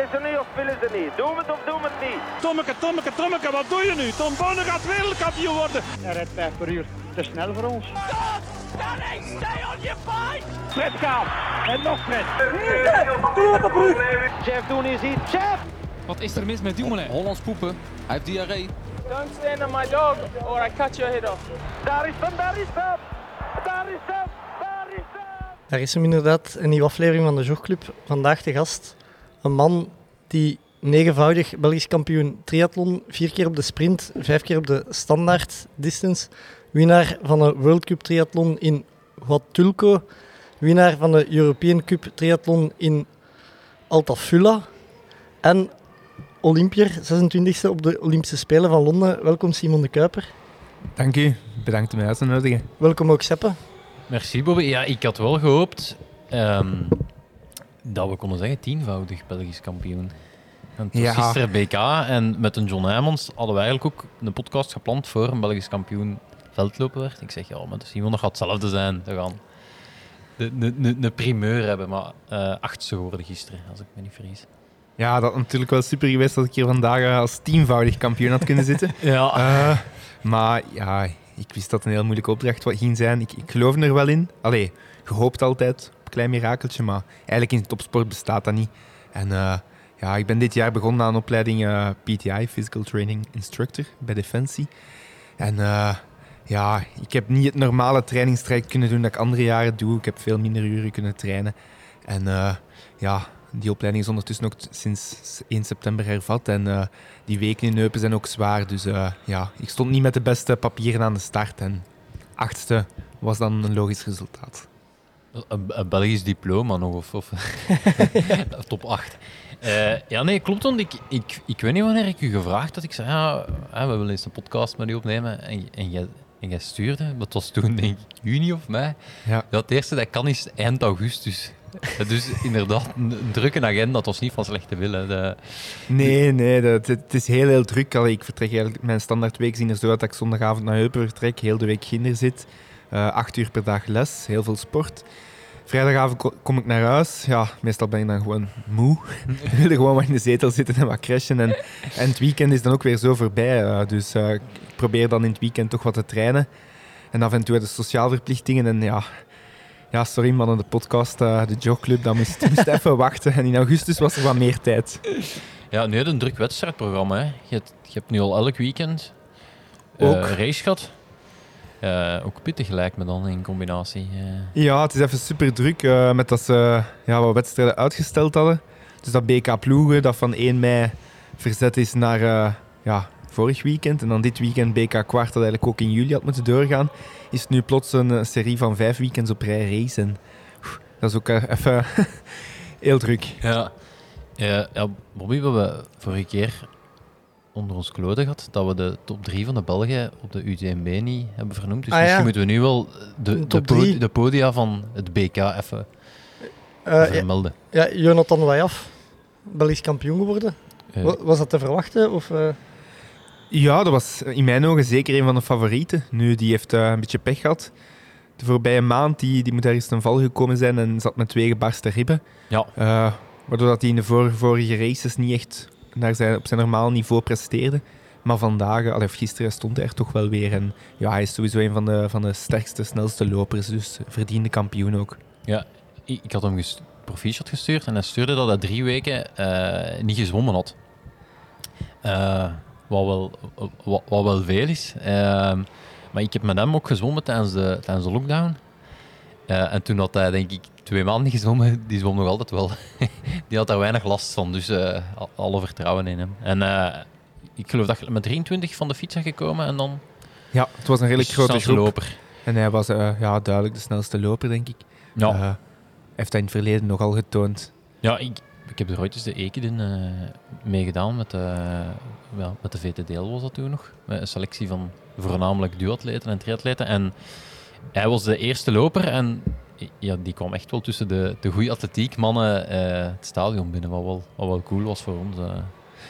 Willen ze niet of willen ze niet? Doe het of doe het niet? Tommeke, Tommeke, Tommeke, wat doe je nu? Tom Bonne gaat wereldkampioen worden. Hij rijdt 5 per uur. Te snel voor ons. Stay on your fight! Fred gaat. En nog Fred. Chef, doen is iets. Chef! Wat is er mis met Dumoulin? Hollands poepen. Hij heeft diarree. Don't stand on my dog or I cut your head off. Daar is hem, daar is hem! Daar is hem, daar is hem! Daar is hem inderdaad, een nieuwe aflevering van de Jogclub. Vandaag de gast, een man die negenvoudig Belgisch kampioen triathlon, vier keer op de sprint, vijf keer op de standaard distance, winnaar van de World Cup triathlon in Huatulco, winnaar van de European Cup triathlon in Altafula en Olympier, 26e op de Olympische Spelen van Londen. Welkom Simon de Kuiper. Dank u. Bedankt om mij uit te nodigen. Welkom ook Seppe. Merci Bobby. Ja, ik had wel gehoopt ehm, dat we konden zeggen tienvoudig Belgisch kampioen. En Ja. gisteren BK en met een John Heijmans hadden we eigenlijk ook een podcast gepland voor een Belgisch kampioen veldlopen werd. Ik zeg, ja, met Simon, dat gaat hetzelfde zijn. We gaan de primeur hebben, maar eh achtste geworden gisteren, als ik me niet vergis. Ja, dat natuurlijk wel super geweest dat ik hier vandaag als tienvoudig kampioen had kunnen zitten. Ja, Eh, maar ja, ik wist dat een heel moeilijke opdracht wat ging zijn. Ik, ik geloof er wel in. Allee, gehoopt altijd een klein mirakeltje, maar eigenlijk in topsport bestaat dat niet. En eh, ja, ik ben dit jaar begonnen aan opleiding eh, PTI, Physical Training Instructor, bij Defensie. En eh, ja, ik heb niet het normale trainingstraject kunnen doen dat ik andere jaren doe. Ik heb veel minder uren kunnen trainen. En ja, die opleiding is ondertussen ook sinds 1 september hervat. En die weken in Eupen zijn ook zwaar. Dus ja, ik stond niet met de beste papieren aan de start. En achtste was dan een logisch resultaat. Een, een Belgisch diploma nog, of, of top 8. Eh, ja, nee, klopt. Want ik, ik, ik weet niet wanneer ik u gevraagd had. Ik zei, ja, hè, we willen eens een podcast met u opnemen. En, en, jij, en jij stuurde, dat was toen denk ik juni of mei. Ja. Dat het eerste dat kan is eind augustus. Dus inderdaad, een, een drukke agenda, dat was niet van slechte wil. hè. De, Nee, nee, dat, het, het is heel, heel druk. Allee, ik vertrek eigenlijk, mijn standaardweek zien er zo uit dat ik zondagavond naar Eupen vertrek, heel de week ginder zit. Eh, acht uur per dag les, heel veel sport. Vrijdagavond ko- kom ik naar huis. Ja, meestal ben ik dan gewoon moe. Ik wil gewoon maar in de zetel zitten en wat crashen. En, en het weekend is dan ook weer zo voorbij. eh, dus eh, ik probeer dan in het weekend toch wat te trainen. En af en toe de sociaal verplichtingen. En ja, ja sorry man, de podcast, eh, de jogclub, dat moest, moest even wachten. En in augustus was er wat meer tijd. ja, nu een druk wedstrijdprogramma. Hè. Je, hebt, je hebt nu al elk weekend Ook. race gehad. Eh, ook pittig lijkt me dan in combinatie. eh. Ja, het is even super druk eh, met dat ze ja, wat wedstrijden uitgesteld hadden. Dus dat BK Ploegen, dat van 1 mei verzet is naar ja, vorig weekend. En dan dit weekend BK Kwart, dat eigenlijk ook in juli had moeten doorgaan. Is nu plots een serie van vijf weekends op rij race. En oef, dat is ook even heel druk. Ja. Ja, ja, Bobby, we hebben vorige keer onder ons kloten gehad dat we de top 3 van de Belgen op de UTMB niet hebben vernoemd. Dus Ah, misschien ja. moeten we nu wel de, De de, po- podia van het BK even Eh, ja, vermelden. ja, Jonathan Wajaf, Belgisch kampioen geworden. Eh, Wa- Was dat te verwachten? Of, eh, Ja, dat was in mijn ogen zeker een van de favorieten. Nu, die heeft eh, een beetje pech gehad. De voorbije maand die, die moet ergens ten val gekomen zijn en zat met twee gebarsten ribben. Ja. Eh, waardoor dat hij in de vor- vorige races niet echt naar zijn, op zijn normaal niveau presteerde. Maar vandaag, allee, of gisteren, stond hij er toch wel weer. En ja, hij is sowieso een van de, van de sterkste, snelste lopers. Dus verdiende kampioen ook. ik, ik had hem ges- proficiat gestuurd en hij stuurde dat hij drie weken eh, niet gezwommen had. Eh, wat, wel, wat, wel veel is. Maar ik heb met hem ook gezwommen tijdens de, tijdens de lockdown. Eh, en toen had hij, denk ik, twee maanden niet gezwommen. Die zwom nog altijd wel. die had daar weinig last van, dus eh, al- alle vertrouwen in hem. En eh, ik geloof dat je met 23 van de fiets gekomen en dan Ja, het was een redelijk grote groep. loper. En hij was eh, ja, duidelijk de snelste loper, denk ik. Ja. Hij heeft dat in het verleden nogal getoond. Ja, ik, ik heb er ooit eens de Ekiden eh meegedaan met ja, met de VTDL was dat toen nog. Met een selectie van voornamelijk duatleten en triatleten. En hij was de eerste loper en ja, die kwam echt wel tussen de, de goede atletiek mannen eh, het stadion binnen, wat wel, wat wel cool was voor ons. eh.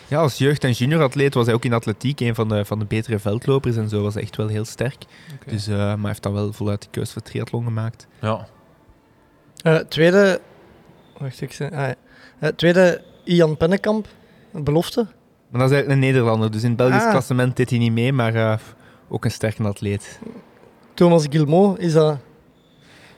Ja, als jeugd- en junioratleet was hij ook in atletiek een van de, van de betere veldlopers en zo was hij echt wel heel sterk. Dus, eh, maar hij heeft dan wel voluit de keus voor triathlon gemaakt. Ja. eh, tweede... Wacht, ik zei... ah, ja. Tweede Ian Pennekamp, een belofte. Maar dat is eigenlijk een Nederlander, dus in het Belgisch Ah. klassement deed hij niet mee, maar eh, ook een sterke atleet. Thomas Guillemot, is dat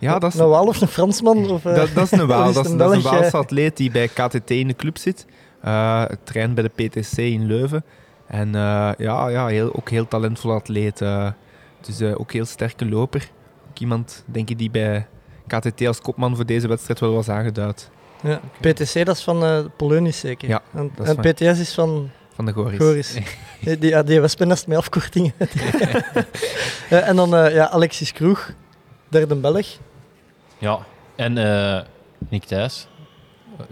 Ja, dat is, een Waal of een Fransman? Of, eh, dat, dat is een Waal. Dat is, dat een? Waalse atleet die bij KTT in de club zit. Eh traint bij de PTC in Leuven. En eh, ja, ja heel, ook heel talentvol atleet. eh. dus ook heel sterke loper. Ook iemand, denk ik, die bij KTT als kopman voor deze wedstrijd wel was aangeduid. Ja. PTC, dat is van Polonisch zeker? Ja, En, dat is en van- PTS is van Van de Goris. Goris. die, die, ja, die Wespennest met afkortingen. En dan ja, Alexis Kroeg, derde Belg. Ja, en eh Nick Thijs,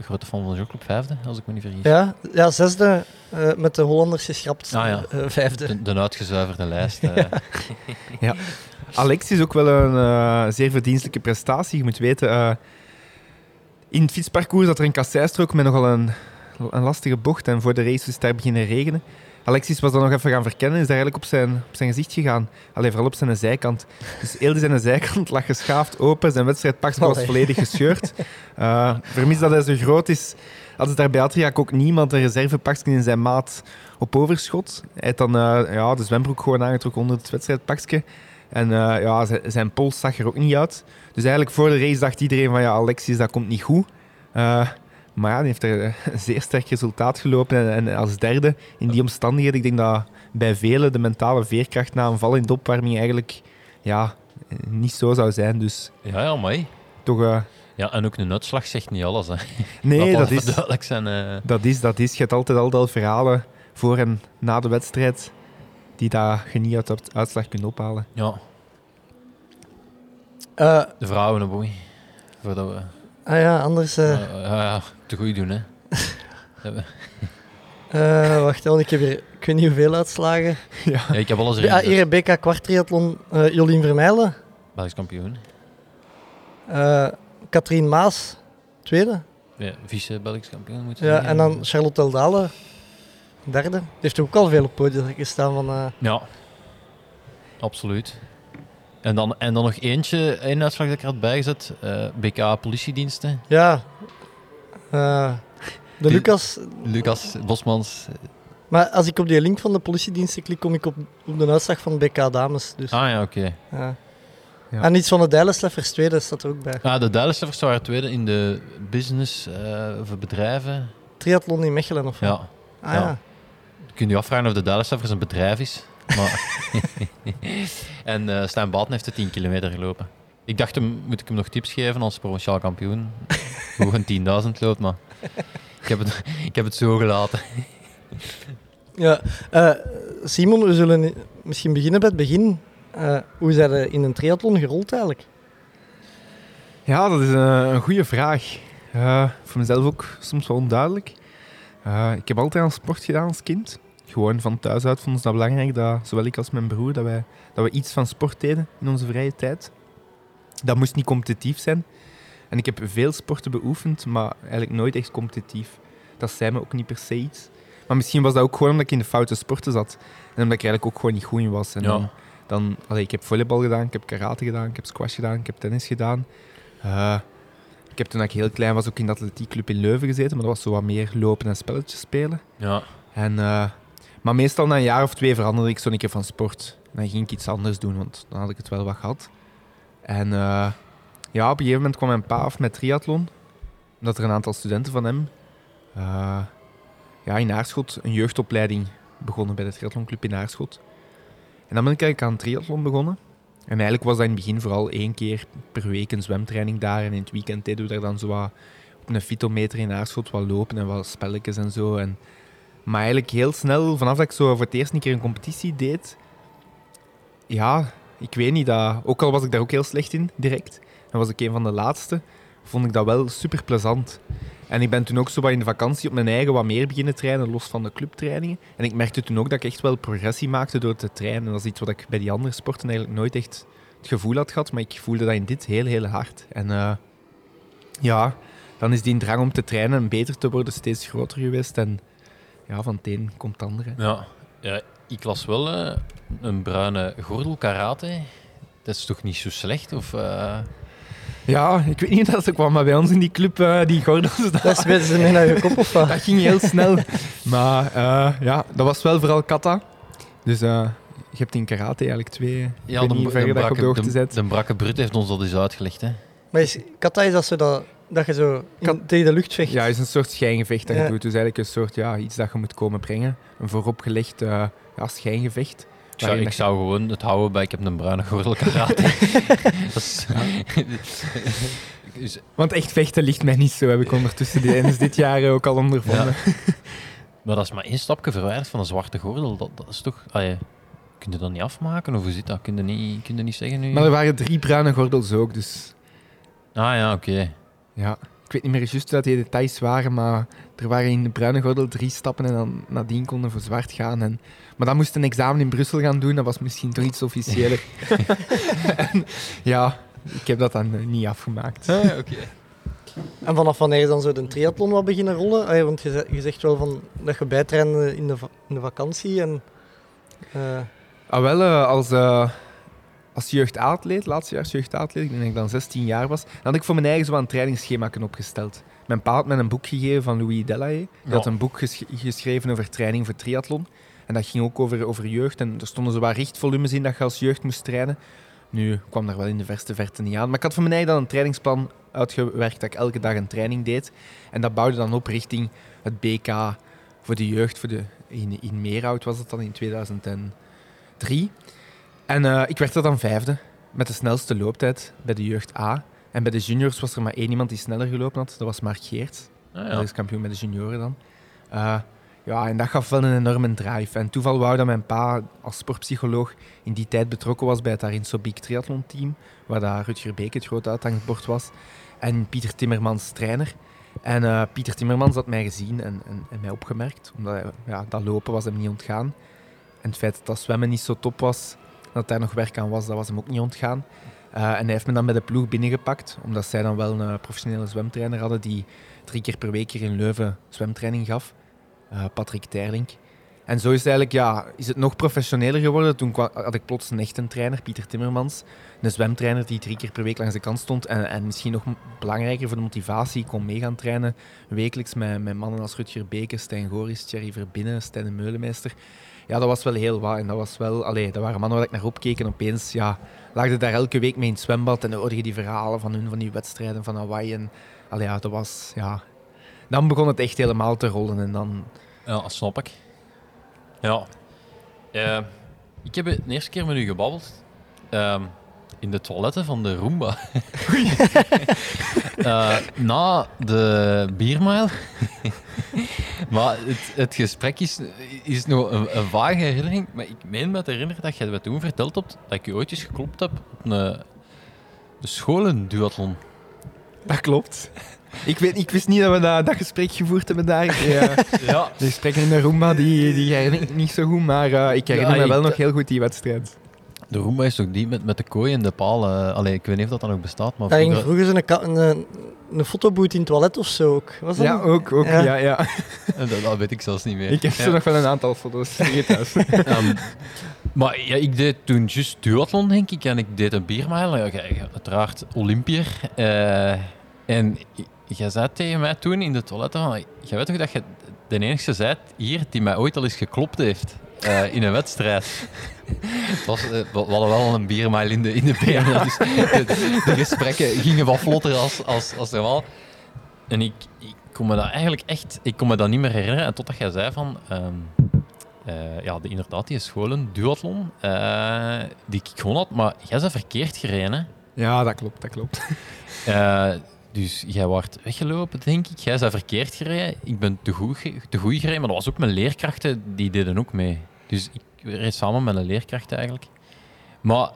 grote fan van de Jogclub, vijfde, als ik me niet vergis. Ja, ja zesde eh, met de Hollanders geschrapt. Ah, ja. eh, vijfde. De, de uitgezuiverde lijst. eh. Alex is ook wel een eh, zeer verdienstelijke prestatie. Je moet weten, eh, in het fietsparcours zat er een kasseistrook met nogal een, een lastige bocht. En voor de race is het daar beginnen regenen. Alexis was dan nog even gaan verkennen en is daar eigenlijk op zijn, op zijn gezicht gegaan. Alleen vooral op zijn zijkant. Dus heel zijn zijkant lag geschaafd open. Zijn wedstrijdpak was volledig gescheurd. Eh vermis dat hij zo groot is, hadden ze daar bij ook niemand een reservepakje in zijn maat op overschot. Hij had dan eh, ja, de zwembroek gewoon aangetrokken onder het wedstrijdpakje. En eh, ja, zijn pols zag er ook niet uit. Dus eigenlijk voor de race dacht iedereen van ja, Alexis, dat komt niet goed. Eh, maar ja, die heeft er een zeer sterk resultaat gelopen. En, en als derde in die omstandigheden, ik denk dat bij velen de mentale veerkracht na een val in de opwarming eigenlijk ja, eh, niet zo zou zijn. Dus ja, ja, mooi. toch... eh, Ja, en ook een uitslag zegt niet alles. Hè. nee, dat is, duidelijk zijn. eh. dat is, dat is. Je hebt altijd al dat verhalen voor en na de wedstrijd die daar je niet uit de uitslag kunt ophalen. ja, Eh, de vrouwen, een boei. Voordat we ah ja, anders... eh, eh, ja, ja, te goed doen, hè. Eh, wacht, want ik heb hier ik weet niet hoeveel uitslagen. ja, ik heb alles erin Ja, gezet. hier BK kwartriathlon, eh Jolien Vermeijlen. Belgisch kampioen. eh Katrien Maas, tweede. Ja, vice-Belgisch kampioen moet Ja, en dan Charlotte Eldale, derde. Die heeft ook al veel op podium gestaan van... Ja, absoluut. En dan, en dan nog eentje, één uitslag dat ik er had bijgezet. eh, BK politiediensten. ja, eh, de Die- Lucas. Lucas Bosmans. Maar als ik op die link van de politiediensten klik, kom ik op, op de uitslag van BK Dames. Dus, Ah ja, oké. ja. Ja. En iets van de Dijlensleffers tweede staat er ook bij. Ah, de Duitsers waren tweede in de business eh voor bedrijven. Triathlon in Mechelen of wat? Ja. Ah, ja. ja. Je kunt je afvragen of de Duitsers een bedrijf is. Maar en eh Stijn Baten heeft de 10 kilometer gelopen. Ik dacht, hem, moet ik hem nog tips geven als provinciaal kampioen? Hoe een 10.000 loopt, maar ik heb, het, ik heb het zo gelaten. Ja, eh, Simon, we zullen misschien beginnen bij het begin. Eh, hoe zijn er in een triathlon gerold eigenlijk? Ja, dat is een, een goede vraag. Eh, voor mezelf ook soms wel onduidelijk. Eh, ik heb altijd aan sport gedaan als kind. Gewoon van thuis uit vonden ze dat belangrijk, dat zowel ik als mijn broer, dat, wij, dat we iets van sport deden in onze vrije tijd. Dat moest niet competitief zijn. En ik heb veel sporten beoefend, maar eigenlijk nooit echt competitief. Dat zei me ook niet per se iets. Maar misschien was dat ook gewoon omdat ik in de foute sporten zat. En omdat ik eigenlijk ook gewoon niet goed in was. En Ja. dan, dan, allee, ik heb volleybal gedaan, ik heb karate gedaan, ik heb squash gedaan, ik heb tennis gedaan. Eh, ik heb toen ik heel klein was ook in de atletiekclub in Leuven gezeten, maar dat was zo wat meer lopen en spelletjes spelen. Ja, En, eh, maar meestal na een jaar of twee veranderde ik zo een keer van sport. En dan ging ik iets anders doen, want dan had ik het wel wat gehad. En eh, ja, op een gegeven moment kwam mijn pa af met triathlon. Omdat er een aantal studenten van hem eh, ja, in Aarschot een jeugdopleiding begonnen bij de triathlonclub in Aarschot. En dan ben ik eigenlijk aan triathlon begonnen. En eigenlijk was dat in het begin vooral één keer per week een zwemtraining daar. En in het weekend deden we daar dan zo wat op een fitometer in Aarschot wat lopen en wat spelletjes en zo. En, maar eigenlijk heel snel, vanaf dat ik zo voor het eerst een keer een competitie deed, ja, ik weet niet, dat, ook al was ik daar ook heel slecht in, direct, en was ik een van de laatste, vond ik dat wel super plezant. En ik ben toen ook zo wat in de vakantie op mijn eigen wat meer beginnen trainen, los van de clubtrainingen. En ik merkte toen ook dat ik echt wel progressie maakte door te trainen. En dat is iets wat ik bij die andere sporten eigenlijk nooit echt het gevoel had gehad, maar ik voelde dat in dit heel, heel hard. En eh, ja, dan is die drang om te trainen en beter te worden steeds groter geweest. En ja, van het een komt het andere. ja. ja ik las wel eh, een bruine gordel karate. Dat is toch niet zo slecht? Of, eh, Ja, ik weet niet of dat ze kwam, maar bij ons in die club, eh, die gordels, dat, Dat is ze mee naar je kop of wat? dat ging heel snel. Maar eh, ja, dat was wel vooral kata. Dus eh, je hebt in karate eigenlijk twee. Ja, de, de hoogte de, zet. de brakke brut heeft ons dat eens uitgelegd. Hè. Maar is, kata is dat, zo dat, dat je zo in- Kat- tegen de lucht vecht. Ja, het is een soort schijngevecht dat je doet. Dus eigenlijk een soort, ja, iets dat je moet komen brengen. Een vooropgelegd eh ja, schijngevecht. Ik zou, ik zou gewoon het houden bij ik heb een bruine gordel karate. is, dus- Want echt vechten ligt mij niet zo, heb ik ondertussen tijdens dit jaar ook al ondervonden. maar dat is maar één stapje verwijderd van een zwarte gordel. Dat, dat is toch... allee, kun je dat niet afmaken? Of hoe zit dat? Kun je niet, kun je niet zeggen nu? Maar er waren drie bruine gordels ook, dus Ah ja, oké. Ja. Ik weet niet meer juist wat die details waren, maar er waren in de bruine gordel drie stappen en dan nadien konden voor zwart gaan. En, maar dan moest een examen in Brussel gaan doen, dat was misschien toch iets officiëler. En, ja, ik heb dat dan eh, niet afgemaakt. Ah, oké. En vanaf wanneer is dan zo de triathlon wat beginnen rollen? Allee, want je, ze- je zegt wel van, dat je bijtrainde in de, va- in de vakantie. En, eh, Ah, wel, eh, als, eh als jeugdatleet, laatstejaars jeugdatleet, ik denk dat ik dan 16 jaar was, dan had ik voor mijn eigen zo een trainingsschema opgesteld. Mijn pa had mij een boek gegeven van Louis Delahaye. Die Ja. had een boek ges- geschreven over training voor triathlon. En dat ging ook over, over jeugd. En er stonden zo wat richtvolumes in dat je als jeugd moest trainen. Nu kwam daar wel in de verste verte niet aan. Maar ik had voor mijn eigen dan een trainingsplan uitgewerkt dat ik elke dag een training deed. En dat bouwde dan op richting het BK voor de jeugd. Voor de, in, in Meerhout was dat dan in 2003. En eh, ik werd er dan vijfde met de snelste looptijd bij de jeugd A. En bij de juniors was er maar één iemand die sneller gelopen had. Dat was Mark Geerts. Ah, Dat is kampioen bij de junioren dan. Eh, ja, en dat gaf wel een enorme drive. En toeval wou dat mijn pa als sportpsycholoog in die tijd betrokken was bij het Arinso Big Triathlon team, waar dat Rutger Beek het grote uithangbord was. En Pieter Timmermans trainer. En eh, Pieter Timmermans had mij gezien en, en, en mij opgemerkt, omdat hij- ja, dat lopen was hem niet ontgaan. En het feit dat dat zwemmen niet zo top was, dat daar nog werk aan was, dat was hem ook niet ontgaan. Eh, en hij heeft me dan bij de ploeg binnengepakt, omdat zij dan wel een professionele zwemtrainer hadden die drie keer per week hier in Leuven zwemtraining gaf. Eh, Patrick Terlink. En zo is het eigenlijk, ja, is het nog professioneler geworden. Toen had ik plots een echte trainer, Pieter Timmermans. Een zwemtrainer die drie keer per week langs de kant stond. En, en misschien nog belangrijker voor de motivatie, kon mee gaan trainen. Wekelijks met, met mannen als Rutger Beke, Stijn Goris, Thierry Verbinnen, Stijn de Meulemeester. Ja, dat was wel heel wat. En dat, was wel, allee, dat waren mannen waar ik naar opkeek. En opeens ja, lag je daar elke week mee in het zwembad. En dan hoorde je die verhalen van hun, van die wedstrijden van Hawaii. En allee, ja, dat was, ja... Dan begon het echt helemaal te rollen. En dan... Ja, dat snap ik. Ja. Eh, ik heb de eerste keer met u gebabbeld. ehm, in de toiletten van de Roomba. Eh, na de biermijl. maar het, het gesprek is, is nog een, een vage herinnering. Maar ik meen me te herinneren dat jij me toen verteld hebt dat ik je ooit eens geklopt heb op een, een scholenduathlon. Dat klopt. Ik, weet, ik wist niet dat we dat, dat gesprek gevoerd hebben daar. Ja, Ja. de gesprekken in de Roomba, die, die herinner ik niet zo goed. Maar eh, ik herinner Ja, me wel ik- nog heel goed die wedstrijd. De Roomba is toch die met, met de kooi en de palen. Allee, ik weet niet of dat dan nog bestaat. Maar daar ging vroeger- vroeger zo'n ka- een, een, een fotoboot in het toilet of zo ook. Was dat Ja, ook. ook Ja. ja. Ja, Eh, Dat, dat weet ik zelfs niet meer. Ik heb Ja. zo nog wel een aantal foto's hier thuis. Ehm, maar ja, ik deed toen juist duathlon, denk ik. En ik deed een biermijl. Ja, jij- uiteraard Olympier. Eh, en jij zei tegen mij toen in de toiletten van... Jij weet toch dat je de enige bent hier die mij ooit al eens geklopt heeft eh, in een wedstrijd. Het was, eh, we hadden wel een biermijl in de, in de benen. Dus de, de gesprekken gingen wat vlotter als, als, als normaal. En ik, ik kon me dat eigenlijk echt... Ik kon me dat niet meer herinneren. En totdat jij zei van... ehm, eh, ja, de, inderdaad, die scholen, duathlon, eh, die ik gewoon had. Maar jij bent verkeerd gereden, hè? Ja, dat klopt, dat klopt. Dus jij wordt weggelopen, denk ik. Jij bent verkeerd gereden. Ik ben te goed, te goed gereden, maar dat was ook mijn leerkrachten, die deden ook mee. Dus ik reed samen met een leerkracht eigenlijk. Maar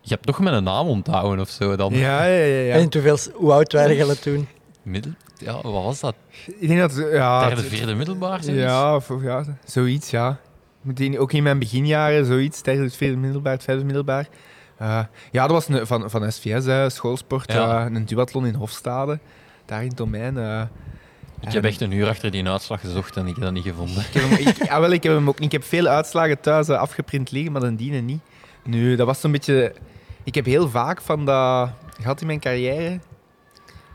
je hebt toch mijn naam onthouden of zo dan? Ja, ja, ja. ja. En hoeveel, hoe oud waren jullie toen? Middel, ja, wat was dat? Ik denk dat... Ja, Derde, het- vierde middelbaar? zoiets? Ja, of, of ja, zoiets, ja. Meteen, ook in mijn beginjaren, zoiets, tijdens het vierde middelbaar, het vijfde middelbaar. Eh, ja, dat was een, van, van SVS, hè, schoolsport, Ja. eh, een duathlon in Hofstade, daar in het domein. eh. Ik heb En- echt een uur achter die uitslag gezocht en ik heb dat niet gevonden. Ik heb, hem, ik, ah, wel, ik heb hem ook niet. Ik heb veel uitslagen thuis eh, afgeprint liggen, maar dan dienen niet. Nu, dat was zo'n beetje... Ik heb heel vaak van dat gehad in mijn carrière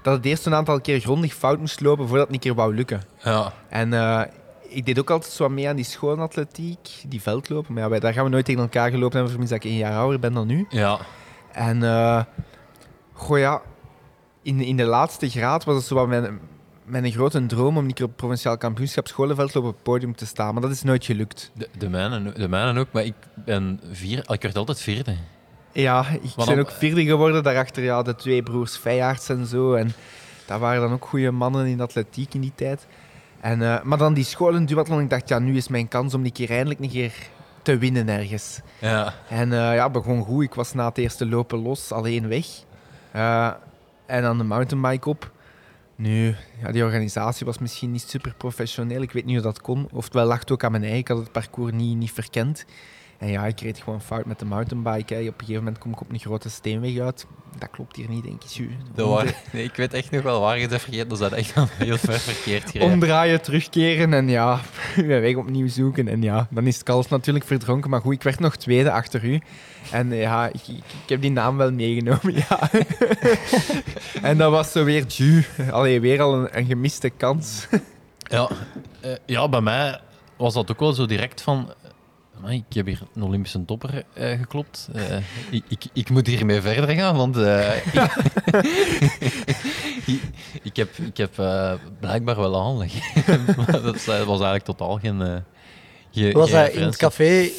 dat het eerst een aantal keer grondig fout moest lopen voordat het een keer wou lukken. Ja. En eh, ik deed ook altijd zo wat mee aan die schoonatletiek, die veldlopen. Maar ja, wij- daar gaan we nooit tegen elkaar gelopen hebben, vermits dat ik één jaar ouder ben dan nu. Ja. En eh goh ja, in, in de laatste graad was het zo wat mijn, mijn grote droom om een keer op provinciaal kampioenschap scholenveldlopen op het podium te staan. Maar dat is nooit gelukt. De, de, mijne, de mijne ook, maar ik ben vier... Ik werd altijd vierde. Ja, ik ben dan- ook vierde geworden. Daarachter ja, de twee broers Feyarts en zo. En dat waren dan ook goede mannen in atletiek in die tijd. En, eh, maar dan die scholen duathlon, ik dacht, ja, nu is mijn kans om een keer eindelijk een keer te winnen ergens. Ja. En eh, ja, begon goed. Ik was na het eerste lopen los, alleen weg. Eh, en dan de mountainbike op. Nu, ja, die organisatie was misschien niet super professioneel. Ik weet niet hoe dat kon. Oftewel lag het ook aan mijn eigen. Ik had het parcours niet, niet verkend. En ja, ik reed gewoon fout met de mountainbike. Hè. Op een gegeven moment kom ik op een grote steenweg uit. Dat klopt hier niet, denk ik. Ju. Dat waren, nee, ik weet echt nog wel waar je het vergeet. Dat is echt wel heel ver verkeerd gereden. Omdraaien, terugkeren en ja, mijn weg opnieuw zoeken. En ja, dan is het kalf natuurlijk verdronken. Maar goed, ik werd nog tweede achter u. En ja, ik, ik, ik heb die naam wel meegenomen, ja. en dat was zo weer, ju, allee, weer al een, een gemiste kans. Ja, eh, ja, bij mij was dat ook wel zo direct van... amai, Ik heb hier een Olympische topper eh, geklopt. Eh, ik, ik, ik moet hiermee verder gaan, want eh, ik, ik heb, ik heb eh, blijkbaar wel aanleg. Maar dat was eigenlijk totaal geen... eh geen Was geen dat in het café,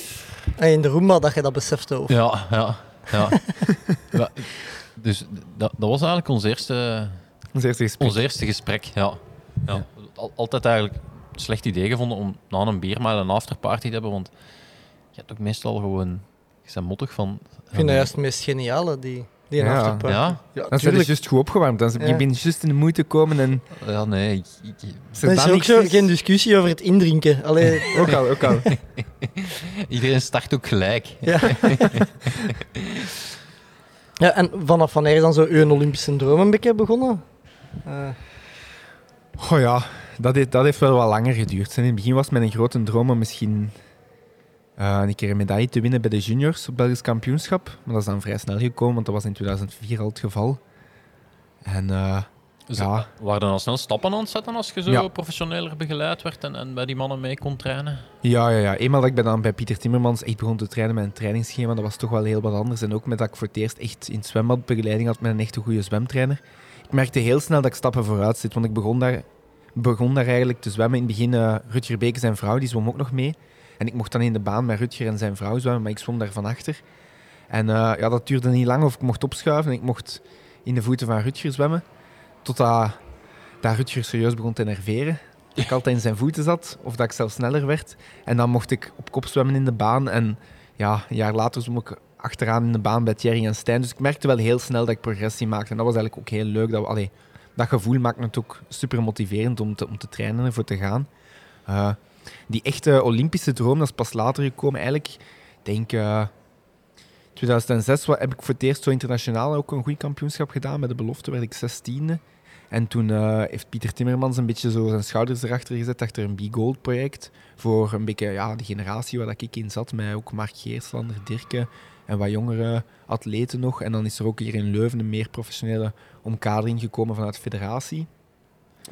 eh, in de Roomba, dat je dat besefte? Of? Ja, ja, ja. Dus dat, dat was eigenlijk ons eerste, Ons eerste gesprek. ons eerste gesprek. Ja. Ja. Al- altijd eigenlijk een slecht idee gevonden om na een bier maar een afterparty te hebben, want je hebt ook meestal gewoon... Je bent mottig van... Ik vind dat juist het meest geniale, die, die een Ja. afterparty. Ja? ja Dan zijn ze juist goed opgewarmd. Dan Ja. je bent juist in de moeite komen en... Ja, nee. Ik, ik- Als Dan is er ook niks zo is- geen discussie over het indrinken. Allee, Ook al, ook al. iedereen start ook gelijk. ja. ja, en vanaf wanneer is dan zo uw Olympische droom een beetje begonnen? Eh, Oh ja, dat heeft, dat heeft wel wat langer geduurd. In het begin was mijn grote droom om misschien eh, een keer een medaille te winnen bij de juniors op Belgisch kampioenschap. Maar dat is dan vrij snel gekomen, want dat was in 2004 al het geval. En eh, Dus Ja. Waren er dan snel stappen aan het zetten als je zo Ja. professioneler begeleid werd en, en bij die mannen mee kon trainen? ja, ja, ja, eenmaal dat ik bij, dan bij Pieter Timmermans echt begon te trainen met een trainingsschema, dat was toch wel heel wat anders. En ook met dat ik voor het eerst echt in het zwembad begeleiding had met een echt goede zwemtrainer. Ik merkte heel snel dat ik stappen vooruit zit, want ik begon daar, begon daar eigenlijk te zwemmen. In het begin, eh Rutger Beke, zijn vrouw, die zwom ook nog mee. En ik mocht dan in de baan met Rutger en zijn vrouw zwemmen, maar ik zwom daar van achter. En eh, ja, dat duurde niet lang of ik mocht opschuiven en ik mocht in de voeten van Rutger zwemmen. Totdat dat Rutger serieus begon te nerveren. Dat ik altijd in zijn voeten zat of dat ik zelf sneller werd. En dan mocht ik op kop zwemmen in de baan. En ja, een jaar later zwom ik achteraan in de baan bij Thierry en Stijn. Dus ik merkte wel heel snel dat ik progressie maakte. En dat was eigenlijk ook heel leuk. Dat, dat gevoel maakt ook super motiverend om te, om te trainen en ervoor te gaan. Eh, die echte Olympische droom, dat is pas later gekomen. Eigenlijk, denk... eh 2006 wa- heb ik voor het eerst zo internationaal ook een goed kampioenschap gedaan. Met de belofte werd ik zestiende. En toen eh, heeft Pieter Timmermans een beetje zo zijn schouders erachter gezet achter een B-Gold project. Voor een beetje ja, de generatie waar ik in zat. Met ook Mark Geerslander, Dirke en wat jongere atleten nog. En dan is er ook hier in Leuven een meer professionele omkadering gekomen vanuit de federatie.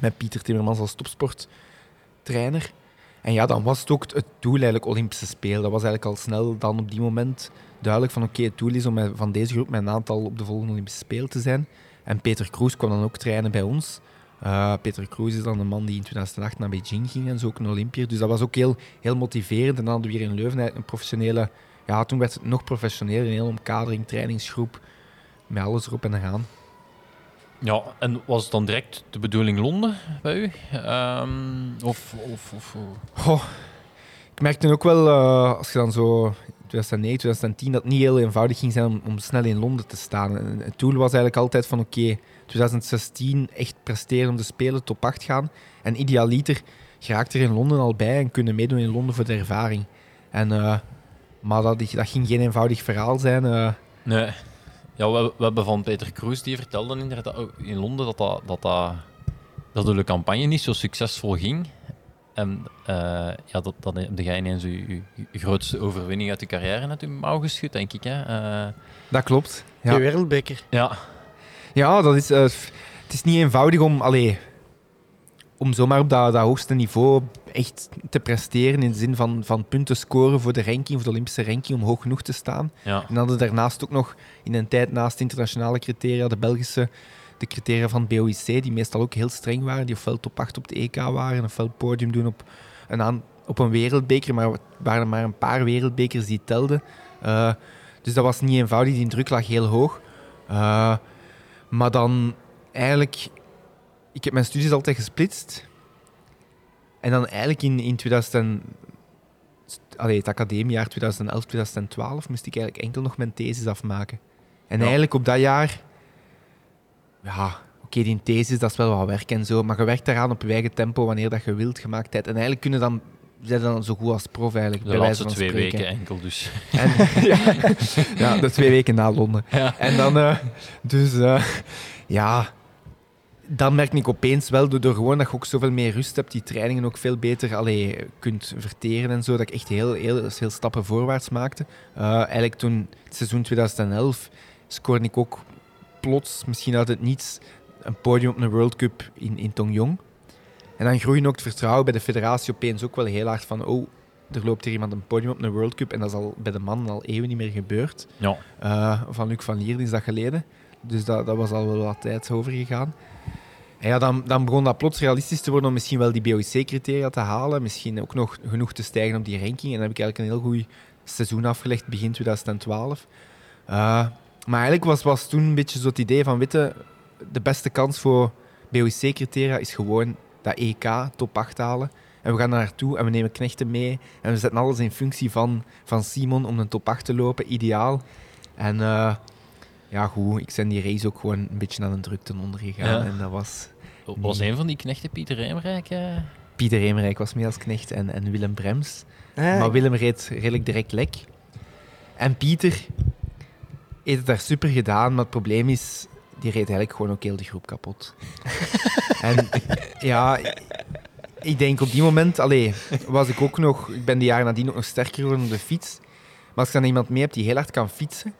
Met Pieter Timmermans als topsporttrainer. En ja, dan was het ook het doel eigenlijk Olympische Spelen. Dat was eigenlijk al snel dan op die moment duidelijk van oké, het doel is om van deze groep met een aantal op de volgende Olympische Spelen te zijn. En Peter Kroes kwam dan ook trainen bij ons. Eh, Peter Kroes is dan de man die in 2008 naar Beijing ging en zo ook een Olympier. Dus dat was ook heel, heel motiverend. En dan hadden we hier in Leuven een professionele... Ja, toen werd het nog professioneler. Een hele omkadering, trainingsgroep. Met alles erop en eraan. Ja, en was het dan direct de bedoeling Londen bij u? Ehm, of, of, of, ik merkte ook wel, eh, als je dan zo 2009, 2010, dat het niet heel eenvoudig ging zijn om, om snel in Londen te staan. En het doel was eigenlijk altijd van oké, 2016 echt presteren om de Spelen top 8 gaan. En idealiter geraakt er in Londen al bij en kunnen meedoen in Londen voor de ervaring. En, eh, maar dat, dat ging geen eenvoudig verhaal zijn. eh. Nee. Ja, we, we hebben van Peter Kroes, die vertelde inderdaad ook in Londen dat, dat, dat, dat, dat de campagne niet zo succesvol ging. En eh, ja, dat, dat heb jij ineens je, grootste overwinning uit je carrière uit je mouw geschud, denk ik. Hè? Eh, dat klopt. De Ja. wereldbeker. ja. Ja, dat is, eh, het is niet eenvoudig om, allee, om zomaar op dat, dat hoogste niveau echt te presteren. In de zin van, van punten scoren voor de ranking, voor de Olympische ranking, om hoog genoeg te staan. Ja. En hadden daarnaast ook nog in een tijd naast de internationale criteria, de Belgische, de criteria van BOIC, die meestal ook heel streng waren, die ofwel top 8 op de EK waren, ofwel podium doen op een, aan, op een wereldbeker, maar het waren maar een paar wereldbekers die telden. Eh, dus dat was niet eenvoudig, die druk lag heel hoog. Eh, maar dan eigenlijk, ik heb mijn studies altijd gesplitst. En dan eigenlijk in, in 2000, allee, het academiejaar 2011, 2012 moest ik eigenlijk enkel nog mijn thesis afmaken. En Ja. eigenlijk op dat jaar, ja, oké, die thesis dat is wel wat werk en zo, maar je werkt daaraan op je eigen tempo wanneer dat je wilt gemaakt hebt. En eigenlijk kunnen dan, zijn dan zo goed als prof eigenlijk. De bij wijze van twee spreken. weken enkel dus. En, ja, ja, de twee weken na Londen. Ja. En dan, eh, dus eh, ja, dan merk ik opeens wel, door, gewoon dat je ook zoveel meer rust hebt, die trainingen ook veel beter allee, kunt verteren en zo, dat ik echt heel, heel, heel stappen voorwaarts maakte. Eh, eigenlijk toen, het seizoen 2011, scoorde ik ook plots, misschien uit het niets, een podium op een World Cup in, in Tongyong. En dan groeide ook het vertrouwen bij de federatie opeens ook wel heel hard van, oh, er loopt hier iemand een podium op een World Cup en dat is al bij de mannen al eeuwen niet meer gebeurd. Ja. Eh, van Luc van Lier is dat geleden. Dus dat, dat was al wel wat tijd overgegaan. En ja, dan, dan begon dat plots realistisch te worden om misschien wel die BOIC-criteria te halen. Misschien ook nog genoeg te stijgen op die ranking. En dan heb ik eigenlijk een heel goed seizoen afgelegd, begin 2012. Eh, maar eigenlijk was, was toen een beetje zo het idee van, witte, de beste kans voor BOIC-criteria is gewoon dat EK top 8 halen. En we gaan daar naartoe en we nemen knechten mee. En we zetten alles in functie van, van Simon om een top 8 te lopen. Ideaal. En eh, ja, goed, ik ben die race ook gewoon een beetje aan de drukte ondergegaan. Ja. En dat was... Was een van die knechten Pieter Reemrijk? eh? Pieter Emerijk was mee als knecht en, en Willem Brems. Ah, Maar Willem reed redelijk direct lek. En Pieter heeft het daar super gedaan, maar het probleem is, die reed eigenlijk gewoon ook heel de groep kapot. en ja, ik denk op die moment, allee, was ik ook nog, ik ben die jaren nadien ook nog sterker geworden op de fiets. Maar als je dan iemand mee hebt die heel hard kan fietsen,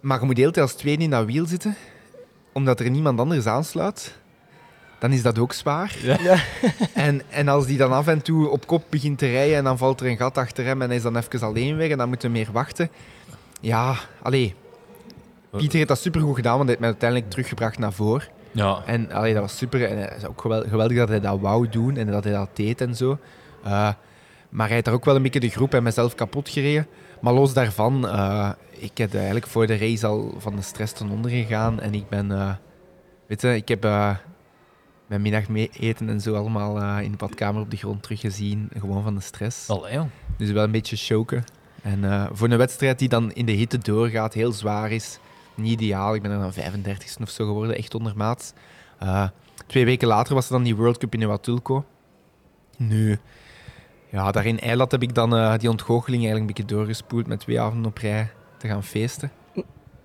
maar je moet de hele tijd als tweede in dat wiel zitten, omdat er niemand anders aansluit, dan is dat ook zwaar. Ja. En, en als die dan af en toe op kop begint te rijden en dan valt er een gat achter hem en hij is dan even alleen weg en dan moet hij meer wachten. Ja, allee. Pieter heeft dat supergoed gedaan, want hij heeft mij uiteindelijk teruggebracht naar voren. Ja. En allee, dat was super. En het is ook geweldig, geweldig dat hij dat wou doen en dat hij dat deed en zo. Eh, maar hij heeft daar ook wel een beetje de groep en mezelf kapot gereden. Maar los daarvan, eh, ik heb eigenlijk voor de race al van de stress ten onder gegaan. En ik ben, eh, weet je, ik heb eh, mijn middageten en zo allemaal in de badkamer op de grond teruggezien. Gewoon van de stress. Allee, joh. Dus wel een beetje choken. En voor een wedstrijd die dan in de hitte doorgaat, heel zwaar is, niet ideaal. Ik ben er dan 35ste of zo geworden, echt ondermaats. Twee weken later was er dan die World Cup in Huatulco. Nu, ja, daar in Eilat heb ik dan eh, die ontgoocheling eigenlijk een beetje doorgespoeld met twee avonden op rij te gaan feesten.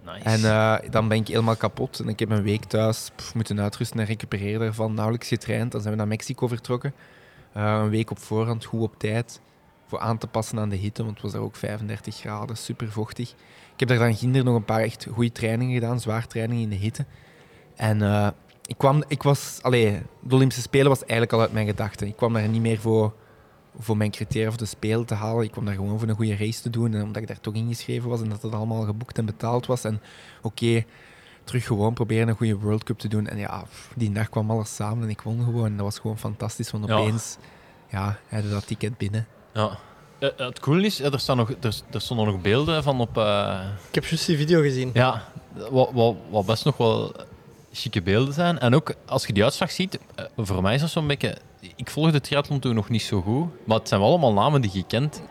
Nice. En eh, dan ben ik helemaal kapot. En ik heb een week thuis pff, moeten uitrusten en recupereren daarvan. Nauwelijks getraind. Dan zijn we naar Mexico vertrokken. Eh, een week op voorhand, goed op tijd. Voor aan te passen aan de hitte, want het was daar ook 35 graden, super vochtig. Ik heb daar dan ginder nog een paar echt goede trainingen gedaan, zwaar trainingen in de hitte. En ik kwam, ik was, allee, de Olympische Spelen was eigenlijk al uit mijn gedachten. Ik kwam daar niet meer voor, voor mijn criteria voor de Spelen te halen. Ik kwam daar gewoon voor een goede race te doen. En omdat ik daar toch ingeschreven was en dat het allemaal geboekt en betaald was. En oké, terug gewoon proberen een goede World Cup te doen. En ja, die dag kwam alles samen en ik won gewoon. En dat was gewoon fantastisch, want Ja. opeens ja, hadden dat ticket binnen. Ja. Eh, het cool is, eh, er, staan nog, er, er stonden nog beelden van op... eh, Ik heb juist die video gezien. ja, wat, wat, wat best nog wel chique beelden zijn. En ook, als je die uitslag ziet, eh, voor mij is dat zo'n beetje... Ik volgde de triathlon toen nog niet zo goed, maar het zijn wel allemaal namen die je kent.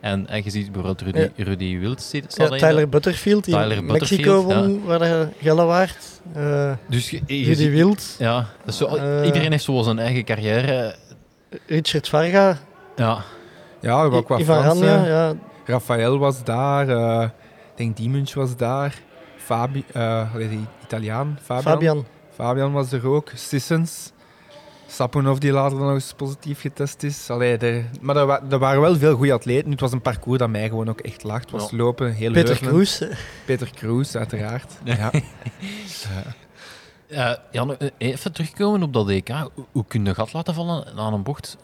En, en je ziet bijvoorbeeld Rudy, Ja. Rudy Wild Ja. Tyler Butterfield, die Tyler Mexico Butterfield, won, waar de Gellewaard. eh Dus je, je Rudy ziet- Wild, Ja, dat is zo, Eh. iedereen heeft zo zijn eigen carrière. Richard Varga, Ja, Ja, ook wat Ivan ja, Rafael was daar. eh, ik denk Diemunch was daar. Fabi, eh, die Italiaan, Fabian. Fabian. Fabian was er ook. Sissens. Sapunov die later dan nog eens positief getest is. Allee, er, maar er, wa- er waren wel veel goede atleten. Nu, Het was een parcours dat mij gewoon ook echt lag. Het was Ja. lopen, heel Peter Leuven. Kroes. Peter Kroes, uiteraard. Ja. Eh, ja, nog, eh, even terugkomen op dat EK. Hoe, kun je gat laten vallen aan een bocht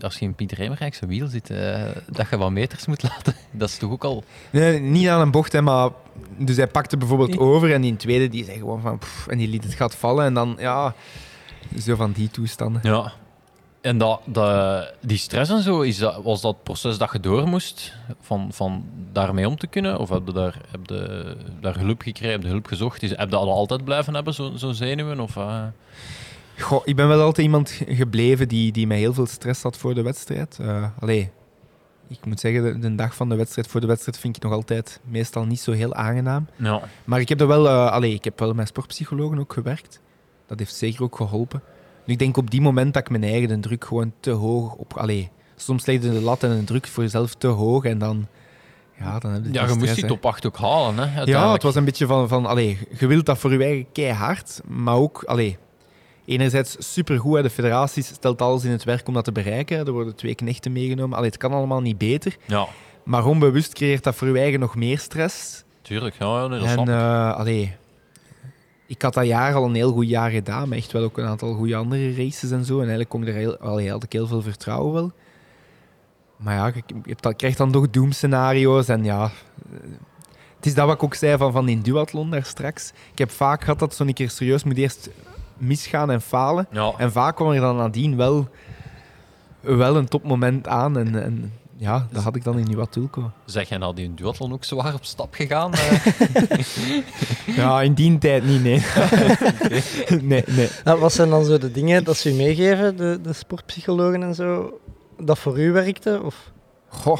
als je in Pieter Hemerijkse wiel zit? eh, dat je wat meters moet laten. Dat is toch ook al... Nee, niet aan een bocht, hè, maar... Dus hij pakte bijvoorbeeld over en die tweede die zei gewoon van... pff, en die liet het gat vallen en dan, ja... Zo van die toestanden. Ja. En dat, dat, die stress en zo, is dat, was dat proces dat je door moest van, van daarmee om te kunnen? Of heb je daar, heb je daar hulp gekregen, heb je hulp gezocht? Is, heb je dat altijd blijven hebben, zo'n zo zenuwen? Of, eh? Goh, ik ben wel altijd iemand ge- gebleven die, die met heel veel stress had voor de wedstrijd. Eh allee, ik moet zeggen, de, de dag van de wedstrijd voor de wedstrijd vind ik nog altijd meestal niet zo heel aangenaam. Ja. Maar ik heb er wel, allee, ik heb wel met sportpsychologen ook gewerkt. Dat heeft zeker ook geholpen. Ik denk op die moment dat ik mijn eigen de druk gewoon te hoog op... Allee, soms legde de lat en de druk voor jezelf te hoog en dan... Ja, dan heb je, ja, je moest die top 8 ook halen, hè, Ja, het was een beetje van, van allee, je wilt dat voor je eigen keihard, maar ook, allee, enerzijds supergoed, hè, de federatie stelt alles in het werk om dat te bereiken. Er worden twee knechten meegenomen. Allee, het kan allemaal niet beter, Ja, maar onbewust creëert dat voor je eigen nog meer stress. tuurlijk. Ja, ja, nee, dat en eh, allee, ik had dat jaar al een heel goed jaar gedaan, maar echt wel ook een aantal goede andere races en zo. En eigenlijk kon ik er heel, allee, had ik heel veel vertrouwen wel. Maar ja, je, dan- krijgt dan toch doemscenario's en ja... eh, Het is dat wat ik ook zei van, van die duathlon daar straks. Ik heb vaak gehad dat zo'n keer serieus moet eerst misgaan en falen. Ja, En vaak kwam er dan nadien wel, wel een topmoment aan. En, en ja, dat had ik dan in Nuatulco. zeg jij nou die in duathlon ook zwaar op stap gegaan? eh? Ja, in die tijd niet, nee. nee, nee. Ja, wat zijn dan zo de dingen dat ze u meegeven, de, de sportpsychologen en zo, dat voor u werkte? Of? Goh,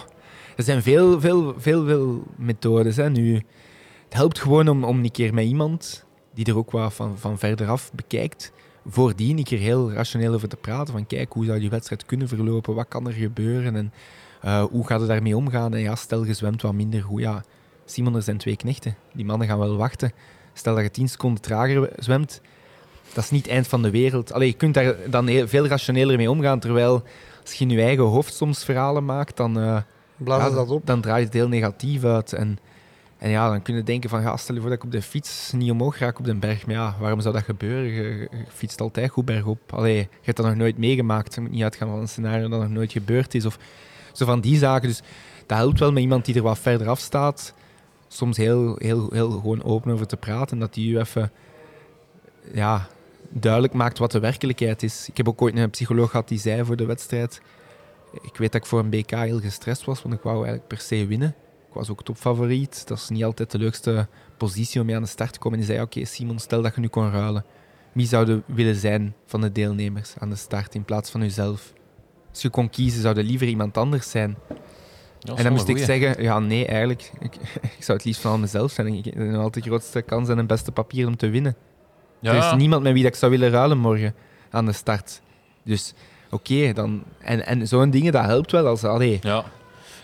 er zijn veel, veel, veel, veel methodes. Hè. Nu, het helpt gewoon om, om een keer met iemand die er ook wat van, van verderaf bekijkt, voordien een keer heel rationeel over te praten. Van kijk, hoe zou die wedstrijd kunnen verlopen? Wat kan er gebeuren? En eh, hoe gaat het daarmee omgaan? En ja, stel je zwemt wat minder goed. Ja, Simon, er zijn twee knechten. Die mannen gaan wel wachten. Stel dat je tien seconden trager zwemt, dat is niet het eind van de wereld. Allee, je kunt daar dan heel, veel rationeler mee omgaan. Terwijl als je in je eigen hoofd soms verhalen maakt, dan... Blazen ja, dat op? Dan draait het heel negatief uit. En, en ja, dan kun je denken van, ja, stel je voor dat ik op de fiets niet omhoog raak op de berg. Maar ja, waarom zou dat gebeuren? Je, je fietst altijd goed bergop. Allee, je hebt dat nog nooit meegemaakt. Je moet niet uitgaan van een scenario dat nog nooit gebeurd is. Of zo van die zaken. Dus dat helpt wel met iemand die er wat verder af staat. Soms heel, heel, heel gewoon open over te praten. Dat die u even ja, duidelijk maakt wat de werkelijkheid is. Ik heb ook ooit een psycholoog gehad die zei voor de wedstrijd... Ik weet dat ik voor een BK heel gestrest was, want ik wou eigenlijk per se winnen. Ik was ook topfavoriet. Dat is niet altijd de leukste positie om mee aan de start te komen. En die zei, oké Simon, stel dat je nu kon ruilen. Wie zou je willen zijn van de deelnemers aan de start in plaats van jezelf? Als je kon kiezen, zou je liever iemand anders zijn. Dat en dan moest ik zeggen, ja nee, eigenlijk. Ik, ik zou het liefst van mezelf zijn. Ik heb altijd de grootste kans en het beste papier om te winnen. Ja, Er is niemand met wie dat ik zou willen ruilen morgen aan de start. Dus oké, dan... En, en zo'n dingen, dat helpt wel. Als, allee, Ja.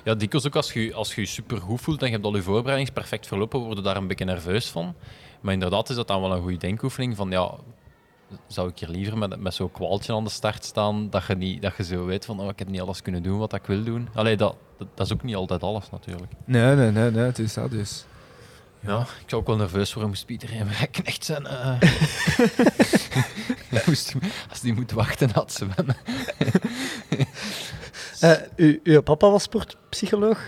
Ja, dikwijls ook als je als je je super goed voelt en je hebt al je voorbereiding perfect verlopen, word je daar een beetje nerveus van. Maar inderdaad is dat dan wel een goede denkoefening van ja, zou ik hier liever met, met zo'n kwaaltje aan de start staan, dat je, niet, dat je zo weet van oh, ik heb niet alles kunnen doen wat ik wil doen. Allee, dat, dat, dat is ook niet altijd alles natuurlijk. Nee, nee, nee, nee, het is dat dus. Ja, ik zou ook wel nerveus worden moest Pieter Hemer knecht zijn. eh. Als die moet wachten had ze zwemmen. Eh, u, uw papa was sportpsycholoog.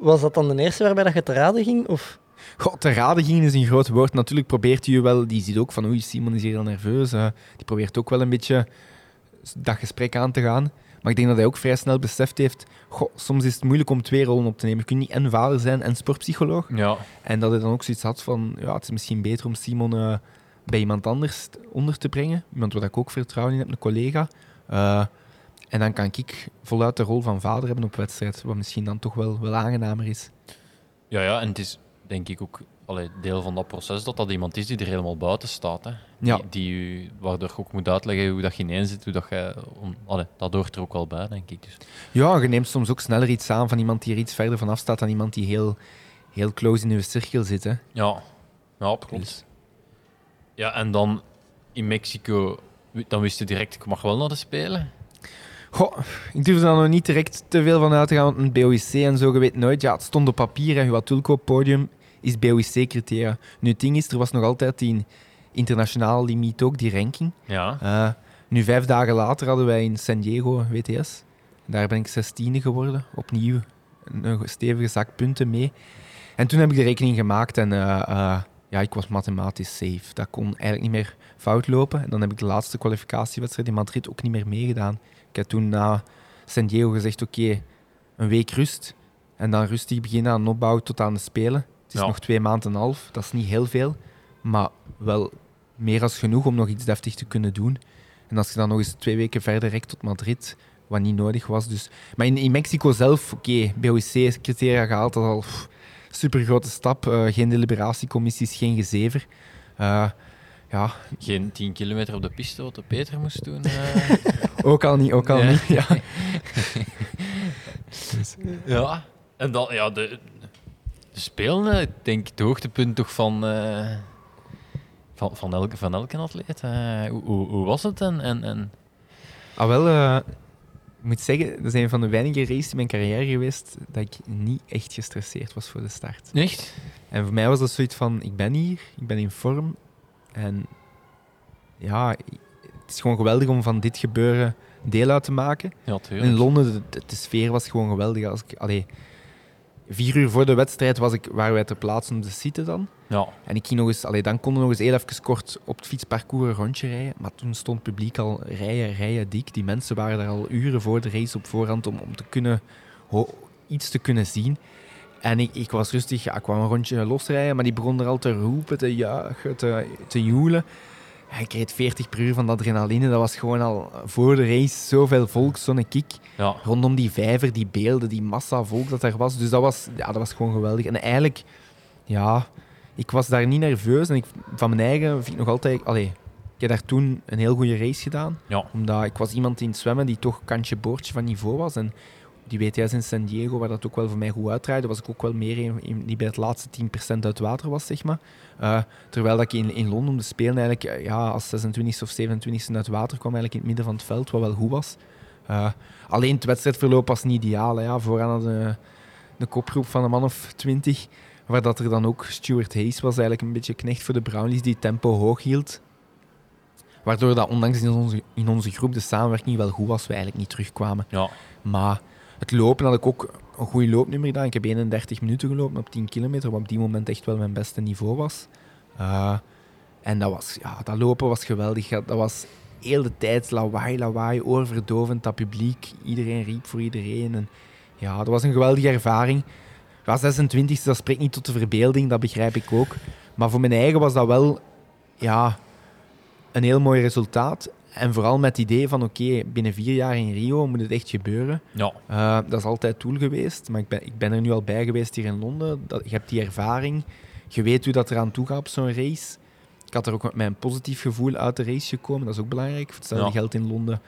Was dat dan de eerste waarbij dat je te raden ging? Of? God, te raden ging is een groot woord. Natuurlijk probeert hij je wel... Die ziet ook van, oei, Simon is hier heel nerveus. eh. die probeert ook wel een beetje dat gesprek aan te gaan. Maar ik denk dat hij ook vrij snel beseft heeft... Goh, soms is het moeilijk om twee rollen op te nemen. Je kunt niet en vader zijn en sportpsycholoog. Ja, En dat hij dan ook zoiets had van... Ja, het is misschien beter om Simon eh, bij iemand anders onder te brengen. Iemand waar ik ook vertrouwen in heb, een collega. Eh, en dan kan ik voluit de rol van vader hebben op wedstrijd. Wat misschien dan toch wel, wel aangenamer is. ja, ja, en het is denk ik ook allee, deel van dat proces dat dat iemand is die er helemaal buiten staat. Hè. Ja. Die, u, waardoor je ook moet uitleggen hoe dat je ineen zit, hoe dat je... Om, allee, dat hoort er ook wel bij, denk ik. Dus. Ja, je neemt soms ook sneller iets aan van iemand die er iets verder vanaf staat dan iemand die heel, heel close in uw cirkel zit. Hè. Ja, ja klopt. Dus, Ja, en dan in Mexico dan wist je direct, ik mag wel naar de Spelen. Goh, ik durf er dan nog niet direct te veel van uit te gaan, want een BOIC en zo, je weet nooit. Ja, het stond op papier, hè, je Watulco podium is BOIC-criteria. Nu, het ding is, er was nog altijd die internationale limiet ook, die ranking. Ja. Eh, nu, vijf dagen later hadden wij in San Diego WTS. Daar ben ik 16e geworden. Opnieuw een, stevige zak punten mee. En toen heb ik de rekening gemaakt en eh, eh, ja, ik was mathematisch safe. Dat kon eigenlijk niet meer fout lopen. En dan heb ik de laatste kwalificatiewedstrijd in Madrid ook niet meer meegedaan. Ik heb toen na San Diego gezegd, oké, een week rust. En dan rustig beginnen aan opbouw tot aan de Spelen. Het is Ja. nog twee maanden en een half. Dat is niet heel veel. Maar wel meer als genoeg om nog iets deftig te kunnen doen. En als je dan nog eens twee weken verder rekt tot Madrid, wat niet nodig was. Dus. Maar in, in Mexico zelf, oké, BOIC-criteria gehaald, dat is al super grote stap. Eh, geen deliberatiecommissies, geen gezever. Eh, ja, Geen 10 kilometer op de piste wat de Peter moest doen. eh. ook al niet, ook al Ja. niet. Ja. ja. En dan, ja, de Spelen, ik denk het hoogtepunt toch van, eh, van, van, elke, van elke atleet. Hoe, hoe, hoe was het? En, en, en Ah, wel, eh, ik moet zeggen, dat is een van de weinige races in mijn carrière geweest dat ik niet echt gestresseerd was voor de start. Echt? En voor mij was dat zoiets van, ik ben hier, ik ben in vorm. En ja, het is gewoon geweldig om van dit gebeuren deel uit te maken. Ja. In Londen, de, de- de sfeer was gewoon geweldig. Als ik, allee, vier uur voor de wedstrijd was ik, waren wij ter plaatse om te zitten dan. Ja, En ik ging nog eens, allee, dan konden we nog eens heel even kort op het fietsparcours een rondje rijden. Maar toen stond het publiek al rijen, rijen dik. Die mensen waren daar al uren voor de race op voorhand om, om te kunnen, iets te kunnen zien. En ik, ik was rustig, ja, ik kwam een rondje losrijden, maar die begon er al te roepen, te juichen, te, te joelen. Ik reed 40 per uur van de adrenaline. Dat was gewoon al voor de race zoveel volk, zo'n kick ja. rondom die vijver, die beelden, die massa volk dat er was. Dus dat was, ja, dat was gewoon geweldig. En eigenlijk, ja, ik was daar niet nerveus. En ik, van mijn eigen vind ik nog altijd... Allee, ik heb daar toen een heel goede race gedaan. Ja. Omdat ik was iemand in het zwemmen die toch kantje boordje van niveau was. En die WTS in San Diego, waar dat ook wel voor mij goed uitdraaide, was ik ook wel meer een die bij het laatste 10% uit water was, zeg maar. Eh, terwijl dat ik in, in Londen om te spelen eigenlijk eh, ja, als 26 of 27 uit water kwam, eigenlijk in het midden van het veld, wat wel goed was. Eh, alleen het wedstrijdverloop was niet ideaal. Hè, ja. Vooraan hadden we de kopgroep van een man of 20, waar dat er dan ook Stuart Hayes was, eigenlijk een beetje knecht voor de Brownlees, die tempo hoog hield. Waardoor dat ondanks in onze, in onze groep de samenwerking wel goed was, we eigenlijk niet terugkwamen. ja. Maar het lopen had ik ook een goed loopnummer gedaan. Ik heb 31 minuten gelopen op 10 kilometer, wat op die moment echt wel mijn beste niveau was. Uh, en dat, was, ja, dat lopen was geweldig. Dat was heel de tijd lawaai, lawaai, oorverdovend, dat publiek. Iedereen riep voor iedereen. En ja, dat was een geweldige ervaring. Ja, 26 dat spreekt niet tot de verbeelding, dat begrijp ik ook. Maar voor mijn eigen was dat wel ja, een heel mooi resultaat. En vooral met het idee van, oké, binnen vier jaar in Rio moet het echt gebeuren. ja. Uh, dat is altijd doel geweest, maar ik ben, ik ben er nu al bij geweest hier in Londen. Dat, je hebt die ervaring, je weet hoe dat eraan toe gaat op zo'n race. Ik had er ook met mijn positief gevoel uit de race gekomen, dat is ook belangrijk. Voor hetzelfde Ja. geld in Londen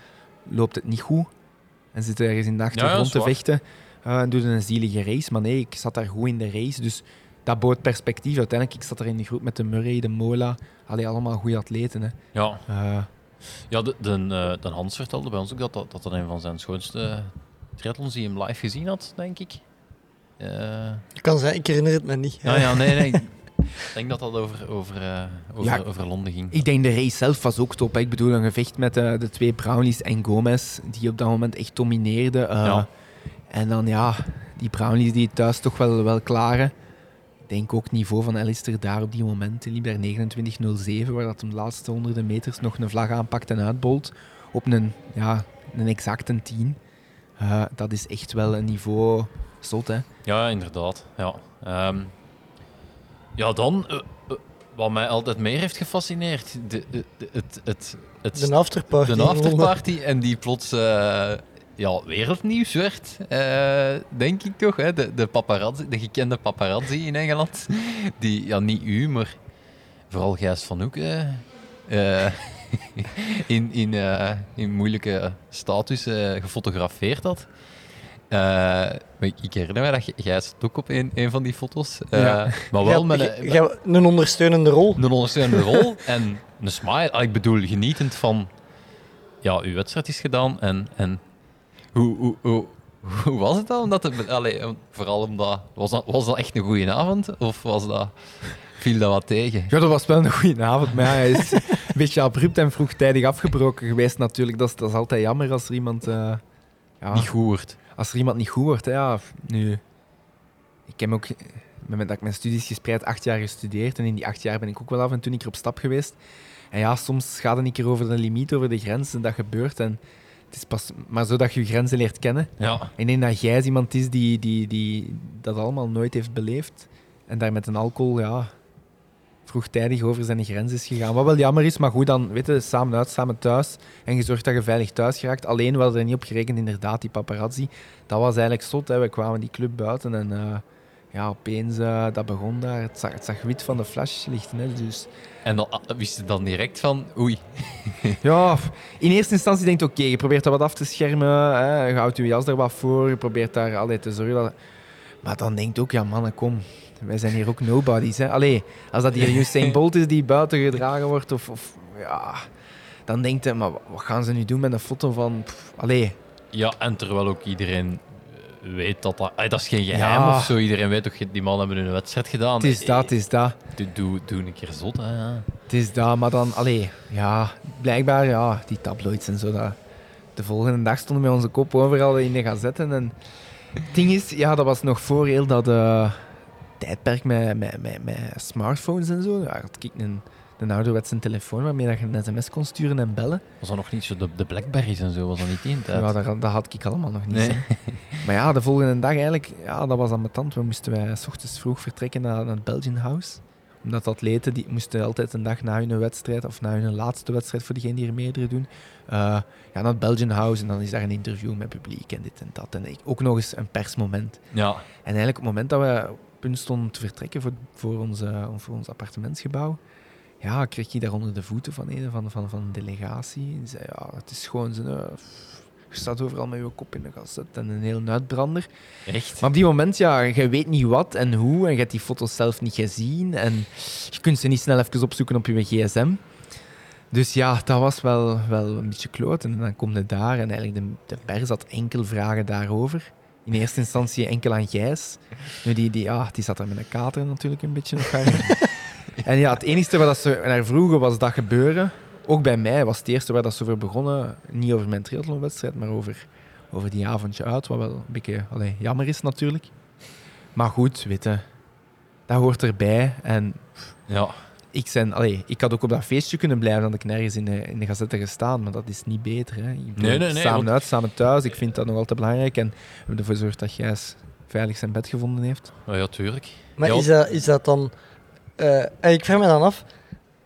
loopt het niet goed. En zit er ergens in de achtergrond ja, te vechten uh, en doet een zielige race. Maar nee, ik zat daar goed in de race, dus dat bood perspectief. Uiteindelijk, ik zat er in de groep met de Murray, de Mola, allee, allemaal goede atleten. Hè. ja. Uh, Ja, de, de, eh, de Hans vertelde bij ons ook dat dat, dat dat een van zijn schoonste triathlons die hem live gezien had, denk ik. Eh, Kan zijn, ik herinner het me niet. ja, ja, nee, nee. Ik denk dat dat over, over, eh, over, Ja. over Londen ging. Ik denk de race zelf was ook top. hè. Ik bedoel, een gevecht met eh, de twee Brownies en Gomez, die op dat moment echt domineerden. Eh, Ja. En dan ja, die Brownies die thuis toch wel, wel klaren. Ik denk ook het niveau van Alistair daar op die momenten liep daar 29.07, waar dat hem de laatste honderden meters nog een vlag aanpakt en uitbolt op een, ja, een exacte 10. Eh, dat is echt wel een niveau zot, hè. Ja, inderdaad. Ja, Ehm, ja dan, eh, eh, wat mij altijd meer heeft gefascineerd, de, de, de- het, het, het, De afterparty. de afterparty en die plots eh, ja, wereldnieuws werd, eh, denk ik toch. Hè? De, de, paparazzi, de gekende paparazzi in Engeland, die, ja, niet u, maar vooral Gijs van Hoeken, eh, in, in, eh, in moeilijke status gefotografeerd had. Ik, ik herinner me dat Gijs het ook op een, een van die foto's. Ja. Maar wel met een, een ondersteunende rol. een ondersteunende rol en een smile. Ah, ik bedoel, genietend van, ja, uw wedstrijd is gedaan. En, en hoe, hoe, hoe, hoe was het dan? Omdat het, allee, om- vooral omdat... Was dat, was dat echt een goede avond? Of was dat, viel dat wat tegen? Ja, dat was wel een goede avond, maar hij is een beetje abrupt en vroegtijdig afgebroken geweest natuurlijk. Dat is, dat is altijd jammer als er iemand... eh, ja, Niet goed wordt. als er iemand niet goed wordt, hè, ja, nu... Ik heb ook, met dat ik mijn studies gespreid, acht jaar gestudeerd. En in die acht jaar ben ik ook wel af en toe een keer op stap geweest. En ja, soms gaat het een keer over de limiet, over de grens, en dat gebeurt. En het is pas maar zo dat je je grenzen leert kennen. Ja, Ik denk dat jij iemand is die, die, die dat allemaal nooit heeft beleefd. En daar met een alcohol, ja, vroegtijdig over zijn grens is gegaan. Wat wel jammer is, maar goed, dan weet je, samen uit, samen thuis. En je zorgt dat je veilig thuis geraakt. Alleen, we hadden er niet op gerekend, inderdaad, die paparazzi. Dat was eigenlijk zot, hè. We kwamen die club buiten en eh, ja, opeens, eh, dat begon daar. Het zag, het zag wit van de flashlichten, hè. Dus en dan ah, wist je dan direct van... Oei, ja, in eerste instantie denk je, oké, je probeert dat wat af te schermen, hè, je houdt je jas er wat voor, je probeert daar altijd te zorgen dat... Maar dan denk je ook, ja mannen, kom, wij zijn hier ook nobodies. Hè. Allee, als dat hier Usain Bolt is die buiten gedragen wordt, of, of ja, dan denk je, maar wat gaan ze nu doen met een foto van... pff, allee, Ja, en terwijl ook iedereen weet dat dat... dat is geen geheim Ja. of zo. Iedereen weet toch, die mannen hebben hun wedstrijd gedaan. het is dat, het is dat. Doe, doe, doe een keer zot, hè. ja. Het is dat, maar dan, allee, ja, blijkbaar, ja, die tabloids en zo. Dat, de volgende dag stonden met onze kop overal in de gazetten. En het ding is, ja, dat was nog voor heel dat eh, tijdperk met, met, met, met smartphones en zo. Ja, had ik een, een ouderwetse telefoon waarmee dat je een sms kon sturen en bellen. Was dat nog niet zo de, de Blackberries en zo? Was dat niet in tijd? Ja, dat, dat had ik allemaal nog niet. Nee. Maar ja, de volgende dag eigenlijk, ja, dat was aan mijn tand. We moesten wij s ochtends vroeg vertrekken naar, naar het Belgian House. Omdat atleten die moesten altijd een dag na hun wedstrijd, of na hun laatste wedstrijd voor degene die er meerdere doen, eh, ja, naar het Belgian House. En dan is daar een interview met publiek en dit en dat. En ook nog eens een persmoment. Ja. En eigenlijk op het moment dat we punt stonden te vertrekken voor, voor, onze, voor ons appartementsgebouw, ja, kreeg je daar onder de voeten van een van, van, van een delegatie. Die zei, ja, het is gewoon zo'n... eh, je staat overal met je kop in de gazet en een heel uitbrander. Echt? Maar op die moment, ja, je weet niet wat en hoe en je hebt die foto's zelf niet gezien en je kunt ze niet snel even opzoeken op je gsm. Dus ja, dat was wel, wel een beetje kloten. En dan kom je daar en eigenlijk de, de pers had enkel vragen daarover. In eerste instantie enkel aan Gijs. Nu, die, die, ja, die zat daar met een kater natuurlijk een beetje nog En ja, het enige waar dat ze naar vroegen was dat gebeuren. Ook bij mij was het eerste waar dat ze over begonnen. Niet over mijn triathlonwedstrijd, maar over, over die avondje uit. Wat wel een beetje allee, jammer is natuurlijk. Maar goed, weet je, dat hoort erbij. En Ja. ik, zijn, allee, ik had ook op dat feestje kunnen blijven, dat ik nergens in de, in de gazette gestaan. Maar dat is niet beter. Hè. Ik Nee, nee, nee, samen want- uit, samen thuis. Ik vind dat nog altijd belangrijk. En we hebben ervoor gezorgd dat Gijs veilig zijn bed gevonden heeft. Oh, ja, tuurlijk. Maar Ja. is, dat, is dat dan... eh, en ik vraag me dan af,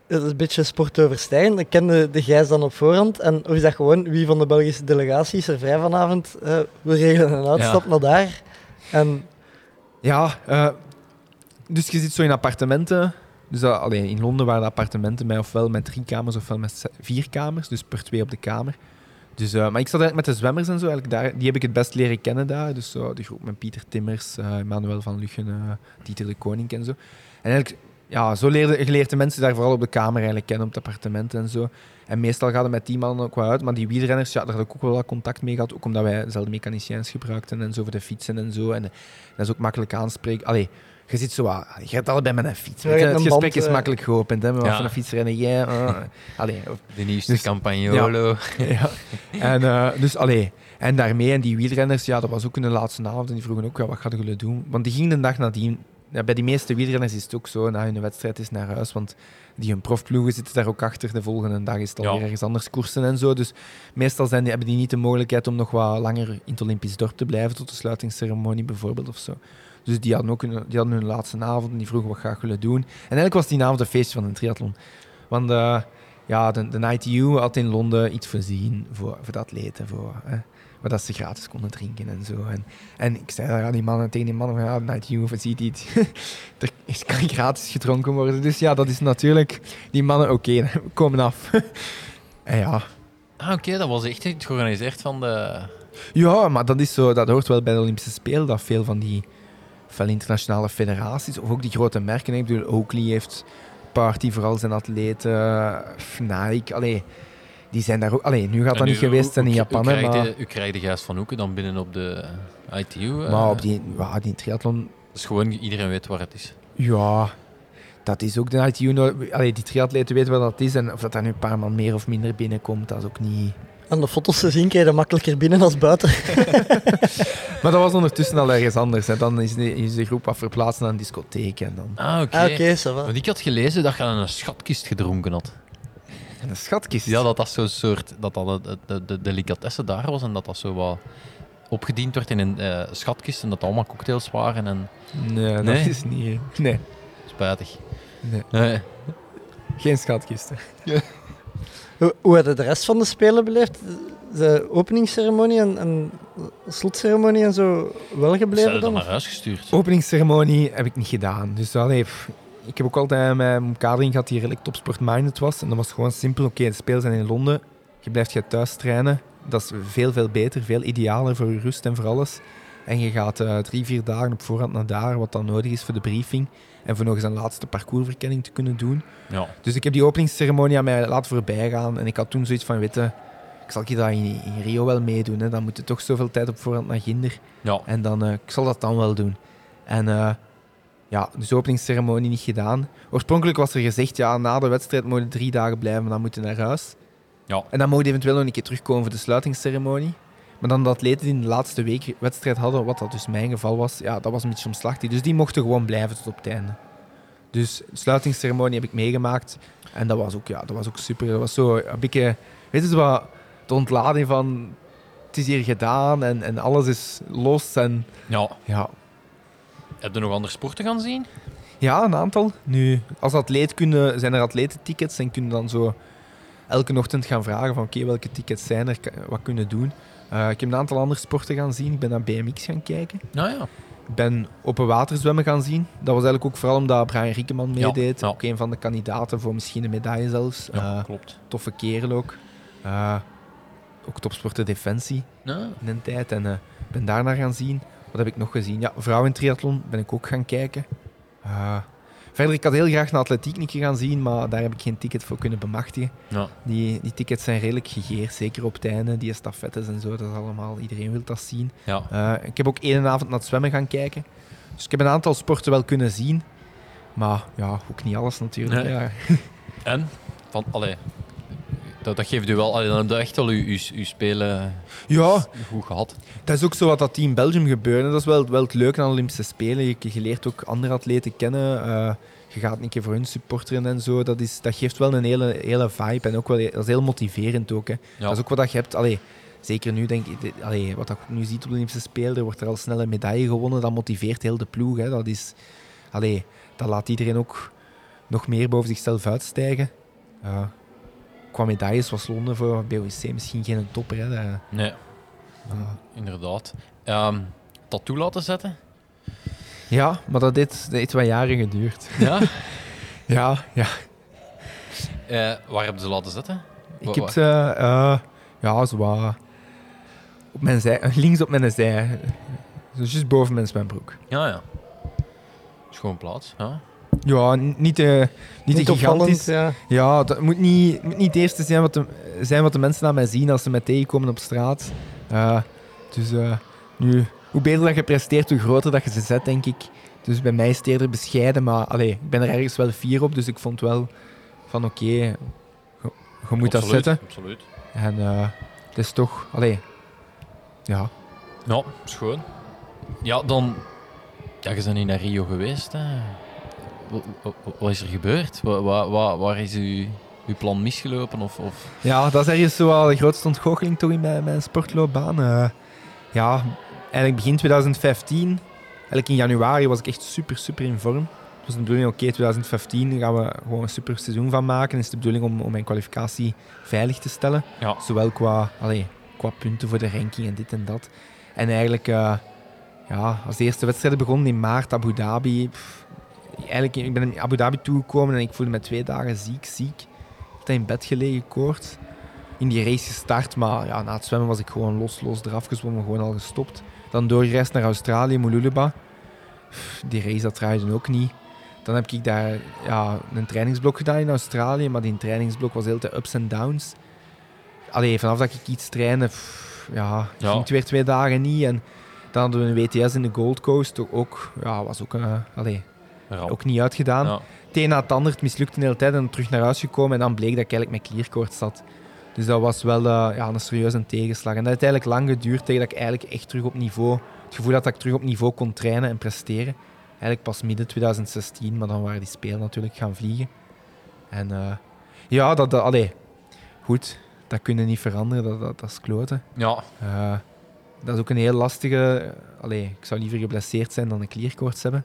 het is een beetje sportoverstijgend. Ik kende de Gijs dan op voorhand. En of is dat gewoon wie van de Belgische delegatie is er vrij vanavond? eh we regelen een uitstap naar daar. En Ja, eh, dus je zit zo in appartementen. Dus dat, allee, in Londen waren de appartementen met ofwel met drie kamers ofwel met vier kamers, dus per twee op de kamer. Dus, maar ik zat eigenlijk met de zwemmers en zo, eigenlijk daar, die heb ik het best leren kennen daar. Dus de groep met Pieter Timmers, Manuel van Luchen, eh, Dieter de Koning en zo. En eigenlijk, ja, zo leerde, je leert de mensen daar vooral op de kamer eigenlijk kennen, op het appartement en zo. En meestal gaat het met die mannen ook wel uit, maar die wielrenners, ja, daar had ik ook wel wat contact mee gehad, ook omdat wij dezelfde mechaniciëns gebruikten en zo voor de fietsen en zo. En eh, dat is ook makkelijk aanspreken. Allee, je zit zo wat, je hebt allebei met een fiets. Ja, Het een gesprek band, is eh. makkelijk geopend, hè, maar Ja. van een fiets rennen jij? eh, allee, De nieuwste Dus- Campagnolo. ja. En, eh, dus, allee, en daarmee, en die wielrenners, ja, dat was ook in de laatste avond, en die vroegen ook, ja, wat gaan jullie doen? Want die gingen de dag nadien, ja, bij die meeste wielrenners is het ook zo, na hun wedstrijd is naar huis, want die hun profploegen zitten daar ook achter, de volgende dag is het Ja. alweer ergens anders koersen en zo, dus meestal zijn die, hebben die niet de mogelijkheid om nog wat langer in het Olympisch dorp te blijven, tot de sluitingsceremonie bijvoorbeeld, of zo. Dus die hadden ook hun, die hadden hun laatste avond en die vroegen wat gaan jullie doen. En eigenlijk was die avond een feestje van een triathlon. Want eh, ja, de, de ITU had in Londen iets voorzien voor, voor de atleten, voor, hè, waar dat ze gratis konden drinken en zo. En, en ik zei aan die mannen, tegen die mannen van ja, voorziet iets. er kan gratis gedronken worden. Dus ja, dat is natuurlijk... Die mannen, oké, komen af. en ja... Ah, oké, dat was echt georganiseerd van de... Ja, maar dat, is zo, dat hoort wel bij de Olympische Spelen, dat veel van die veel internationale federaties, of ook die grote merken, ik bedoel, Oakley heeft party voor al zijn atleten, Nike, allee, die zijn daar ook... Nu gaat En dat niet geweest zijn in Japan, u krijgt maar, de- U krijgt de Gijs van Hoeken dan binnen op de eh, ITU. eh, maar op die, ja, die triathlon... Dus gewoon iedereen weet waar het is. Ja, dat is ook de ITU. Allee, die triatleten weten wat dat is. En of dat daar nu een paar man meer of minder binnenkomt, dat is ook niet... Aan de foto's te zien krijg je makkelijker binnen als buiten. Maar dat was ondertussen al ergens anders. Hè. Dan is de, is de groep wat verplaatst naar een discotheek. En dan Ah, oké. Ah, oké, ça va. Want ik had gelezen dat je aan een schatkist gedronken had. En een schatkist. Ja, dat dat zo'n soort... Dat dat de, de, de delicatesse daar was en dat dat zo wat opgediend werd in een eh, schatkist en dat dat allemaal cocktails waren en... Nee, dat Nee? is niet... Nee, Spijtig. Nee. Nee. geen schatkisten. Hoe, hoe hadden de rest van de Spelen beleefd? De openingsceremonie en, en slotceremonie en zo wel Ze gebleven hebben dan dan? naar huis gestuurd. Openingsceremonie heb ik niet gedaan. Dus allee, pff, ik heb ook altijd mijn omkadering gehad die redelijk topsport-minded was. En dat was gewoon simpel. Oké, de spelen zijn in Londen. Je blijft je thuis trainen. Dat is veel, veel beter. Veel idealer voor je rust en voor alles. En je gaat eh, drie, vier dagen op voorhand naar daar, wat dan nodig is voor de briefing. En voor nog eens een laatste parcoursverkenning te kunnen doen. Ja. Dus ik heb die openingsceremonie aan mij laten voorbij gaan. En ik had toen zoiets van, weet je, ik zal je dat in, in Rio wel meedoen. Hè. Dan moet je toch zoveel tijd op voorhand naar Ginder. Ja. En dan, eh, ik zal dat dan wel doen. En eh, ja, dus de openingsceremonie niet gedaan. Oorspronkelijk was er gezegd, ja, na de wedstrijd mogen drie dagen blijven, maar dan moeten naar huis. Ja. En dan mogen eventueel nog een keer terugkomen voor de sluitingsceremonie. Maar dan de atleten die in de laatste week wedstrijd hadden, wat dat dus mijn geval was, ja, dat was een beetje omslachtig. Dus die mochten gewoon blijven tot op het einde. Dus de sluitingsceremonie heb ik meegemaakt. En dat was ook, ja, dat was ook super. Dat was zo een beetje, weet je, wat de ontlading van, het is hier gedaan en, en alles is los. En ja. ja, Heb je nog andere sporten gaan zien? ja, een aantal. Nu, als atleet kunnen, zijn er atletentickets en kunnen dan zo elke ochtend gaan vragen van oké, welke tickets zijn er, wat kunnen doen. Eh, ik heb een aantal andere sporten gaan zien. Ik ben naar BMX gaan kijken. Nou ja. Ik ben open waterzwemmen gaan zien. Dat was eigenlijk ook vooral omdat Brian Riekeman meedeed. ja. Ook een van de kandidaten voor misschien een medaille zelfs. Ja, Eh, klopt. toffe kerel ook. Eh, ook topsporter defensie in een tijd. En ben daarnaar gaan zien. Wat heb ik nog gezien? Ja, vrouwen triathlon ben ik ook gaan kijken. Eh, verder, ik had heel graag een atletiek een keer gaan zien, maar daar heb ik geen ticket voor kunnen bemachtigen. Ja. Die, die tickets zijn redelijk gegeerd, zeker op het einde. Die estafettes en zo, dat is allemaal, iedereen wil dat zien. Ja. Eh, ik heb ook één avond naar het zwemmen gaan kijken. Dus ik heb een aantal sporten wel kunnen zien. Maar ja, ook niet alles natuurlijk. Nee. Ja. En? Van, allee, dat, dat geeft u wel, allee, dan heb je echt wel uw, uw, uw spelen ja, goed gehad. Dat is ook zo wat dat in Belgium gebeurde. Dat is wel, wel het leuke aan de Olympische Spelen. Je, je leert ook andere atleten kennen. Eh, je gaat een keer voor hun supporteren en zo. Dat, is, dat geeft wel een hele, hele vibe. En ook wel, dat is heel motiverend ook. Hè. Ja. Dat is ook wat dat je hebt. Allee, zeker nu, denk ik. Allee, wat ik nu ziet op de Olympische Spelen. Er wordt er al snel een medaille gewonnen. Dat motiveert heel de ploeg. Hè. Dat, is, allee, dat laat iedereen ook nog meer boven zichzelf uitstijgen. Eh, qua medailles was Londen voor BOC misschien geen topper. Hè. Dat- Nee, ah. inderdaad. Ehm tattoo laten zetten? Ja, maar dat heeft, dat heeft wat jaren geduurd. Ja. Ja, ja. Eh, waar hebben ze laten zetten? Ik heb ze, eh, ja, zo wat op mijn zij, links op mijn zij. Juist boven mijn zwembroek. Ja, ja. Schoon plaats. Ja. Ja, niet te, niet Niet gigantisch. ja. Ja, dat moet niet, moet niet het eerste zijn wat, de, zijn wat de mensen aan mij zien als ze mij tegenkomen op straat. Eh, dus eh, nu, hoe beter dat je presteert, hoe groter dat je ze zet, denk ik. Dus bij mij is het eerder bescheiden, maar allee, ik ben er ergens wel fier op. Dus ik vond wel van oké, je, je moet dat zetten. Absoluut. En eh, het is toch, allee, ja. Ja, schoon. Ja, dan... Ja, je bent niet naar Rio geweest, hè. Wat, is er gebeurd? Wa- wa- wa- waar is uw, uw plan misgelopen? Of, of... Ja, dat is ergens zo wel de grootste ontgoocheling toch in mijn, mijn sportloopbaan. Eh, ja, eigenlijk begin 2015, eigenlijk in januari was ik echt super, super in vorm. Het was de bedoeling, oké, 2015 daar gaan we gewoon een super seizoen van maken. is de bedoeling om, om mijn kwalificatie veilig te stellen. Ja. Zowel qua, allee, qua punten voor de ranking en dit en dat. En eigenlijk, eh, ja, als de eerste wedstrijden begonnen in maart, Abu Dhabi. pff, eigenlijk, ik ben in Abu Dhabi toegekomen en ik voelde me twee dagen ziek, ziek. Ik heb in bed gelegen, koorts. In die race gestart, maar ja, na het zwemmen was ik gewoon los, los eraf gezwommen, gewoon al gestopt. Dan doorgereisd naar Australië. Pff, Die race, dat draaide ook niet. Dan heb ik daar ja, een trainingsblok gedaan in Australië, maar die trainingsblok was heel te ups en downs. allee, vanaf dat ik iets trainde, pff, ja, Ja. ging het weer twee dagen niet. En dan hadden we een WTS in de Gold Coast, ook, ja, was ook, eh, allee, Ramp. ook niet uitgedaan. Ja. Het een na het ander, het mislukte de hele tijd en terug naar huis gekomen. En dan bleek dat ik eigenlijk met klierkoorts zat. Dus dat was wel eh, ja, een serieuze tegenslag. En dat heeft eigenlijk lang geduurd tegen dat ik eigenlijk echt terug op niveau... Het gevoel had dat ik terug op niveau kon trainen en presteren. Eigenlijk pas midden 2016, maar dan waren die spelen natuurlijk gaan vliegen. En eh, ja, dat, dat, allee, goed, dat kun je niet veranderen, dat, dat, dat is kloten. Ja, Eh, dat is ook een heel lastige. Allee, ik zou liever geblesseerd zijn dan een klierkoorts hebben.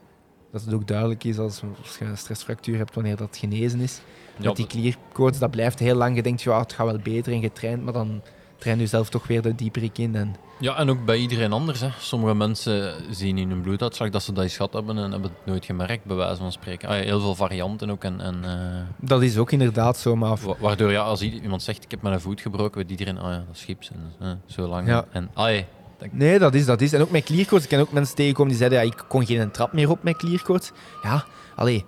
Dat het ook duidelijk is als, je een stressfractuur hebt wanneer dat genezen is. ja, dat die klierkoorts, dat blijft heel lang. Je denkt, ja, het gaat wel beter en getraind, maar dan train je zelf toch weer de dieperik in. En, Ja, en ook bij iedereen anders. Hè. Sommige mensen zien in hun bloeduitslag dat ze dat eens gehad hebben en hebben het nooit gemerkt, bij wijze van spreken. Ah, ja, heel veel varianten ook. En, en, eh, dat is ook inderdaad zo, maar wa- waardoor, ja, als iemand zegt, ik heb mijn voet gebroken, weet iedereen, ah ja, dat is gips. En, eh, zo lang. Ja. En, ah, ja, Nee, dat is, dat is. En ook met klierkoorts. Ik ken ook mensen tegenkomen die zeiden, ja, ik kon geen trap meer op met klierkoorts. Ja, allee,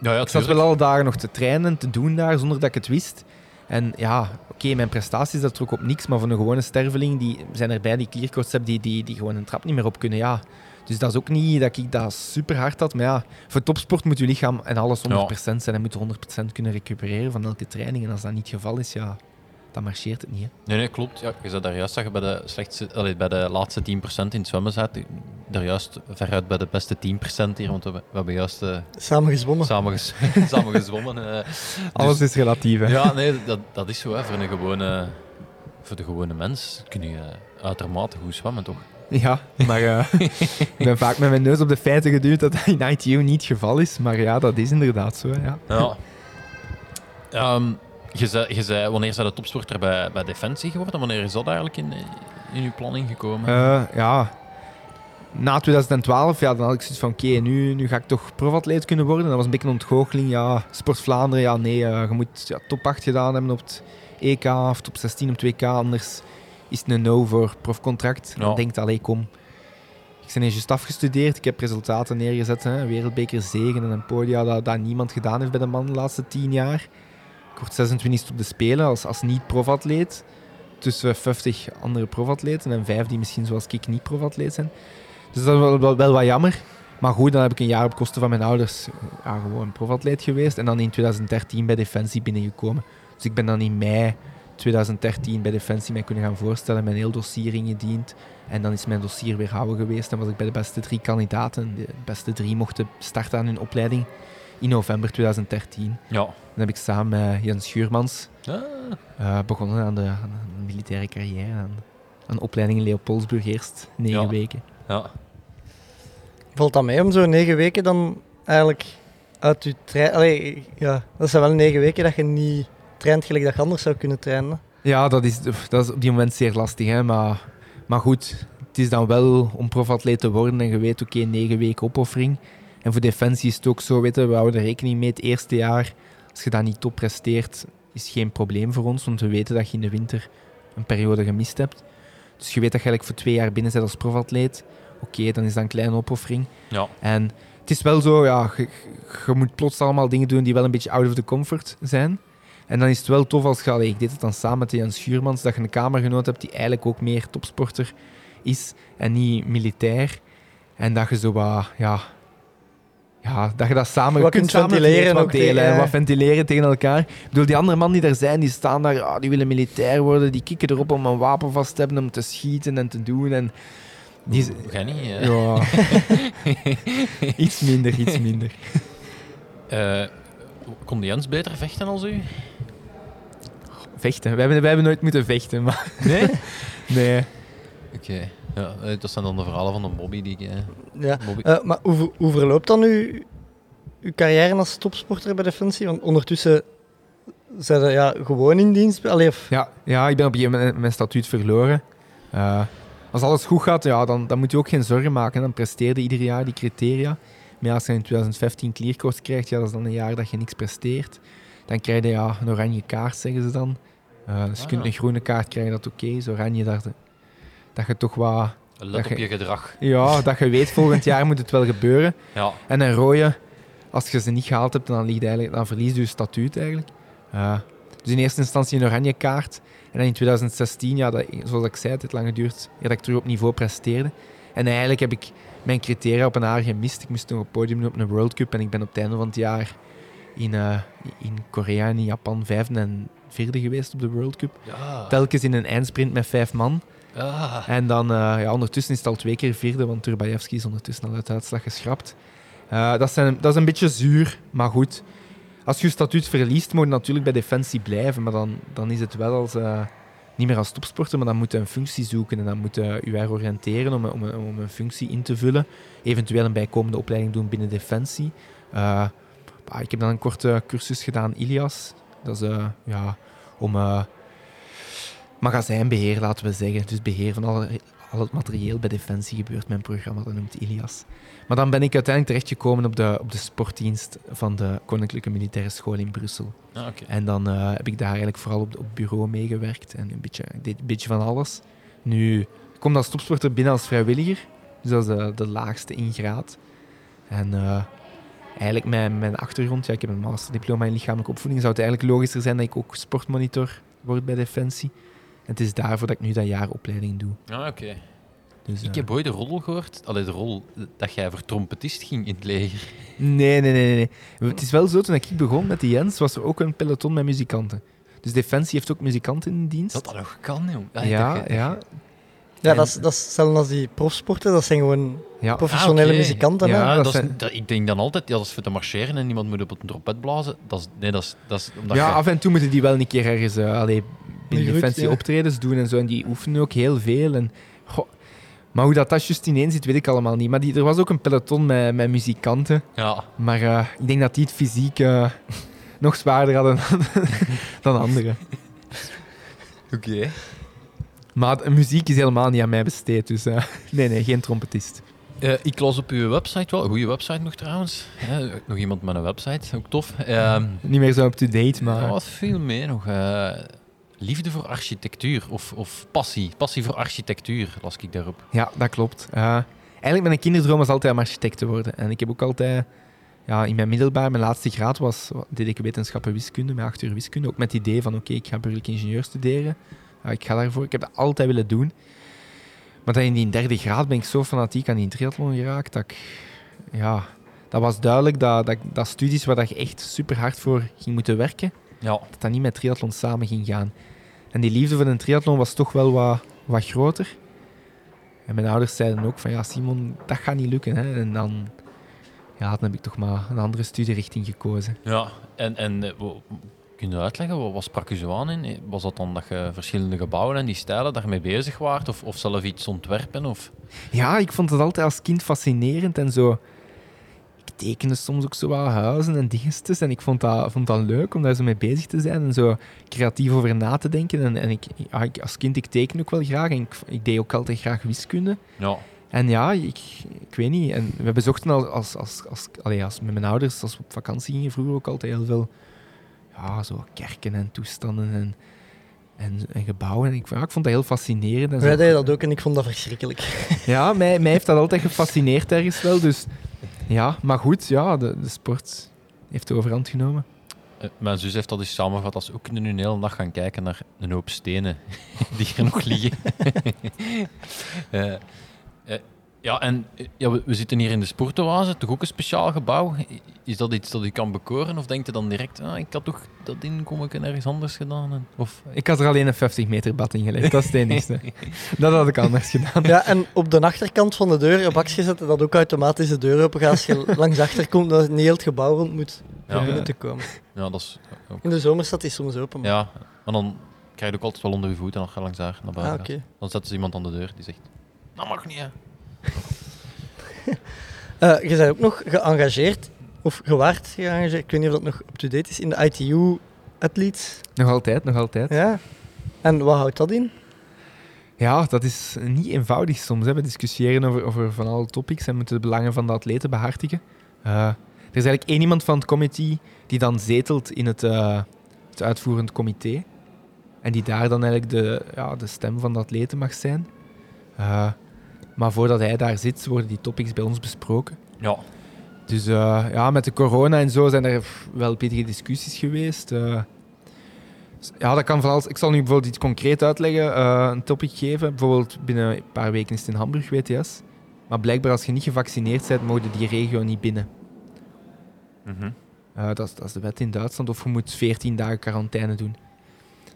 ja, ja ik zat wel alle dagen nog te trainen en te doen daar, zonder dat ik het wist. En ja, oké, mijn prestaties, dat trok op niks. Maar voor een gewone sterveling, die zijn erbij die klierkoorts hebben, die, die, die gewoon een trap niet meer op kunnen, ja. Dus dat is ook niet dat ik dat super hard had. Maar ja, voor topsport moet je lichaam en alles 100% zijn. En moet 100% kunnen recupereren van elke training. En als dat niet het geval is, ja, dan marcheert het niet. Hè. Nee, nee, klopt. Ja, je zei daar juist dat je bij de, slechtste, allee, bij de laatste 10% in het zwemmen zat. Daar juist veruit bij de beste 10% hier, want we, we hebben juist eh, Samen gezwommen. samen, ges- samen gezwommen. eh. Alles Dus- is relatief, hè. Ja, nee, dat, dat is zo. Hè. Voor, een gewone, voor de gewone mens kun je uitermate goed zwemmen, toch? Ja, maar eh, ik ben vaak met mijn neus op de feiten geduwd dat dat in ITU niet het geval is. Maar ja, dat is inderdaad zo. hè, Ja. Ja. Ehm, je, zei, je zei, wanneer zijn de topsporter bij, bij Defensie geworden? Wanneer is dat eigenlijk in, in uw planning gekomen? Eh, ja, na 2012 ja, dan had ik zoiets van oké, nu, nu ga ik toch profatleet kunnen worden. Dat was een beetje een ontgoocheling. Ja, Sport Vlaanderen, ja nee, eh, je moet ja, top 8 gedaan hebben op het EK of top 16 op het WK. Anders is het een no voor profcontract. Ja. Dan denkt allee, kom. Ik ben juist afgestudeerd. Ik heb resultaten neergezet. Hè. Wereldbeker zegen en een podia dat, dat niemand gedaan heeft bij de man de laatste 10 jaar. Ik word 26 op de Spelen als, als niet-profatleet. Tussen 50 andere profatleten en vijf die misschien zoals ik niet profatleet zijn. Dus dat is wel, wel, wat jammer. Maar goed, dan heb ik een jaar op kosten van mijn ouders ja, gewoon profatleet geweest. En dan in 2013 bij Defensie binnengekomen. Dus ik ben dan in mei 2013 bij Defensie mij kunnen gaan voorstellen. Mijn heel dossier ingediend. En dan is mijn dossier weer houden geweest. En was ik bij de beste drie kandidaten. De beste drie mochten starten aan hun opleiding in november 2013. ja. Dan heb ik samen met Jens Schuurmans Ah, eh, begonnen aan de, aan de militaire carrière. Aan, aan opleiding in Leopoldsburg eerst, negen Ja. weken. ja. Valt dat mee om zo negen weken dan eigenlijk uit je trein... Allee, ja, dat zijn wel negen weken dat je niet traint gelijk dat je anders zou kunnen trainen. Ja, dat is, dat is op die moment zeer lastig. Hè? Maar, maar goed, het is dan wel om profatleet te worden en je weet, oké, negen weken opoffering. En voor Defensie is het ook zo, weten, we houden er rekening mee het eerste jaar. Als je dat niet top presteert, is geen probleem voor ons, want we weten dat je in de winter een periode gemist hebt. Dus je weet dat je eigenlijk voor twee jaar binnen bent als profatleet. Oké, dan is dat een kleine opoffering. Ja. En het is wel zo, ja, je, je moet plots allemaal dingen doen die wel een beetje out of the comfort zijn. En dan is het wel tof als je, allee, ik deed het dan samen met Jan Schuurmans, dat je een kamergenoot hebt die eigenlijk ook meer topsporter is en niet militair. En dat je zo wat, ja, ja dat je dat samen Wat kunt ventileren wat ook delen, tegen- wat ventileren tegen elkaar. Ik bedoel, die andere mannen die er zijn, die staan daar, ah, die willen militair worden, die kikken erop om een wapen vast te hebben, om te schieten en te doen. En die, niet? eh? ja, iets minder, iets minder. Eh, kon Jens beter vechten als u? Vechten. Wij hebben, wij hebben nooit moeten vechten, maar... Nee? Nee. Oké. Ja, eh, dat zijn dan de verhalen van de Bobby die eh, Ja. Bobby... Eh, maar hoe, hoe verloopt dan uw, uw carrière als topsporter bij Defensie? Want ondertussen zijn ze ja, gewoon in dienst. Allee, of, Ja, ja, ik ben op een gegeven moment mijn statuut verloren. Eh, als alles goed gaat, ja, dan, dan moet je ook geen zorgen maken. Dan presteerde ieder jaar die criteria. Maar ja, als je in 2015 clearcourse krijgt, ja, dat is dan een jaar dat je niks presteert. Dan krijg je ja, een oranje kaart, zeggen ze dan. Eh, dus je Ah, kunt ja. een groene kaart krijgen, dat oké is. Oranje, dat, dat je toch wat... Let op je- je gedrag. Ja, dat je weet, volgend jaar moet het wel gebeuren. Ja. En een rode, als je ze niet gehaald hebt, dan, ligt eigenlijk, dan verlies je je statuut eigenlijk. Eh, dus in eerste instantie een oranje kaart. En dan in 2016, ja, dat, zoals ik zei, het heeft lang geduurd dat ik terug op niveau presteerde. En eigenlijk heb ik mijn criteria op een haar gemist. Ik moest nog op het podium doen op een World Cup en ik ben op het einde van het jaar in, eh, in Korea en in Japan vijfde en vierde geweest op de World Cup. Ja. Telkens in een eindsprint met vijf man. Ah. En dan, eh, ja, ondertussen is het al twee keer vierde, want Turbayevski is ondertussen al uit de uitslag geschrapt. Eh, dat, zijn, dat is een beetje zuur, maar goed. Als je statuut verliest, moet je natuurlijk bij Defensie blijven. Maar dan, dan is het wel als, eh, niet meer als topsporter, maar dan moet je een functie zoeken. En dan moet je je weer oriënteren om, om, om een functie in te vullen. Eventueel een bijkomende opleiding doen binnen Defensie. Ik heb dan een korte cursus gedaan, Ilias. Dat is ja, om magazijnbeheer, laten we zeggen. Dus beheer van al, al het materieel bij Defensie gebeurt mijn programma, dat noemt Ilias. Maar dan ben ik uiteindelijk terechtgekomen op de, op de sportdienst van de Koninklijke Militaire School in Brussel. Ah. En dan eh, heb ik daar eigenlijk vooral op, op bureau meegewerkt en een beetje, ik deed een beetje van alles. Nu, ik kom als topsporter binnen als vrijwilliger, dus dat is de, de laagste in graad. En eh, eigenlijk mijn, mijn achtergrond, ja, ik heb een masterdiploma in lichamelijke opvoeding, zou het eigenlijk logischer zijn dat ik ook sportmonitor word bij Defensie. Het is daarvoor dat ik nu dat jaar opleiding doe. Ah, oké. Dus, Ik eh, heb ooit de rol gehoord, allee, de rol dat jij voor trompetist ging in het leger. Nee, nee, nee, nee. Het is wel zo, toen ik begon met de Jens, was er ook een peloton met muzikanten. Dus Defensie heeft ook muzikanten in dienst. Dat dat nog kan, jong. Ah, ja, ja, Ja, En- dat is, dat is hetzelfde als die profsporten. Dat zijn gewoon ja. professionele Ah, oké. muzikanten. Ja, Ja, dat is, ik denk dan altijd, ja, dat is voor te marcheren en iemand moet op een trompet blazen. Dat is, nee, dat is, dat is omdat ja, je- af en toe moeten die wel een keer ergens uh, allee, groet, Defensie ja. optredens doen en zo. En die oefenen ook heel veel. En, goh, maar hoe dat, dat juist ineen zit, weet ik allemaal niet. Maar die, er was ook een peloton met, met muzikanten. Ja, Maar eh, ik denk dat die het fysiek eh, nog zwaarder hadden dan anderen. oké. Maar muziek is helemaal niet aan mij besteed. Dus eh, nee, nee, geen trompetist. Eh, ik las op uw website wel, een goede website nog trouwens. Nog iemand met een website, ook tof. Ehm Niet meer zo up-to-date, maar... Was veel meer nog. eh, liefde voor architectuur of, of passie. Passie voor architectuur las ik daarop. Ja, dat klopt. Eigenlijk mijn kinderdroom was altijd om architect te worden. En ik heb ook altijd... Ja, in mijn middelbaar, mijn laatste graad was, deed ik wetenschappen wiskunde, met acht uur wiskunde. Ook met het idee van, oké, ik ga burgerlijk ingenieur studeren. Ja, ik ga daarvoor. Ik heb dat altijd willen doen. Maar dan in die derde graad ben ik zo fanatiek aan die triathlon geraakt, dat ik... Ja, dat was duidelijk dat, dat, dat studies waar dat je echt super hard voor ging moeten werken, Ja, dat dat niet met triathlon samen ging gaan. En die liefde voor een triathlon was toch wel wat, wat groter. En mijn ouders zeiden ook van, ja Simon, dat gaat niet lukken. Hè. En dan, ja, dan heb ik toch maar een andere studierichting gekozen. ja. En, en eh, kun je uitleggen, wat, wat sprak je zo aan in? Was dat dan dat je verschillende gebouwen en die stijlen daar mee bezig waart? Of, of zelf iets ontwerpen? Of... Ja, ik vond het altijd als kind fascinerend en zo. Ik tekende soms ook zo huizen en dingetjes. En ik vond dat, vond dat leuk om daar zo mee bezig te zijn en zo creatief over na te denken. En, en ik, ja, ik, als kind, ik teken ook wel graag en ik, ik deed ook altijd graag wiskunde. Ja, En ja, ik, ik weet niet. En we bezochten al als, als, als, allee, als met mijn ouders, als we op vakantie gingen, vroeger ook altijd heel veel ja, zo kerken en toestanden en, en, en gebouwen. En ik, ja, ik vond dat heel fascinerend. En. Wij deden dat ook en ik vond dat verschrikkelijk. Ja, mij, mij heeft dat altijd gefascineerd ergens wel. Dus ja, maar goed, ja, de, de sport heeft de overhand genomen. Eh, Mijn zus heeft dat eens samengevat als ook kunnen nu een hele dag gaan kijken naar een hoop stenen die er nog liggen. Eh, ja, en ja, we, we zitten hier in de sportoase, toch ook een speciaal gebouw. Is dat iets dat u kan bekoren? Of denkt u dan direct, ah, ik had toch dat inkomen ergens anders gedaan? En- Of, Ik had er alleen een 50 meter bad in gelegd, dat is het enigste. dat had ik anders gedaan. Ja, en op de achterkant van de deur een bakje zetten dat ook automatisch de deur open gaat als je langs achter komt, dat niet heel het gebouw rond moet om Ja. binnen te komen. ja, dat is ook... In de zomer staat die soms open. maar- Ja, maar dan krijg je ook altijd wel onder je voeten als je langs daar naar Ah, buiten gaat. Dan zetten ze iemand aan de deur die zegt, dat mag niet, hè. Eh, je bent ook nog geëngageerd, of gewaard geëngageerd, ik weet niet of dat nog up-to-date is, in de ITU Athletes. Nog altijd, nog altijd. Ja. En wat houdt dat in? Ja, dat is niet eenvoudig soms. Hè. We discussiëren over, over van alle topics en moeten de belangen van de atleten behartigen. Eh, er is eigenlijk één iemand van het comité die dan zetelt in het, eh, het uitvoerend comité. En die daar dan eigenlijk de, ja, de stem van de atleten mag zijn. Maar voordat hij daar zit, worden die topics bij ons besproken. Ja, Dus eh, ja, met de corona en zo zijn er wel pittige discussies geweest. Eh, Ja, dat kan van alles. Ik zal nu bijvoorbeeld iets concreet uitleggen, eh, een topic geven. Bijvoorbeeld binnen een paar weken is het in Hamburg, WTS. Maar blijkbaar als je niet gevaccineerd bent, mogen die regio niet binnen. Mhm. Dat, is, dat is de wet in Duitsland. Of je moet 14 dagen quarantaine doen.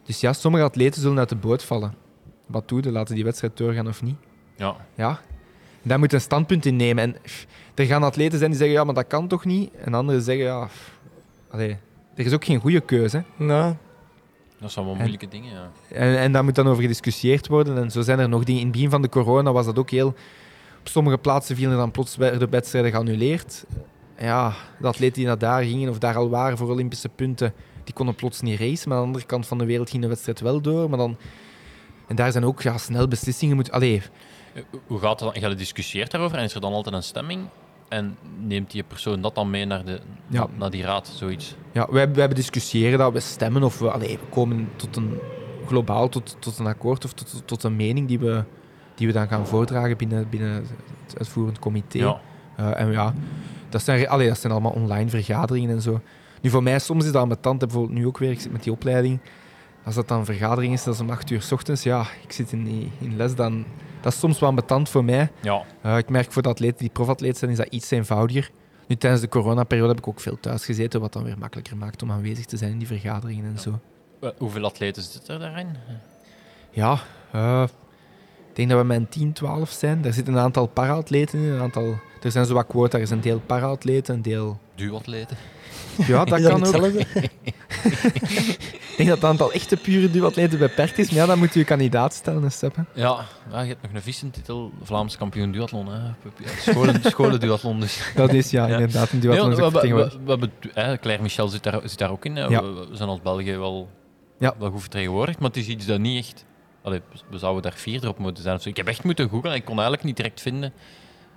Dus ja, sommige atleten zullen uit de boot vallen. Wat doe je? Laten die wedstrijd doorgaan of niet? Ja. Ja. En daar moet je een standpunt in nemen. En pff, er gaan atleten zijn die zeggen, ja, maar dat kan toch niet? En anderen zeggen, ja... pff, allee, er is ook geen goede keuze. Nou, Dat zijn wel En- moeilijke dingen, ja. En, en daar moet dan over gediscussieerd worden. En zo zijn er nog dingen. In het begin van de corona was dat ook heel... Op sommige plaatsen vielen dan plots de wedstrijden geannuleerd. Ja, de atleten die naar daar gingen of daar al waren voor Olympische punten, die konden plots niet racen. Maar aan de andere kant van de wereld ging de wedstrijd wel door. Maar dan... En daar zijn ook ja, snel beslissingen moeten... Allee, Hoe gaat? Ga je discussieert daarover en is er dan altijd een stemming? En neemt die persoon dat dan mee naar, de, Ja. naar die raad, zoiets? Ja, wij, wij discussiëren dat, we stemmen of we, allee, we komen tot een, globaal tot, tot een akkoord of tot, tot een mening die we, die we dan gaan voordragen binnen, binnen het uitvoerend comité. Ja. Eh, en ja, dat zijn, allee, dat zijn allemaal online vergaderingen en zo. Nu, voor mij soms is dat met tante bijvoorbeeld nu ook weer, ik zit met die opleiding. Als dat dan een vergadering is, dat is om 8 uur s ochtends, ja, ik zit in, in les, dan, dat is soms wel ambetant voor mij. Ja. Eh, ik merk voor de atleten die profatleet zijn, is dat iets eenvoudiger. Nu, tijdens de coronaperiode heb ik ook veel thuis gezeten, wat dan weer makkelijker maakt om aanwezig te zijn in die vergaderingen en zo. Hoeveel atleten zitten er daarin? Ja, eh, ik denk dat we met een 10, 12 zijn. Daar zitten een aantal para-atleten in, een aantal... Er zijn zo wat quota, er is een deel para-atleten, een deel... Duatleten? Ja, dat kan ook. Ik denk dat het aantal echte pure duatleten beperkt is, maar ja, dan moet je je kandidaat stellen, hè. Ja, ja, je hebt nog een vicentitel, Vlaams kampioen duathlon. Hè. Scholen, scholen duathlon dus. Dat is ja, Ja. inderdaad een Nee, is ook we, Claire Michel zit daar, zit daar ook in. We, we zijn als België wel, Ja. wel goed vertegenwoordigd, maar het is iets dat niet echt... Allee, we zouden daar vierder op moeten zijn. of zo. Ik heb echt moeten googlen, ik kon eigenlijk niet direct vinden.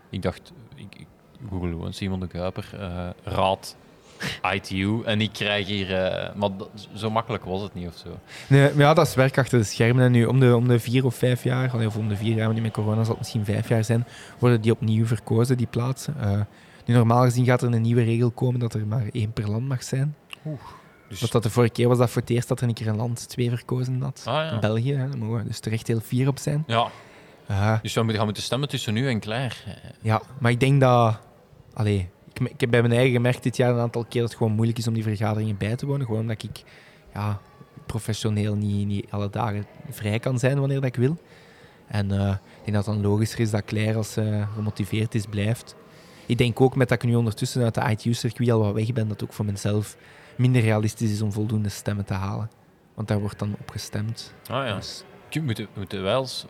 Ik dacht, ik, ik google gewoon Simon de Kuiper, eh, raad, ITU, en ik krijg hier... eh, maar zo makkelijk was het niet of zo. Nee, maar ja, dat is werk achter de schermen. En nu om de, om de vier of vijf jaar, of om de vier jaar, maar niet met corona zal het misschien vijf jaar zijn, worden die opnieuw verkozen, die plaatsen. Eh, nu, normaal gezien gaat er een nieuwe regel komen dat er maar één per land mag zijn. Dus, Dat dat de vorige keer was dat voor het eerst dat er een keer een land twee verkozen had. Ah, ja. In België, hè, daar mogen we dus terecht heel fier op zijn. ja, Eh, dus we gaan moeten stemmen tussen nu en Claire. ja, maar ik denk dat... Allee, ik, ik heb bij mijn eigen gemerkt dit jaar een aantal keer dat het gewoon moeilijk is om die vergaderingen bij te wonen. Gewoon omdat ik ja, professioneel niet, niet alle dagen vrij kan zijn wanneer dat ik wil. En eh, ik denk dat het dan logischer is dat Claire, als ze gemotiveerd is, blijft. Ik denk ook met dat ik nu ondertussen uit de ITU-circuit al wat weg ben, dat het ook voor mezelf minder realistisch is om voldoende stemmen te halen. Want daar wordt dan op gestemd. Ah ja. Dus, Moeten, moeten wij als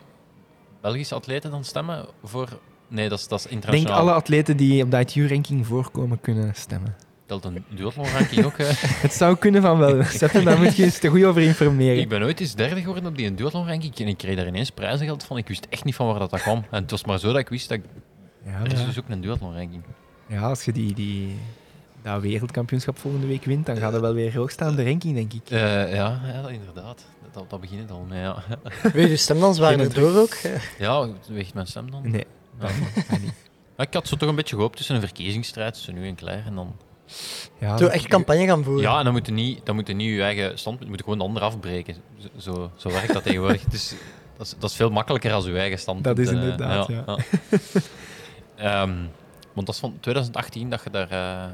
Belgische atleten dan stemmen voor... Nee, dat is, dat is ik denk alle atleten die op de ITU-ranking voorkomen kunnen stemmen. Telt een duathlon-ranking ook. hè? Het zou kunnen van wel. Seppen, daar moet je eens te goed over informeren. ik ben ooit eens derde geworden op die duathlon-ranking en ik kreeg daar ineens prijzengeld van. Ik wist echt niet van waar dat, dat kwam. En het was maar zo dat ik wist dat ik... Ja, Er is dus ook een duathlon-ranking. ja, als je die, die, dat wereldkampioenschap volgende week wint, dan gaat er wel weer hoog staan de ranking, denk ik. Eh, ja, ja, inderdaad. Dat, dat begint het al mee, ja. Weet je, stem dan zwaar Geen door ook. Ja, weegt mijn stem dan? Nee, Ja. Ja, ik had zo toch een beetje gehoopt tussen een verkiezingsstrijd tussen nu en Claire. En dan... Ja, Zo echt campagne gaan voeren. Ja, en dan moet je niet, dan moet je niet je eigen standpunt, je moet gewoon de ander afbreken. Zo, zo, werkt dat tegenwoordig. Dus dat is, dat is veel makkelijker als je eigen standpunt. Dat is eh, inderdaad, ja. Ehm, want dat is van 2018 dat je daar... eh,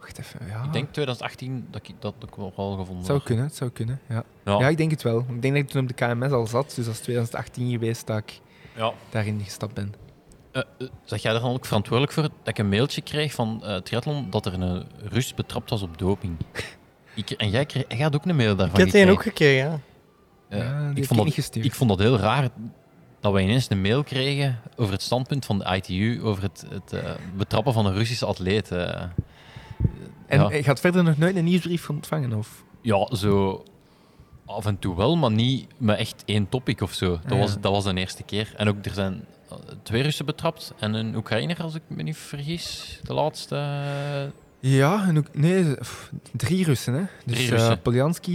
Wacht even, ja. Ik denk 2018 dat ik dat ook wel al gevonden Het zou heb. kunnen, het zou kunnen, ja. Ja. Ja, ik denk het wel. Ik denk dat ik toen op de KMS al zat, dus dat is 2018 geweest dat ik Ja. daarin gestapt ben. Eh, eh, zeg jij er dan ook verantwoordelijk voor dat ik een mailtje kreeg van eh Triathlon dat er een Rus betrapt was op doping? Ik, en jij, kreeg, jij had ook een mail ik daarvan heb die ook gekregen. ja. Ja, ik, ik vond dat, ik vond dat heel raar dat we ineens een mail kregen over het standpunt van de ITU over het, het betrappen van een Russische atleet. En ja. je had verder nog nooit een nieuwsbrief ontvangen, of? Ja, zo af en toe wel, maar niet met echt één topic of zo. Dat, Ah, was, dat was de eerste keer. En ook, er zijn twee Russen betrapt en een Oekraïner, als ik me niet vergis. De laatste. eh, Ja, en ook, nee, pff, drie Russen, hè. Dus Drie eh, Russen.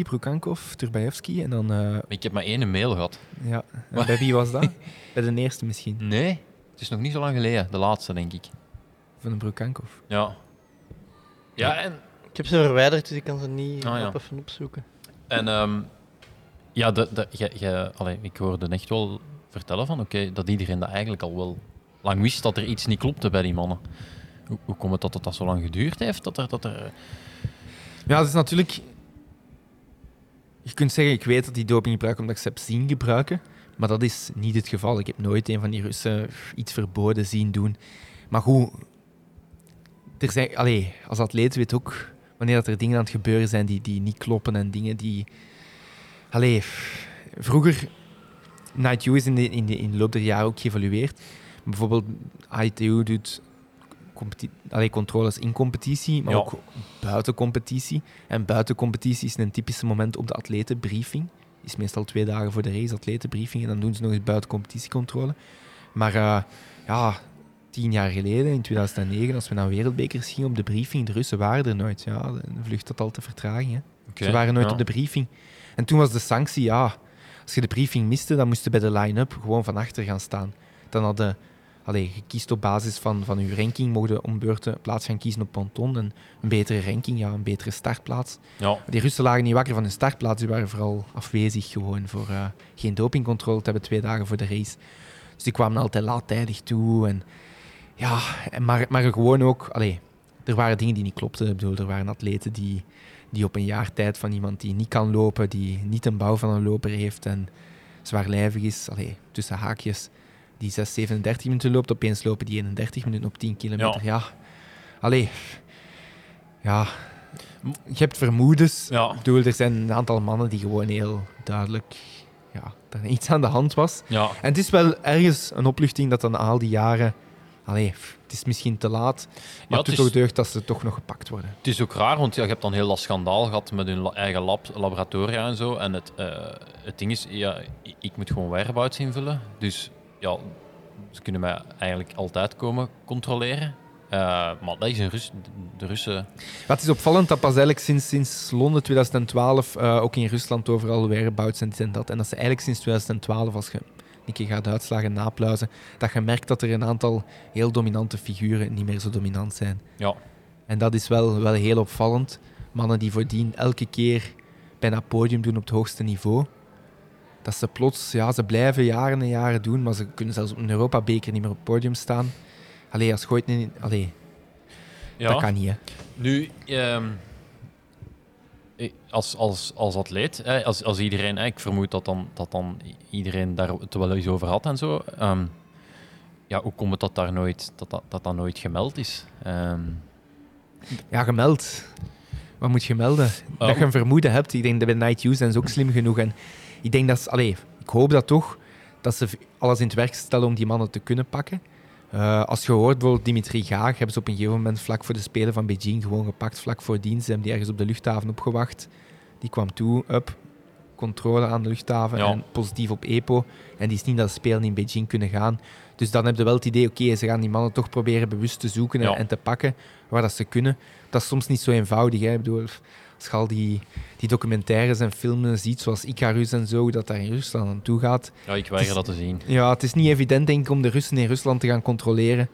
Brukankov, Turbaevski en dan... eh, Ik heb maar één mail gehad. ja, en bij wie was dat? bij de eerste misschien, Nee, het is nog niet zo lang geleden. De laatste, denk ik. van Brukankov. Ja. Ja, en Ik heb ze verwijderd, dus ik kan ze niet Ah, ja. op even opzoeken. En ehm, ja, de, de, je, je, allee, ik hoorde echt wel vertellen van oké, dat iedereen dat eigenlijk al wel lang wist dat er iets niet klopte bij die mannen. Hoe, hoe komt het dat het dat zo lang geduurd heeft? Dat er, dat er, Ja, het is natuurlijk... Je kunt zeggen, ik weet dat die doping gebruiken omdat ik ze heb zien gebruiken. Maar dat is niet het geval. Ik heb nooit een van die Russen iets verboden zien doen. Maar goed, er zijn, allee, als atleet weet ook wanneer dat er dingen aan het gebeuren zijn die, die niet kloppen en dingen die... Allee, vroeger... Night U is in de, in, de, in de loop der jaren ook geëvolueerd. Bijvoorbeeld, ITU doet allee, controles in competitie, maar Ja. ook buiten competitie. En buiten competitie is een typische moment op de atletenbriefing. Is meestal twee dagen voor de race, atletenbriefing. En dan doen ze nog eens buiten competitiecontrole. Maar eh, ja, tien jaar geleden, in 2009, als we naar wereldbekers gingen op de briefing, de Russen waren er nooit. Ja, de vlucht had al te vertraging. Hè. Ze waren nooit ja. op de briefing. En toen was de sanctie, ja, als je de briefing miste, dan moest je bij de line-up gewoon van achter gaan staan. Dan hadden allee, je kiest op basis van, van je ranking, mogen om beurten plaats gaan kiezen op ponton. En een betere ranking, ja, een betere startplaats. Ja, Die Russen lagen niet wakker van hun startplaats, die waren vooral afwezig gewoon voor eh, geen dopingcontrole te hebben twee dagen voor de race. Dus die kwamen altijd laattijdig toe. En, ja, maar, maar gewoon ook, allee, er waren dingen die niet klopten. Ik bedoel, er waren atleten die, die op een jaar tijd van iemand die niet kan lopen, die niet een bouw van een loper heeft en zwaarlijvig is, allee, tussen haakjes, die 6, 37 minuten loopt, opeens lopen die 31 minuten op 10 kilometer. Ja, allee, ja, je hebt vermoedens. ja, Ik bedoel, er zijn een aantal mannen die gewoon heel duidelijk ja, dat er iets aan de hand was. ja. En het is wel ergens een opluchting dat dan al die jaren... Allee, pff, het is misschien te laat, maar Ja, het doet is- toch deugd dat ze toch nog gepakt worden. Het is ook raar, want ja, je hebt dan heel dat schandaal gehad met hun la- eigen lab, laboratoria en zo. En het, eh, het ding is, ja, ik, moet gewoon whereabouts invullen. Dus ja, ze kunnen mij eigenlijk altijd komen controleren. Eh, maar dat is een Rus, de Russen... Het is opvallend dat pas eigenlijk sinds, sinds Londen 2012 eh, ook in Rusland overal whereabouts en dit en dat. En dat ze eigenlijk sinds 2012, als je keer gaat uitslagen napluizen, dat je merkt dat er een aantal heel dominante figuren niet meer zo dominant zijn. Ja, En dat is wel, wel heel opvallend. Mannen die voordien elke keer bijna podium doen op het hoogste niveau. Dat ze plots, ja, ze blijven jaren en jaren doen, maar ze kunnen zelfs op een Europa-beker niet meer op het podium staan. Allee, als gooit niet... Allee, ja. dat kan niet, hè. Nu, ehm, eh, als, als, als atleet, hè, als, als iedereen, hè, ik vermoed dat dan, dat dan iedereen daar het wel eens over had en zo. ehm, ja, hoe komt het dat daar nooit, dat, dat, dat, dat nooit gemeld is? Ehm, Ja, gemeld. Wat moet je melden? Dat je een vermoeden hebt. Ik denk dat bij Night Use zijn ze ook slim genoeg. En ik denk dat ze... Allee, ik hoop dat toch, dat ze alles in het werk stellen om die mannen te kunnen pakken. Eh, als je hoort, bijvoorbeeld Dimitri Gaag, hebben ze op een gegeven moment vlak voor de Spelen van Beijing gewoon gepakt, vlak voor dienst. Ze hebben die ergens op de luchthaven opgewacht. Die kwam toe, up, controle aan de luchthaven Ja. en positief op EPO. En die is niet naar de Spelen in Beijing kunnen gaan. Dus dan heb je wel het idee, oké, ze gaan die mannen toch proberen bewust te zoeken en, Ja. en te pakken waar dat ze kunnen. Dat is soms niet zo eenvoudig. Hè. Ik bedoel, als je al die, die documentaires en filmen ziet, zoals Icarus en zo, dat daar in Rusland aan toe gaat. ja, ik weiger dat te zien. Ja, het is niet evident, denk ik, om de Russen in Rusland te gaan controleren.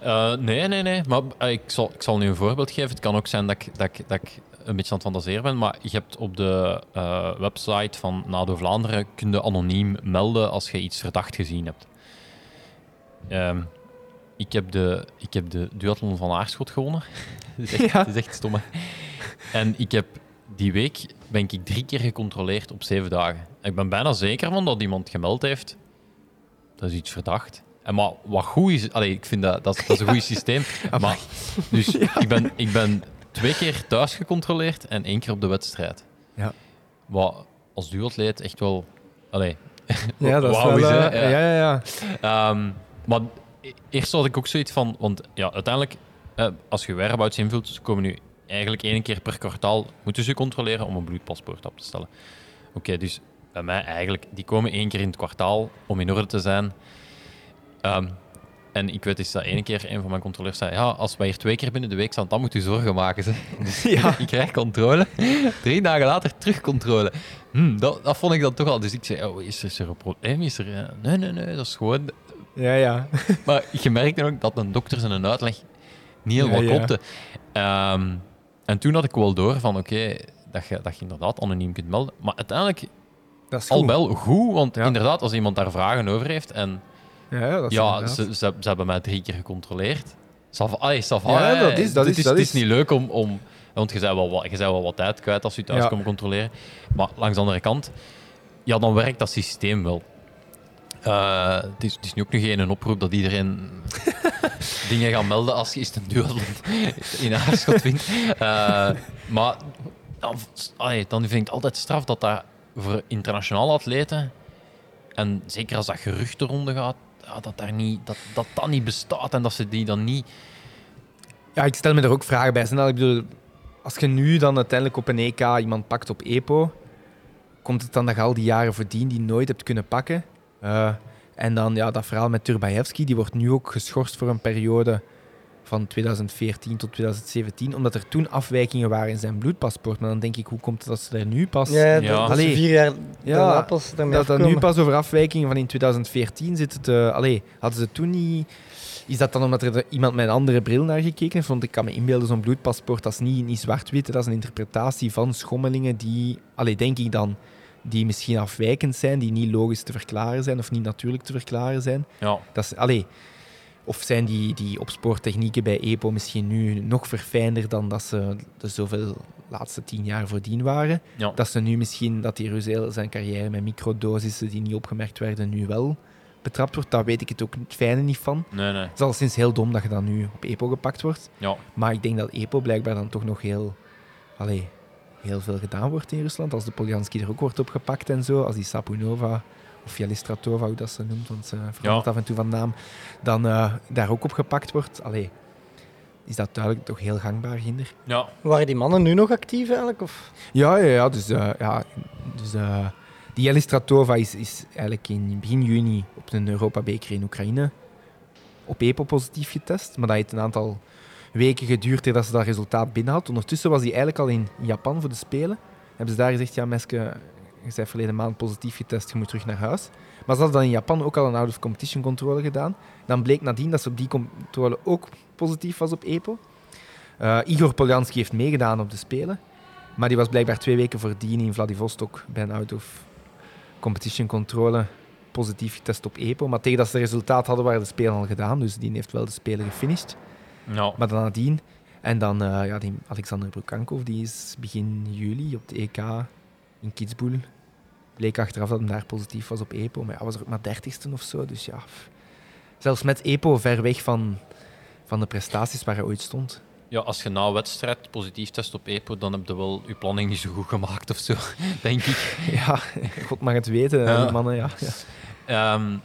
Eh, nee, nee, nee. Maar eh, ik, zal, ik zal nu een voorbeeld geven. Het kan ook zijn dat ik, dat ik, dat ik een beetje aan het fantaseren ben. Maar je hebt op de eh, website van NADO Vlaanderen... kun je anoniem melden als je iets verdacht gezien hebt. Ehm, ik, heb de, ik heb de duathlon van Aarschot gewonnen. dat, is echt, Ja. dat is echt stom, hè. En ik heb die week ben ik drie keer gecontroleerd op zeven dagen. Ik ben bijna zeker van dat iemand gemeld heeft. Dat is iets verdacht. En maar wat goed is, allee, ik vind dat, dat, is- dat is een goed systeem. Maar, dus ik, ben, ik ben twee keer thuis gecontroleerd en één keer op de wedstrijd. Ja. Wat als duatleet echt wel. Allee, Ja, dat is wel... is, eh, ja, ja, ja. Ehm, maar e- eerst had ik ook zoiets van, want ja, uiteindelijk, eh, als je whereabouts invult, komen nu eigenlijk één keer per kwartaal, moeten ze controleren om een bloedpaspoort op te stellen. Oké, dus bij mij eigenlijk, die komen één keer in het kwartaal om in orde te zijn. Ehm, en ik weet eens dat ene keer een van mijn controleurs zei, ja, als wij hier twee keer binnen de week staan, dan moet u zorgen maken. Ze. Dus Ja. ik krijg controle. Drie dagen later terug controle. Hm, dat, dat vond ik dan toch al. Dus ik zei, oh, is er, is er een probleem? Is er, eh, nee, nee, nee, dat is gewoon Ja, ja. maar je merkte ook dat een dokter zijn uitleg niet helemaal Ja, ja. klopte. Ehm, en toen had ik wel door van, oké, dat je, dat je inderdaad anoniem kunt melden. Maar uiteindelijk Dat is al wel goed, want Ja. inderdaad, als iemand daar vragen over heeft en Ja, dat is ja, ze, ze, ze hebben mij drie keer gecontroleerd. Allee, ça va, Ja, dat is- dat het is- is, dat het is- niet leuk om... om want je bent wel, wat- je bent wel wat tijd kwijt als je thuis Ja. komt controleren. Maar langs de andere kant, ja, dan werkt dat systeem wel. Eh, het, is, nu ook nog geen oproep dat iedereen dingen gaat melden als je eens een duel in Aarschot wint. Eh, maar dan, vind ik het altijd straf dat dat voor internationale atleten, en zeker als dat gerucht de ronde gaat, dat, daar niet, dat, dat dat niet bestaat en dat ze die dan niet... Ja, ik stel me er ook vragen bij. Ik bedoel, als je nu dan uiteindelijk op een EK iemand pakt op EPO, komt het dan je al die jaren voordien die nooit hebt kunnen pakken? Eh, en dan ja, dat verhaal met Turbaevski, die wordt nu ook geschorst voor een periode van 2014 tot 2017, omdat er toen afwijkingen waren in zijn bloedpaspoort. Maar dan denk ik, hoe komt het dat ze er nu pas... Ja, dat, Ja. Allee. vier jaar Ja, pas Dat nu pas over afwijkingen van in 2014 zit. Het, eh, allee, hadden ze toen niet... Is dat dan omdat er iemand met een andere bril naar gekeken heeft? Want ik kan me inbeelden, zo'n bloedpaspoort, dat is niet, niet zwart-wit. Dat is een interpretatie van schommelingen die, allee, denk ik dan, die misschien afwijkend zijn, die niet logisch te verklaren zijn of niet natuurlijk te verklaren zijn. Ja, Dat is, allee, of zijn die, die opspoortechnieken bij EPO misschien nu nog verfijnder dan dat ze de zoveel laatste tien jaar voordien waren? ja. Dat ze nu misschien, dat die Rus heel zijn carrière met microdosissen die niet opgemerkt werden, nu wel betrapt wordt. Daar weet ik het ook het fijne niet van. Nee, nee. Het is al sinds heel dom dat je dan nu op EPO gepakt wordt. Ja. Maar ik denk dat EPO blijkbaar dan toch nog heel, allee, heel veel gedaan wordt in Rusland. Als de Poljanski er ook wordt opgepakt en zo, als die Sapunova of Jelistratova, hoe dat ze noemt, want ze verandert Ja. af en toe van naam, dan eh, daar ook op gepakt wordt. Allee, is dat duidelijk toch heel gangbaar hinder. ja. Waren die mannen nu nog actief eigenlijk? Of? Ja, ja, ja. Dus, eh, ja, dus eh, die Jelistratova is, is eigenlijk in begin juni op een Europa-beker in Oekraïne op EPO positief getest. Maar dat heeft een aantal weken geduurd voordat ze dat resultaat binnen had. Ondertussen was hij eigenlijk al in Japan voor de Spelen. Hebben ze daar gezegd, ja Meske, je bent verleden maand positief getest, je moet terug naar huis. Maar ze hadden dan in Japan ook al een out-of-competition controle gedaan. Dan bleek nadien dat ze op die controle ook positief was op EPO. Eh, Igor Poljanski heeft meegedaan op de Spelen. Maar die was blijkbaar twee weken voordien in Vladivostok bij een out-of-competition controle positief getest op EPO. Maar tegen dat ze het resultaat hadden, waren de Spelen al gedaan. Dus die heeft wel de Spelen gefinished. Maar dan nadien. En dan eh, ja, die Alexander Brukankov, die is begin juli op de EK in Kitzbühel. Bleek achteraf dat hij daar positief was op EPO. Maar hij was er ook maar dertigste of zo. Dus ja, zelfs met EPO ver weg van, van de prestaties waar hij ooit stond. Ja, als je na wedstrijd positief test op EPO, dan heb je wel je planning niet zo goed gemaakt of zo, denk ik. Ja, God mag het weten, Ja. mannen. Ja. ja. Ehm,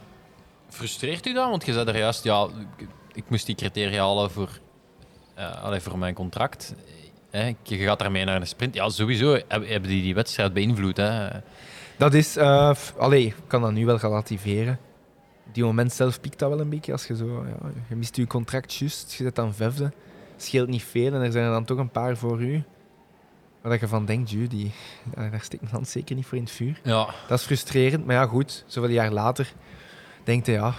frustreert u dat? Want je zei er juist, ja, ik, moest die criteria halen voor, eh, allee, voor mijn contract. Hè, je gaat daarmee naar een sprint. Ja, sowieso hebben die die wedstrijd beïnvloed. Hè. Dat is, eh, allee, ik kan dat nu wel relativeren. Die moment zelf piekt dat wel een beetje. Als je zo, ja, je mist je contract juist, je zit dan vijfde. Scheelt niet veel en er zijn er dan toch een paar voor u. Waar dat je van denkt, "Ju, die, daar daar steekt mijn hand zeker niet voor in het vuur. Ja, Dat is frustrerend, maar ja, goed. Zoveel jaar later denkt je, ja,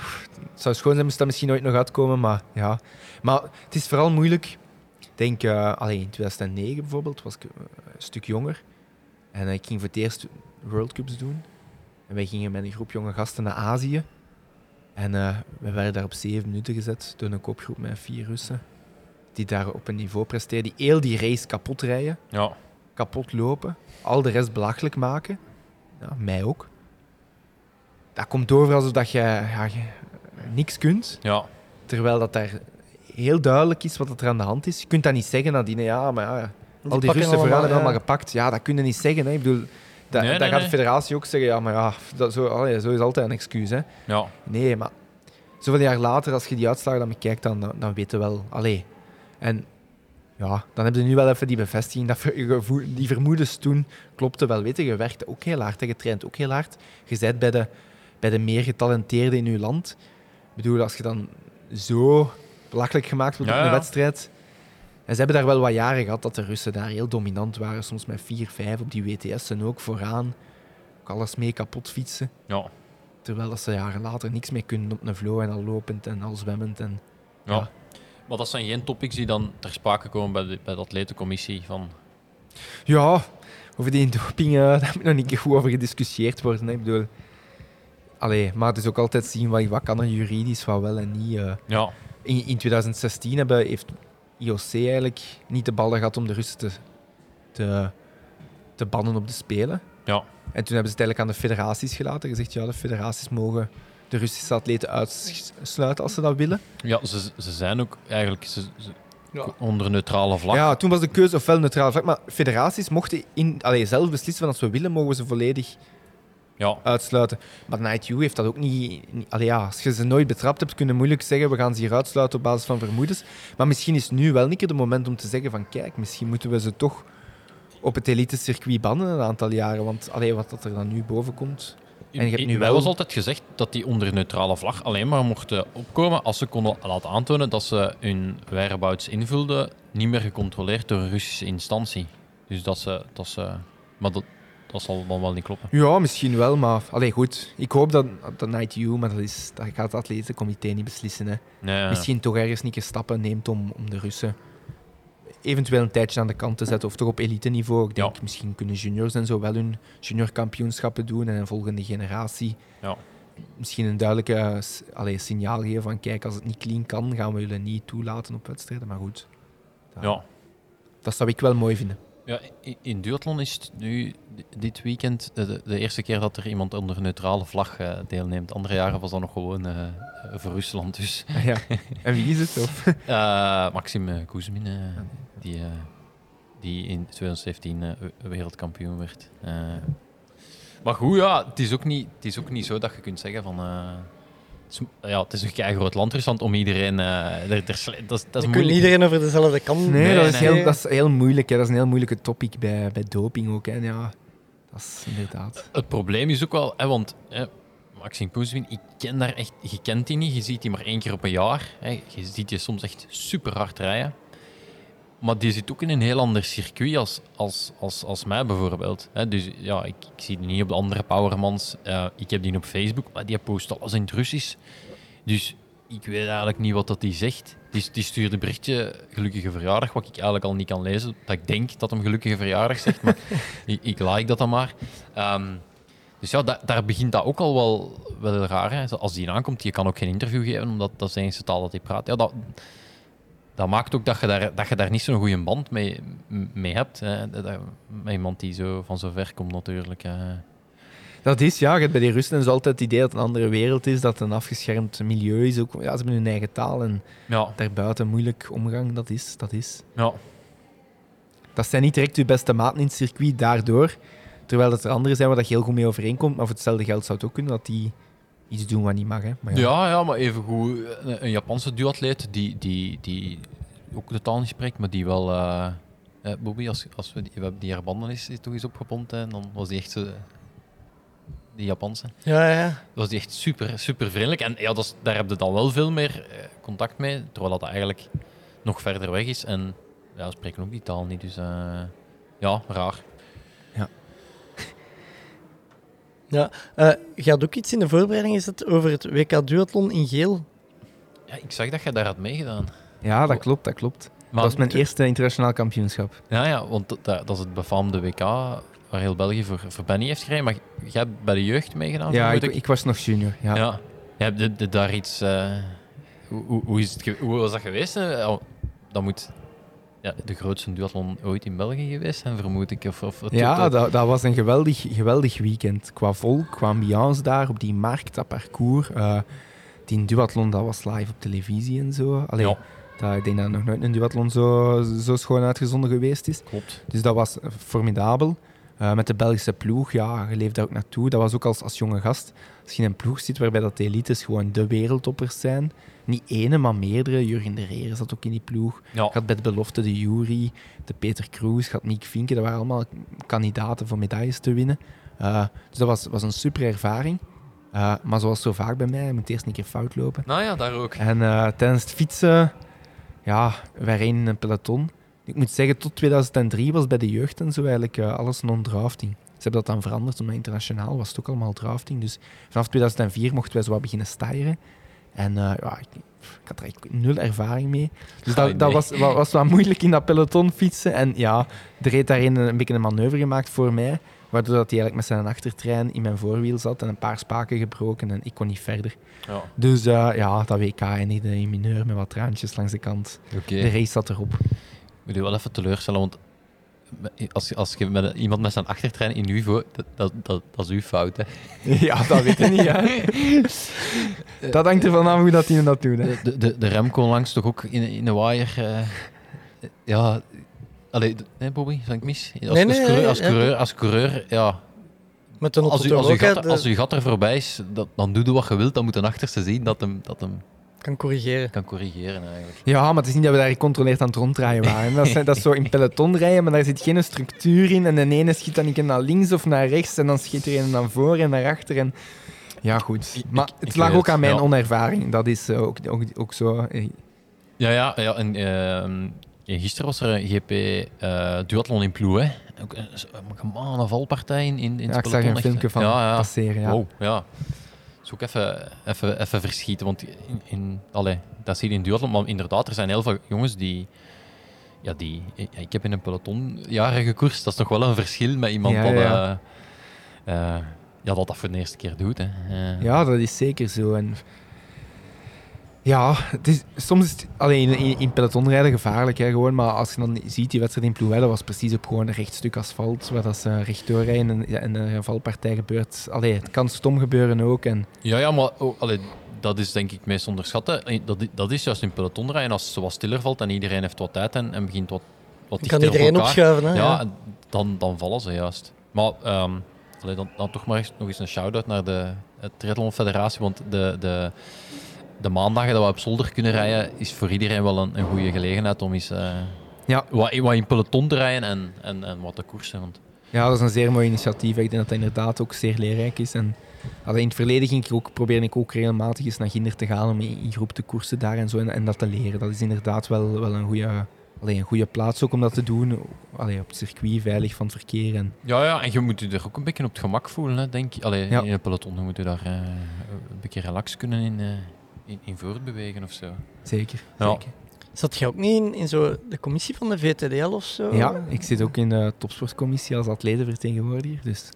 het zou schoon zijn moest dat misschien ooit nog uitkomen, maar ja. Maar het is vooral moeilijk. Ik denk, eh allee, in 2009 bijvoorbeeld was ik eh, een stuk jonger. En ik ging voor het eerst World Cups doen. En wij gingen met een groep jonge gasten naar Azië. En eh, we werden daar op zeven minuten gezet door een kopgroep met vier Russen. Die daar op een niveau presteerden, die heel die race kapot rijden ja, kapot lopen, al de rest belachelijk maken. Ja, mij ook. Dat komt over alsof dat je, ja, je niks kunt, ja. terwijl dat daar heel duidelijk is wat er aan de hand is. Je kunt dat niet zeggen nadien, ja, maar ja, al die Russen vooraan hebben ja. allemaal gepakt. Ja, dat kun je niet zeggen. Hè. Ik bedoel, dat, Nee, dat nee, gaat de federatie ook zeggen, ja, maar ja, dat, zo, allee, zo is altijd een excuus. Hè. ja. Nee, maar zoveel jaar later, als je die uitslagen dan bekijkt, dan, dan, dan weet je wel. Allee. En ja, dan heb je nu wel even die bevestiging. Dat die vermoedens toen klopte wel. Weet je, je werkte ook heel hard, hè, je traint ook heel hard. Je bent bij de, bij de meer getalenteerden in je land. Ik bedoel, als je dan zo belachelijk gemaakt wordt Ja, op een ja. wedstrijd. En ze hebben daar wel wat jaren gehad dat de Russen daar heel dominant waren. Soms met 4, 5 op die WTS'en ook vooraan. Ook alles mee kapot fietsen. ja. Terwijl dat ze jaren later niks meer kunnen op een flow en al lopend en al zwemmend. En, ja. Ja. Maar dat zijn geen topics die dan ter sprake komen bij de, bij de atletencommissie. Van, ja, over die doping, eh, daar moet nog niet goed over gediscussieerd worden. Hè. Ik bedoel, allee, maar het is ook altijd zien wat, wat kan er juridisch, wat wel en niet. eh. Ja, In, in 2016 hebben, heeft IOC eigenlijk niet de ballen gehad om de Russen te, te, te bannen op de Spelen. Ja. En toen hebben ze het eigenlijk aan de federaties gelaten. Gezegd, ja, de federaties mogen de Russische atleten uitsluiten als ze dat willen. ja ze, ze zijn ook eigenlijk ze, ze- onder neutrale vlag. Ja, toen was de keuze ofwel neutraal vlag, maar federaties mochten in, allee, zelf beslissen van als we willen, mogen we ze volledig Ja, uitsluiten. Maar de ITU heeft dat ook niet... niet allee, ja, als je ze nooit betrapt hebt, kun je moeilijk zeggen we gaan ze hier uitsluiten op basis van vermoedens. Maar misschien is nu wel een keer de moment om te zeggen van kijk, misschien moeten we ze toch op het elite-circuit bannen een aantal jaren. Want allee, wat dat er dan nu boven komt... En je hebt nu wel- was altijd gezegd dat die onder neutrale vlag alleen maar mochten opkomen als ze konden laten aantonen dat ze hun whereabouts invulden, niet meer gecontroleerd door een Russische instantie. Dus dat ze... Dat ze maar dat, dat zal dan wel niet kloppen. Ja, misschien wel, maar allee, goed. Ik hoop dat dat ITU, maar dat, is, dat gaat het atletencomité niet beslissen. Hè. Nee, Misschien toch ergens niet stappen neemt om, om de Russen eventueel een tijdje aan de kant te zetten. Of toch op elite niveau. Ik denk, Ja. misschien kunnen juniors en zo wel hun juniorkampioenschappen doen. En een volgende generatie Ja. misschien een duidelijke eh, allee, signaal geven van kijk, als het niet clean kan, gaan we jullie niet toelaten op wedstrijden. Maar goed, dat, ja. dat zou ik wel mooi vinden. Ja, in duathlon is het nu di- dit weekend de, de- de eerste keer dat er iemand onder neutrale vlag eh, deelneemt. Andere jaren was dat nog gewoon eh, eh, voor Rusland. Dus Ah, ja. En wie is het? Of? Eh Maxim eh, Kuzmin, eh, die, eh, die in 2017 eh, we- wereldkampioen werd. Eh, maar goed, ja, het is, ook niet, het is ook niet zo dat je kunt zeggen van... het is, ja, het is een kei groot land Rusland om iedereen... eh er, er, dat, is- dat is Je kunt moeilijk. iedereen over dezelfde kam Nee, Nee, dat, is nee. heel, dat is heel moeilijk. Hè. Dat is een heel moeilijke topic bij, bij doping ook. Hè. Ja, dat is inderdaad. Het probleem is ook wel, hè, want hè, Maxim Kuzmin, ik ken daar echt, je kent die niet, je ziet die maar één keer op een jaar. Hè. Je ziet die soms echt super hard rijden. Maar die zit ook in een heel ander circuit als, als, als, als mij bijvoorbeeld. Dus ja, ik, ik zie die niet op de andere Powermans. Eh, ik heb die op Facebook, maar die post alles in het Russisch. Dus ik weet eigenlijk niet wat dat die zegt. Die, die stuurde een berichtje, gelukkige verjaardag, wat ik eigenlijk al niet kan lezen. Dat ik denk dat hem gelukkige verjaardag zegt, maar ik, ik like dat dan maar. Ehm, dus ja, da- daar begint dat ook al wel, wel raar. Hè. Als die aankomt, je kan ook geen interview geven, omdat dat is de enige taal dat hij praat. Ja, dat, dat maakt ook dat je daar, dat je daar niet zo'n goede band mee, mee hebt. Hè. Dat- dat- met iemand die zo van zo ver komt natuurlijk. Dat is, ja, je hebt bij die Russen zo altijd het idee dat het een andere wereld is, dat het een afgeschermd milieu is. Ook, ja, ze hebben hun eigen taal en Ja, daarbuiten moeilijk omgang. Dat is, dat is. ja. Dat zijn niet direct je beste maten in het circuit, daardoor. Terwijl dat er anderen zijn waar dat je heel goed mee overeenkomt. Maar voor hetzelfde geld zou het ook kunnen dat die iets doen wat niet mag. Hè. Maar ja. Ja, ja, maar evengoed een, een Japanse duatleet die, die, die ook de taal niet spreekt, maar die wel... eh eh, Bobby, als, als we die, we hebben die haar banden is, toch eens opgepompt, hè, en dan was die echt zo... Die Japanse. Ja, ja. was die echt super, super vriendelijk. En ja, dat is, daar heb je dan wel veel meer eh, contact mee, terwijl dat eigenlijk nog verder weg is. En ja, we spreken ook die taal niet, dus eh, ja, raar. Eh, je had ook iets in de voorbereiding gezet over het WK Duathlon in geel. Ja, ik zag dat je daar had meegedaan. ja, dat klopt, dat klopt. Maar, dat was mijn eerste internationaal kampioenschap. Ja, ja, want dat, dat is het befaamde WK waar heel België voor, voor Benny heeft gereden. Maar jij hebt bij de jeugd meegedaan? Ja, ik, ik was nog junior. Ja. Ja. ja. Heb je, daar iets... eh, hoe, hoe, hoe is het hoe was dat geweest? Oh, dat moet ja, de grootste duathlon ooit in België geweest zijn, vermoed ik. Of, of, Ja, dat, dat was een geweldig, geweldig weekend. Qua volk, qua ambiance daar, op die markt, dat parcours. eh, die duathlon, dat was live op televisie en zo. Allee, Ja. dat, ik denk dat nog nooit een duathlon zo, zo schoon uitgezonden geweest is. Klopt. Dus dat was eh, formidabel. Eh, met de Belgische ploeg, ja, je leeft daar ook naartoe. Dat was ook als, als jonge gast. Als je in een ploeg zit waarbij dat de elites gewoon de wereldtoppers zijn. Niet ene, maar meerdere. Jurgen de Reer zat ook in die ploeg. Ja. Gaat bij de belofte de Jury, de Peter Kroes, gaat Nick Vinken. Dat waren allemaal kandidaten voor medailles te winnen. Eh, dus dat was, was een super ervaring. Eh, maar zoals zo vaak bij mij, je moet eerst een keer fout lopen. Nou ja, daar ook. En eh, tijdens het fietsen, ja, wij reden in een peloton. Ik moet zeggen, tot 2003 was bij de jeugd en zo eigenlijk alles non-drafting. Ze hebben dat dan veranderd, omdat internationaal was het ook allemaal drafting. Dus vanaf 2004 mochten wij zo wat beginnen stijgen. En eh, ja, ik, ik had er eigenlijk nul ervaring mee. Dus Ah, dat, dat nee. was, wa- was wat moeilijk in dat peloton fietsen. En ja, er reed daarin een, een beetje een manoeuvre gemaakt voor mij. Waardoor dat hij eigenlijk met zijn achtertrein in mijn voorwiel zat en een paar spaken gebroken en ik kon niet verder. Ja, Dus eh, ja, dat WK eindigde in mineur met wat traantjes langs de kant. De race zat erop. Ik moet je wel even teleurstellen, want als, je- als je met iemand met zijn achtertrein in uw voor, dat, dat, dat, dat is uw fout. Hè. ja, dat weet ik niet. Hè. dat hangt ervan af hoe dat hij dat doet. Hè. De, de, de, rem kon langs toch ook in, in de waaier. eh, ja, allee, d- nee, Bobby, zeg ik mis? Als, Nee, als, nee, coureur, als, ja. coureur, als coureur, ja. Met een Als, u, auto als, hè, gat, als uw gat er voorbij is, dat, dan doe je wat je wilt. Dan moet een achterste zien dat hem, dat hem kan corrigeren. kan corrigeren. Eigenlijk. Ja, maar het is niet dat we daar gecontroleerd aan het ronddraaien waren. Dat is, dat is zo in peloton rijden, maar daar zit geen structuur in. En de ene schiet dan een keer naar links of naar rechts. En dan schiet er een naar voor en naar achter. En... Ja, goed. Maar ik- het ik lag ook aan mijn ja. onervaring. Dat is eh, ook, ook, ook zo. Eh, Ja, ja, ja en ja, gisteren was er een GP eh duathlon in Ploe. Hè. Ook een, een, een valpartij in, in, in Ja, het ik zag een filmpje van ja, ja. passeren. Ja. Wow, ja. Is ook even, even, even verschieten, want in, in, allee, dat zie je in duathlon, maar inderdaad, er zijn heel veel jongens die... Ja, die, ik heb in een peloton jaren gekoerst, dat is nog wel een verschil met iemand Ja, dat, ja. eh, eh, ja, dat dat voor de eerste keer doet. Hè. Eh, Ja, dat is zeker zo. En ja, het is, soms is het alleen in, in pelotonrijden gevaarlijk, hè, gewoon. Maar als je dan ziet, die wedstrijd in Plouelle was precies op gewoon een recht stuk asfalt, waar dat ze rechtdoor rijden en, ja, en een valpartij gebeurt. Allee, het kan stom gebeuren ook. En Ja, ja, maar oh, allee, dat is denk ik meest onderschatten. Eh, Dat, dat is juist in peloton rijden, als het wat stiller valt en iedereen heeft wat tijd en, en begint wat, wat Je kan iedereen elkaar. opschuiven. Hè, Ja, dan, dan vallen ze juist. Maar ehm, allee, dan, dan toch maar eens, nog eens een shout-out naar de het Triathlon Federatie, want de, de, de maandagen dat we op zolder kunnen rijden, is voor iedereen wel een, een goede gelegenheid om eens eh, Ja. wat, wat in peloton te rijden en, en, en wat te koersen. Want, ja, dat is een zeer mooi initiatief. Ik denk dat dat inderdaad ook zeer leerrijk is. En in het verleden ging ik ook, probeerde ik ook regelmatig eens naar Ginder te gaan om in, groep te koersen daar en zo en, en dat te leren. Dat is inderdaad wel, wel een goede... Allee, een goede plaats ook om dat te doen. Allee, op het circuit, veilig van het verkeer. En ja, ja, en je moet je er ook een beetje op het gemak voelen, hè, denk ik. Allee, Ja. in een peloton moet je daar eh, een beetje relax kunnen in, eh, in, in voortbewegen of zo. zeker. Ja. zeker. Zat je ook niet in, in zo de commissie van de VTDL of zo? Ja, ik zit ook in de topsportcommissie als atletenvertegenwoordiger. Dus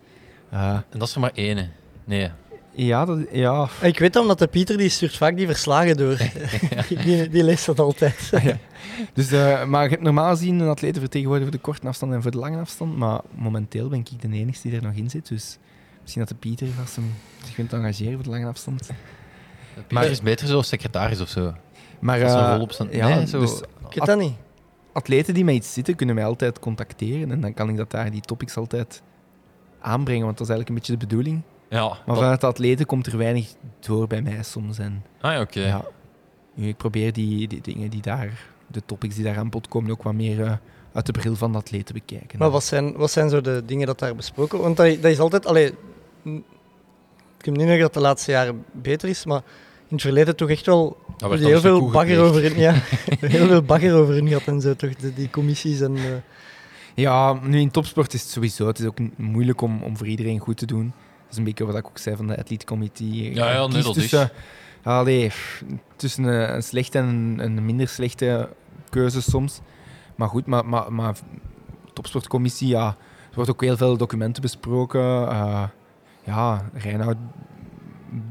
eh, En dat is er maar één. Nee. ja, dat, ja, Ik weet dat omdat de Pieter die stuurt vaak die verslagen door. die, die leest dat altijd. dus, eh, maar je hebt normaal gezien een atletenvertegenwoordiger voor de korte afstand en voor de lange afstand. Maar momenteel ben ik de enige die er nog in zit. Dus misschien dat de Pieter, hem zich kunt engageren voor de lange afstand. Maar is beter zo secretaris of zo. Maar Dat is een eh, rol op zijn- ja, nee, zo- dus Ik weet dat niet. atleten die mij iets zitten, kunnen mij altijd contacteren. En dan kan ik dat daar, die topics altijd aanbrengen. Want dat is eigenlijk een beetje de bedoeling. Ja. Maar dat- vanuit de atleten komt er weinig door bij mij soms. En Ah ja, oké. Ja. Ik probeer die, die dingen die daar, de topics die daar aan bod komen, ook wat meer eh, uit de bril van de atleet te bekijken. Maar wat zijn, wat zijn zo de dingen dat daar besproken worden? Want dat, dat is altijd... Allee, ik heb niet nog dat de laatste jaren beter is, maar in het verleden toch echt wel heel veel bagger over in, ja, heel veel bagger over in gehad en zo, toch, de, die commissies en... eh, Ja, nu in topsport is het sowieso. Het is ook moeilijk om, om voor iedereen goed te doen. Dat is een beetje wat ik ook zei van de athlete committee. Ja, ja, Kies dat is. tussen, allee, tussen een, een slechte en een, minder slechte keuze soms. Maar goed, maar, maar, maar topsportcommissie, ja, er wordt ook heel veel documenten besproken. Eh, ja, Reinoud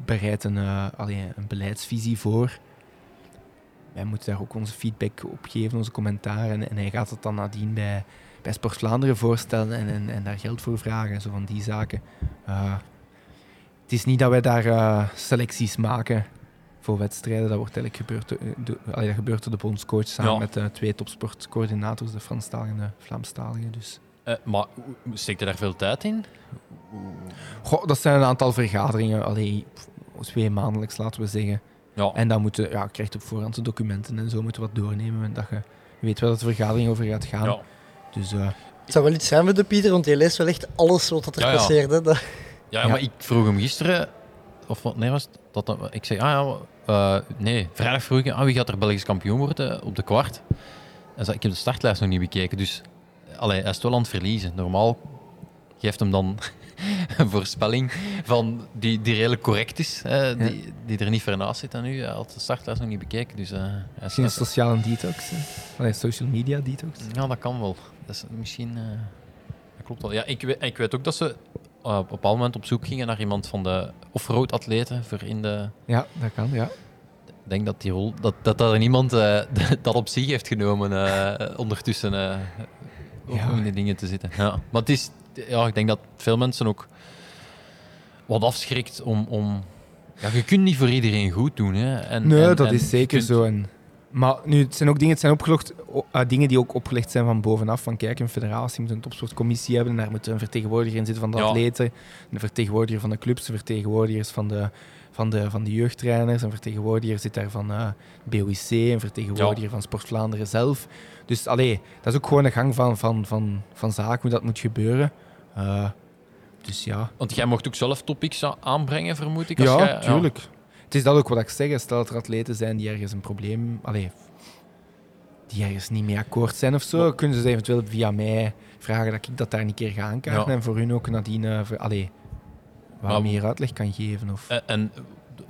bereidt een, eh, allee, een beleidsvisie voor. Wij moeten daar ook onze feedback op geven, onze commentaar. En, en hij gaat het dan nadien bij, bij Sport Vlaanderen voorstellen en, en, en daar geld voor vragen. Zo van die zaken. Eh, het is niet dat wij daar eh, selecties maken voor wedstrijden. Dat wordt eigenlijk gebeurd, allee, dat gebeurt door de bondscoach samen Ja. met de twee topsportcoördinators, de Franstalige en de Vlaamstalige. Dus. Maar steekt je daar veel tijd in? Goh, dat zijn een aantal vergaderingen, allee, twee maandelijks laten we zeggen. Ja. En dan moeten, ja, je krijgt op voorhand de documenten en zo moeten we wat doornemen. En dat je weet waar dat de vergadering over gaat gaan. ja. Dus eh, Het zou wel iets zijn voor de Pieter, want hij leest wel echt alles wat dat er Ja, ja. Dat, Ja, Ja. maar ik vroeg hem gisteren, of wat, nee, was dat ik zei, ah ja, eh, nee, vrijdag vroeg ik, ah, wie gaat er Belgisch kampioen worden op de kwart? En zei, ik heb de startlijst nog niet bekeken, dus allee, hij is wel aan het verliezen. Normaal geeft hem dan een voorspelling van die, die redelijk correct is. die, die er niet ver naast zit aan u. Hij had de startlijst nog niet bekeken. Dus, eh, Misschien een sociale detox. Allee, social media detox. Ja, dat kan wel. Dat is misschien... eh, dat klopt wel. Ja, ik, weet, ik weet ook dat ze eh, op een bepaald moment op zoek gingen naar iemand van de offroad atleten voor in de... Ja, dat kan, ja. Ik denk dat die rol... Dat, dat, dat er niemand dat op zich heeft genomen ondertussen om Ja. in die dingen te zitten. Ja. Maar het is... Ja, ik denk dat veel mensen ook wat afschrikt om... om ja, je kunt niet voor iedereen goed doen. Hè. En, Nee, en- dat en is zeker kunt- zo. En, maar nu, het zijn ook dingen, het zijn opgelegd, ah, dingen die ook opgelegd zijn van bovenaf. Van kijk, een federatie moet een topsportcommissie hebben. En daar moet een vertegenwoordiger in zitten van de Ja. atleten. Een vertegenwoordiger van de clubs, een vertegenwoordigers van de, van de, van de jeugdtrainers. Een vertegenwoordiger zit daar van eh, BOIC, een vertegenwoordiger van Sport Vlaanderen zelf. Dus allee, dat is ook gewoon een gang van, van, van, van zaken, hoe dat moet gebeuren. Eh, dus ja. Want jij mocht ook zelf topics aanbrengen, vermoed ik. Als Ja, jij, tuurlijk. Het is dat ook wat ik zeg. Stel dat er atleten zijn die ergens een probleem... Allee, die ergens niet mee akkoord zijn of zo, Maar- kunnen ze eventueel via mij vragen dat ik dat daar een keer ga aankaarten Ja. en voor hun ook nadien eh, voor- allee, wat Maar- meer uitleg kan geven. Of... En, en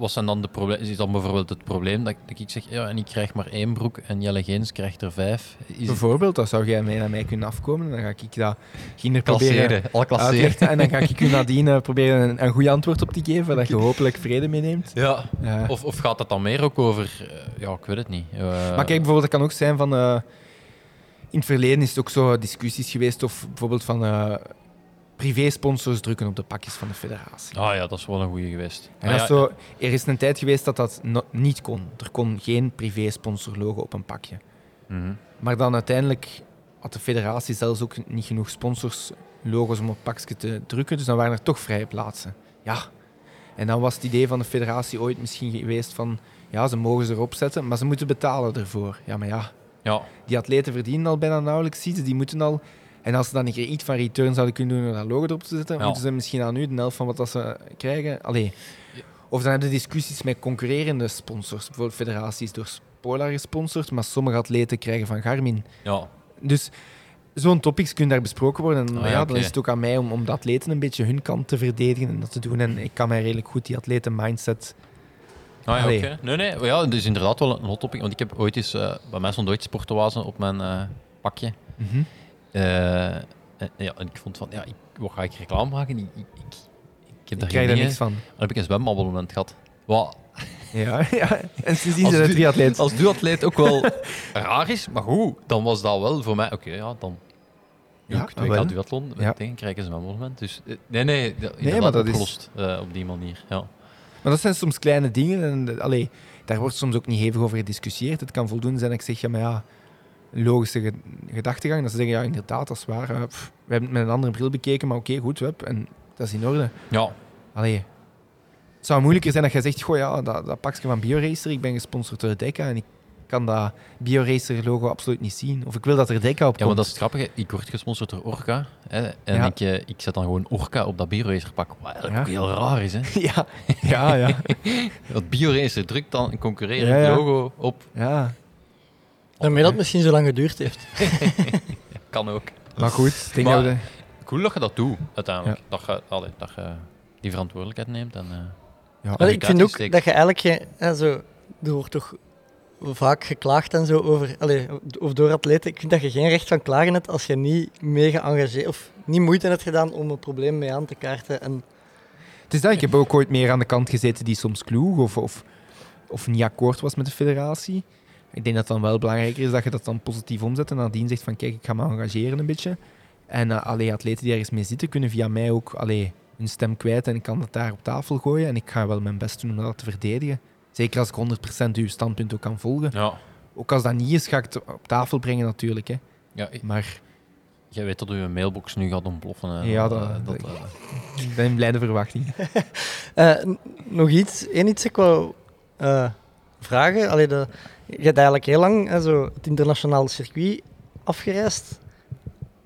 wat zijn dan de problemen? Is dan bijvoorbeeld het probleem dat, dat ik zeg, ja, en ik krijg maar één broek en Jelle Geens krijgt er vijf? Is Bijvoorbeeld, dan zou jij mee naar mij kunnen afkomen en dan ga ik dat ginder proberen al uitleggen en dan ga ik u nadien eh, proberen een, een goed antwoord op te geven, dat je hopelijk vrede meeneemt. Ja. Of, of gaat het dan meer ook over... eh, ja, ik weet het niet. Eh, Maar kijk, bijvoorbeeld, het kan ook zijn van... in het verleden is het ook zo discussies geweest of bijvoorbeeld van privé-sponsors drukken op de pakjes van de federatie. Ah ja, dat is wel een goeie geweest. En Ah, ja, zo, er is een tijd geweest dat dat no- niet kon. Er kon geen privé-sponsor-logo op een pakje. mhm. Maar dan uiteindelijk had de federatie zelfs ook niet genoeg sponsors-logos om op het pakje te drukken, dus dan waren er toch vrije plaatsen. Ja. En dan was het idee van de federatie ooit misschien geweest van... Ja, ze mogen ze erop zetten, maar ze moeten betalen ervoor. Ja, maar ja, ja. die atleten verdienen al bijna nauwelijks iets. Die moeten al... En als ze dan een keer iets van return zouden kunnen doen om dat logo erop te zetten, Ja. moeten ze misschien aan u de helft van wat dat ze krijgen. Allee. Of dan hebben ze discussies met concurrerende sponsors. Bijvoorbeeld federaties door Polar gesponsord, maar sommige atleten krijgen van Garmin. ja. Dus zo'n topics kunnen daar besproken worden. En Ah, ja, ja, dan is het ook aan mij om, om de atleten een beetje hun kant te verdedigen en dat te doen. En ik kan mij redelijk goed die atleten mindset... Ah, ja, oké. Nee, nee. Ja, is inderdaad wel een hot topic. Want ik heb ooit eens... eh, bij mij stond ooit sportoase op mijn eh, pakje. Eh, en, ja, en ik vond van... Ja, ik, wat ga ik reclame maken? Ik, ik, ik, ik heb daar krijg er dingen. niks van. Dan heb ik een zwemabonnement gehad. Wat Ja, ja. En sindsdien Als zijn er du- drie atleten. als duatleet ook wel raar is, maar goed, dan was dat wel voor mij... Oké, ja, dan... Ja, WK wel. duathlon, Ja. tegen krijgen ze een moment. Dus eh, nee, nee, dat, inderdaad maar dat is- opgelost eh, op die manier. Ja. Maar dat zijn soms kleine dingen en eh, allee, daar wordt soms ook niet hevig over gediscussieerd. Het kan voldoende zijn dat ik zeg, ja, maar ja, logische ge- gedachtegang. Dat ze zeggen, ja, inderdaad, dat is waar. pff, we hebben het met een andere bril bekeken, maar oké, goed, web, en dat is in orde. ja, Allee, het zou moeilijker zijn dat je zegt, goh, ja, dat, dat pakje van BioRacer, ik ben gesponsord door Deca en ik kan dat BioRacer-logo absoluut niet zien. Of ik wil dat er Deca op ja, maar komt. dat is het grappige. Ik word gesponsord door Orca. Hè, en Ja. ik, eh, ik zet dan gewoon Orca op dat BioRacer pak. Wat eigenlijk Ja. ook heel raar is, hè. ja, ja, ja. Dat BioRacer drukt dan een concurrerend logo op. ja. Daarmee dat misschien zo lang geduurd heeft. Kan ook. Maar goed, ik denk Maar- dat we... Cool dat je dat doet, uiteindelijk. Dat, je, allee, dat je die verantwoordelijkheid neemt. En, eh, Ja, Maar ik vind ook dat je eigenlijk... geen- hè, zo, er wordt toch vaak geklaagd en zo over... Allee, of door atleten. Ik vind dat je geen recht van klagen hebt als je niet mee geëngageerd... Of niet moeite hebt gedaan om een probleem mee aan te kaarten. En Het is dat, ik heb ook ooit meer aan de kant gezeten die soms kloeg of, of, of niet akkoord was met de federatie. Ik denk dat het dan wel belangrijker is dat je dat dan positief omzet en nadien zegt van kijk, ik ga me engageren een beetje. En uh, allee, atleten die ergens mee zitten, kunnen via mij ook allee, hun stem kwijt en ik kan dat daar op tafel gooien en ik ga wel mijn best doen om dat te verdedigen. Zeker als ik 100% uw standpunt ook kan volgen. ja. Ook als dat niet is, ga ik het op tafel brengen natuurlijk. Hè. Ja, ik- Maar jij weet dat uw mailbox nu gaat ontploffen. hè. Ja, Eh, dat- dat- eh, ik ben in blijde verwachting. Eh, nog iets, één iets ik wou eh, vragen. Allee, de, je hebt eigenlijk heel lang hè, zo het internationale circuit afgereisd.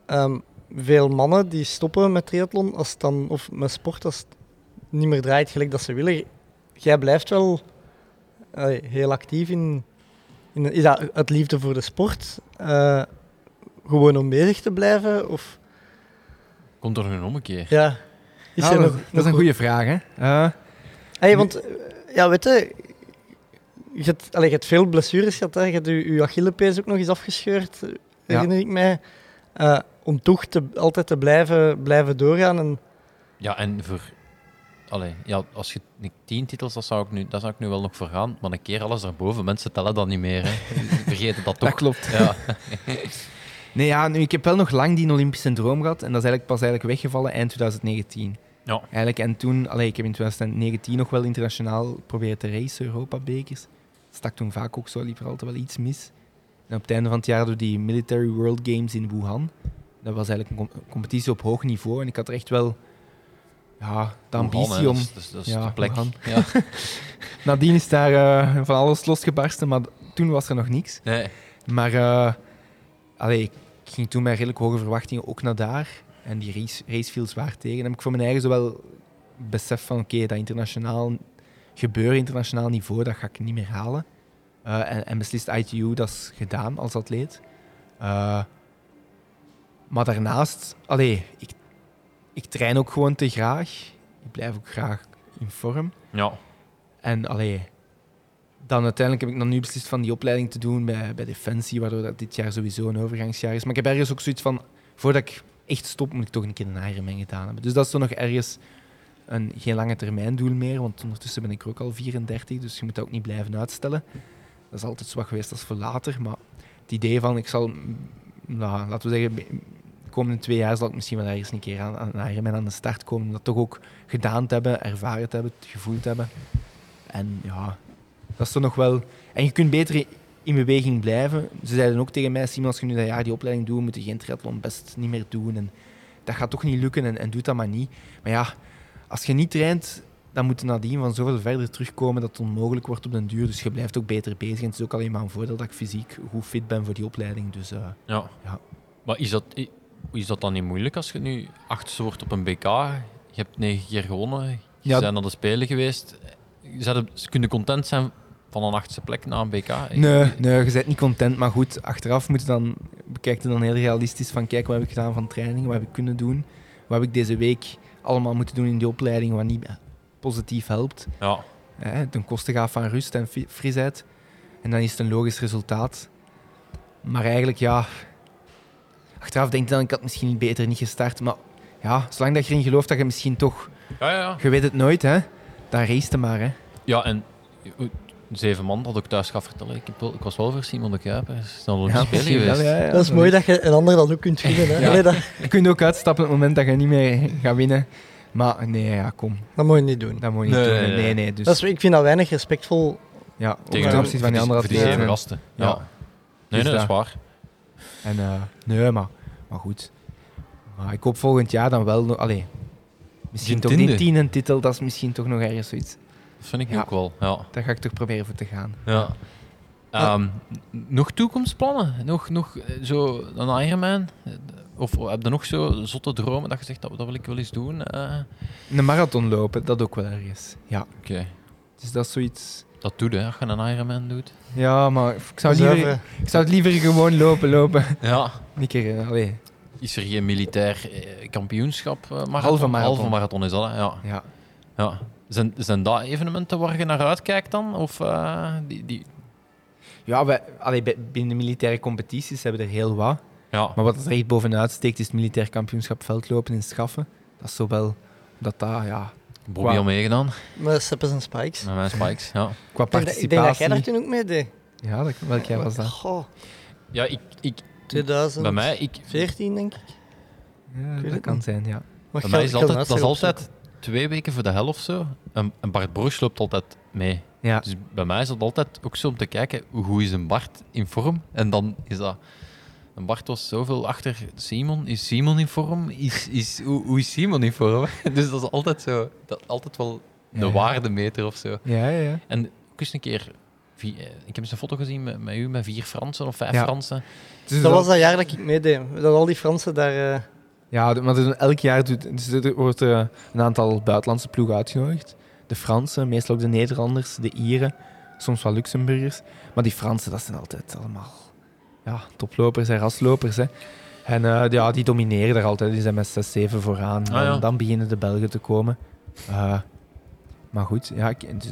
Ehm, veel mannen die stoppen met triathlon als het dan, of met sport als het niet meer draait gelijk dat ze willen. Jij blijft wel heel actief in, in. Is dat uit liefde voor de sport? Eh, gewoon om bezig te blijven? Of, Komt er nu een ommekeer? ja, Is er dat, nog, dat is nog een goede vraag, hè. Eh, Hey, want, ja, weet je, je hebt, allee, je hebt veel blessures gehad. Hè. Je hebt je, je Achillepees ook nog eens afgescheurd, herinner ik mij. Eh, om toch te, altijd te blijven, blijven doorgaan. En, Ja, en voor... Allee, ja, als je niet tien titels, dat zou, ik nu, dat zou ik nu wel nog voor gaan. Maar een keer alles daarboven, mensen tellen dat niet meer. Hè. Vergeten dat toch. dat klopt. Ja. Nee, ja, nu, ik heb wel nog lang die Olympische droom gehad. En dat is eigenlijk pas eigenlijk weggevallen eind 2019. Ja. Eigenlijk, en toen, allee, ik heb in 2019 nog wel internationaal proberen te racen, Europa-bekers. Stak toen vaak ook zo liever altijd wel iets mis. En op het einde van het jaar door die Military World Games in Wuhan. Dat was eigenlijk een com- competitie op hoog niveau. En ik had er echt wel ja, de ambitie Wuhan, om... Dat is, dat is- dat is Ja, de plek. Ja. Nadien is daar eh, van alles losgebarsten, maar toen was er nog niks. Nee. Maar eh, allee, ik ging toen met redelijk hoge verwachtingen ook naar daar. En die race, race viel zwaar tegen. Dan heb ik voor mijn eigen zowel besef van oké, dat internationaal gebeuren, internationaal niveau, dat ga ik niet meer halen. Eh, en, en beslist ITU, dat is gedaan als atleet. Eh, maar daarnaast, allee, ik, ik train ook gewoon te graag. Ik blijf ook graag in vorm. Ja. En allee, dan uiteindelijk heb ik dan nu beslist van die opleiding te doen bij, bij Defensie, waardoor dat dit jaar sowieso een overgangsjaar is. Maar ik heb ergens ook zoiets van, voordat ik echt stop, moet ik toch een keer een Ironman gedaan hebben. Dus dat is toch nog ergens een, geen lange termijn doel meer, want ondertussen ben ik ook al 34, dus je moet dat ook niet blijven uitstellen. Dat is altijd zwak geweest als voor later, maar het idee van, ik zal, mm, nou, laten we zeggen, de komende twee jaar zal ik misschien wel ergens een keer aan, aan Ironman aan de start komen, om dat toch ook gedaan te hebben, ervaren te hebben, gevoeld te hebben. En ja, dat is toch nog wel... En je kunt beter in beweging blijven. Ze zeiden ook tegen mij, Simon, als je nu dat jaar die opleiding doet, moet je geen triathlon best niet meer doen. En dat gaat toch niet lukken en, en doe dat maar niet. Maar ja, als je niet traint, dan moet je nadien van zoveel verder terugkomen dat het onmogelijk wordt op den duur. Dus je blijft ook beter bezig. En het is ook alleen maar een voordeel dat ik fysiek goed fit ben voor die opleiding. Dus eh, Ja. Ja. Maar is dat, is dat dan niet moeilijk als je nu achtste wordt op een BK? Je hebt negen keer gewonnen. Je Ja. bent naar de Spelen geweest. Ze kunnen content zijn van een achtste plek na een BK? nee, nee, je bent niet content. Maar goed, achteraf moet je dan, bekijk je dan heel realistisch van kijk, wat heb ik gedaan van training, wat heb ik kunnen doen, wat heb ik deze week allemaal moeten doen in die opleiding wat niet positief helpt. Ja. Hè, ten koste gaat van rust en frisheid. En dan is het een logisch resultaat. Maar eigenlijk, ja... Achteraf denk ik dan, ik had misschien niet beter niet gestart. Maar ja, zolang dat je erin gelooft dat je misschien toch... Ja, ja. Je weet het nooit, hè. Dan race maar, hè. Ja, en eh, zeven man, dat ik thuis ga vertellen. Ik, heb wel, ik was wel voor Simon de Kuiper. Is dan op de Spelen geweest. ja, ja, dat is mooi dat je een ander dat ook kunt vinden. Hè. Ja. Allee, dat, Je kunt ook uitstappen op het moment dat je niet meer gaat winnen. Maar nee, ja, kom. dat moet je niet doen. Dat moet je niet Nee, doen. nee, Nee, nee. nee. dus, Dat is, ik vind dat weinig respectvol. ja, Tegen ten opzichte van die andere voor die zeven gasten. Ja. Ja. Nee, Dus nee, dat is waar. En eh, nee, maar, maar goed. Maar ik hoop volgend jaar dan wel nog... Allee, misschien Die toch die tiende. tiende titel, dat is misschien toch nog ergens zoiets. Dat vind ik Ja. ook wel. Ja. Daar ga ik toch proberen voor te gaan. Ja. Ehm, nog toekomstplannen? Nog, nog eh, zo een Ironman? Eh, Of heb je nog zo zotte dromen dat je zegt, dat, dat wil ik wel eens doen? Eh, Een marathon lopen, dat ook wel ergens. Ja, Oké, dus dat is zoiets... dat doe je hè, als je een Ironman doet. Ja, maar ik zou, liever, ik zou het liever gewoon lopen, lopen. Ja. Een keer, allee. Is er geen militair kampioenschap? marathon? Halve marathon. Halve marathon is dat, hè? Ja. Ja. ja. Zijn, zijn dat evenementen waar je naar uitkijkt dan? Of eh, die, die... Ja, wij, allee, binnen de militaire competities hebben we er heel wat. Ja. Maar wat er echt bovenuit steekt, is het militair kampioenschap veldlopen in Schaffen. Dat is zowel dat dat, ja, Bobby Qua- al meegedaan Met Steppers en Spikes. met mijn spikes. Ja, qua participatie... ik denk dat jij daar toen ook mee deed. Ja, dat, welk jaar was dat? Goh, ja ik, ik, 2014 bij mij, ik, denk ik. Ja, dat kan niet. zijn, ja. Maar bij mij is altijd, dat is altijd twee weken voor de helft zo. En, en Bart Broers loopt altijd mee. Ja, Dus bij mij is dat altijd ook zo om te kijken hoe goed is een Bart in vorm. En dan is dat. Een Bart was zoveel achter Simon. Is Simon in vorm? Is, is, hoe, hoe is Simon in vorm? Dus dat is altijd zo. Dat, altijd wel Ja, ja. waardemeter of zo. ja, ja. ja. En ook eens een keer. eh, ik heb eens een foto gezien met, met u met vier Fransen of vijf Ja. Fransen. Dus Dat was dat jaar dat ik meedeed. Dat al die Fransen daar... eh, Ja, maar elk jaar doet, dus er wordt eh, een aantal buitenlandse ploegen uitgenodigd. De Fransen, meestal ook de Nederlanders, de Ieren, soms wel Luxemburgers. Maar die Fransen, dat zijn altijd allemaal ja, toplopers en raslopers. Hè. En eh, ja, die domineren daar altijd. Die zijn met 6-7 vooraan. Ah, ja. En dan beginnen de Belgen te komen. Eh, maar goed, ja ik, dus,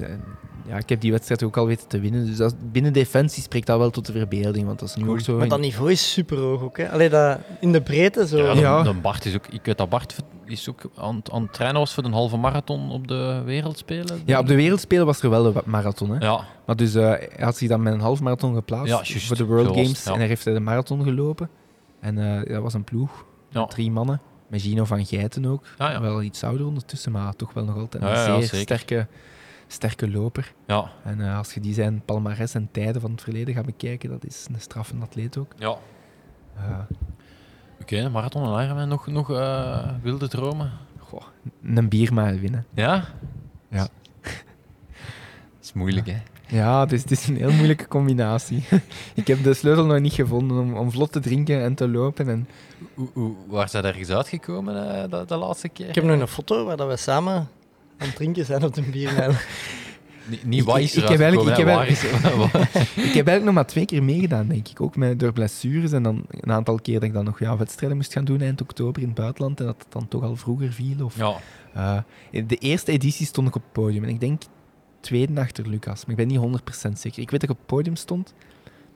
ja, ik heb die wedstrijd ook al weten te winnen. Dus dat, binnen defensie spreekt dat wel tot de verbeelding. Want dat is nu ook zo... Maar dat niveau is super hoog ook. Hè. Allee, dat, in de breedte zo. Ja, de Bart is ook... Ik weet dat Bart is ook aan, het- aan het trainen was voor de halve marathon op de Wereldspelen. ja, op de Wereldspelen was er wel een marathon. Hè? Ja, Maar dus eh, hij had zich dan met een half marathon geplaatst Ja, voor de World het, Games. ja. En hij heeft hij de marathon gelopen. En eh, dat was een ploeg. Drie mannen. Met Gino van Geiten ook. Ja, ja. Wel iets ouder ondertussen, maar toch wel nog altijd een ja, zeer sterke, sterke loper. ja, En eh, als je die zijn palmarès en tijden van het verleden gaat bekijken, dat is een straffende atleet ook. ja. Eh, Oké, marathon en Ironman nog, nog eh, wilde dromen? goh, een biermaal winnen. Ja? Ja. Dat is moeilijk, hè? Ja, het is, het is een heel moeilijke combinatie. ik heb de sleutel nog niet gevonden om, om vlot te drinken en te lopen. En Hoe, hoe, waar zijn ergens uitgekomen eh, de, de laatste keer? Ik heb nog een foto waar dat we samen aan het drinken zijn op de biermijl. Niet, wat is ik heb eigenlijk- ik heb waar is- Ik heb eigenlijk nog maar twee keer meegedaan, denk ik. Ook met, door blessures. En dan een aantal keer dat ik dan nog ja, wedstrijden moest gaan doen eind oktober in het buitenland. En dat het dan toch al vroeger viel. Of, ja, Eh, in de eerste editie stond ik op het podium. En ik denk tweede achter Lucas. Maar ik ben niet 100% zeker. Ik weet dat ik op het podium stond.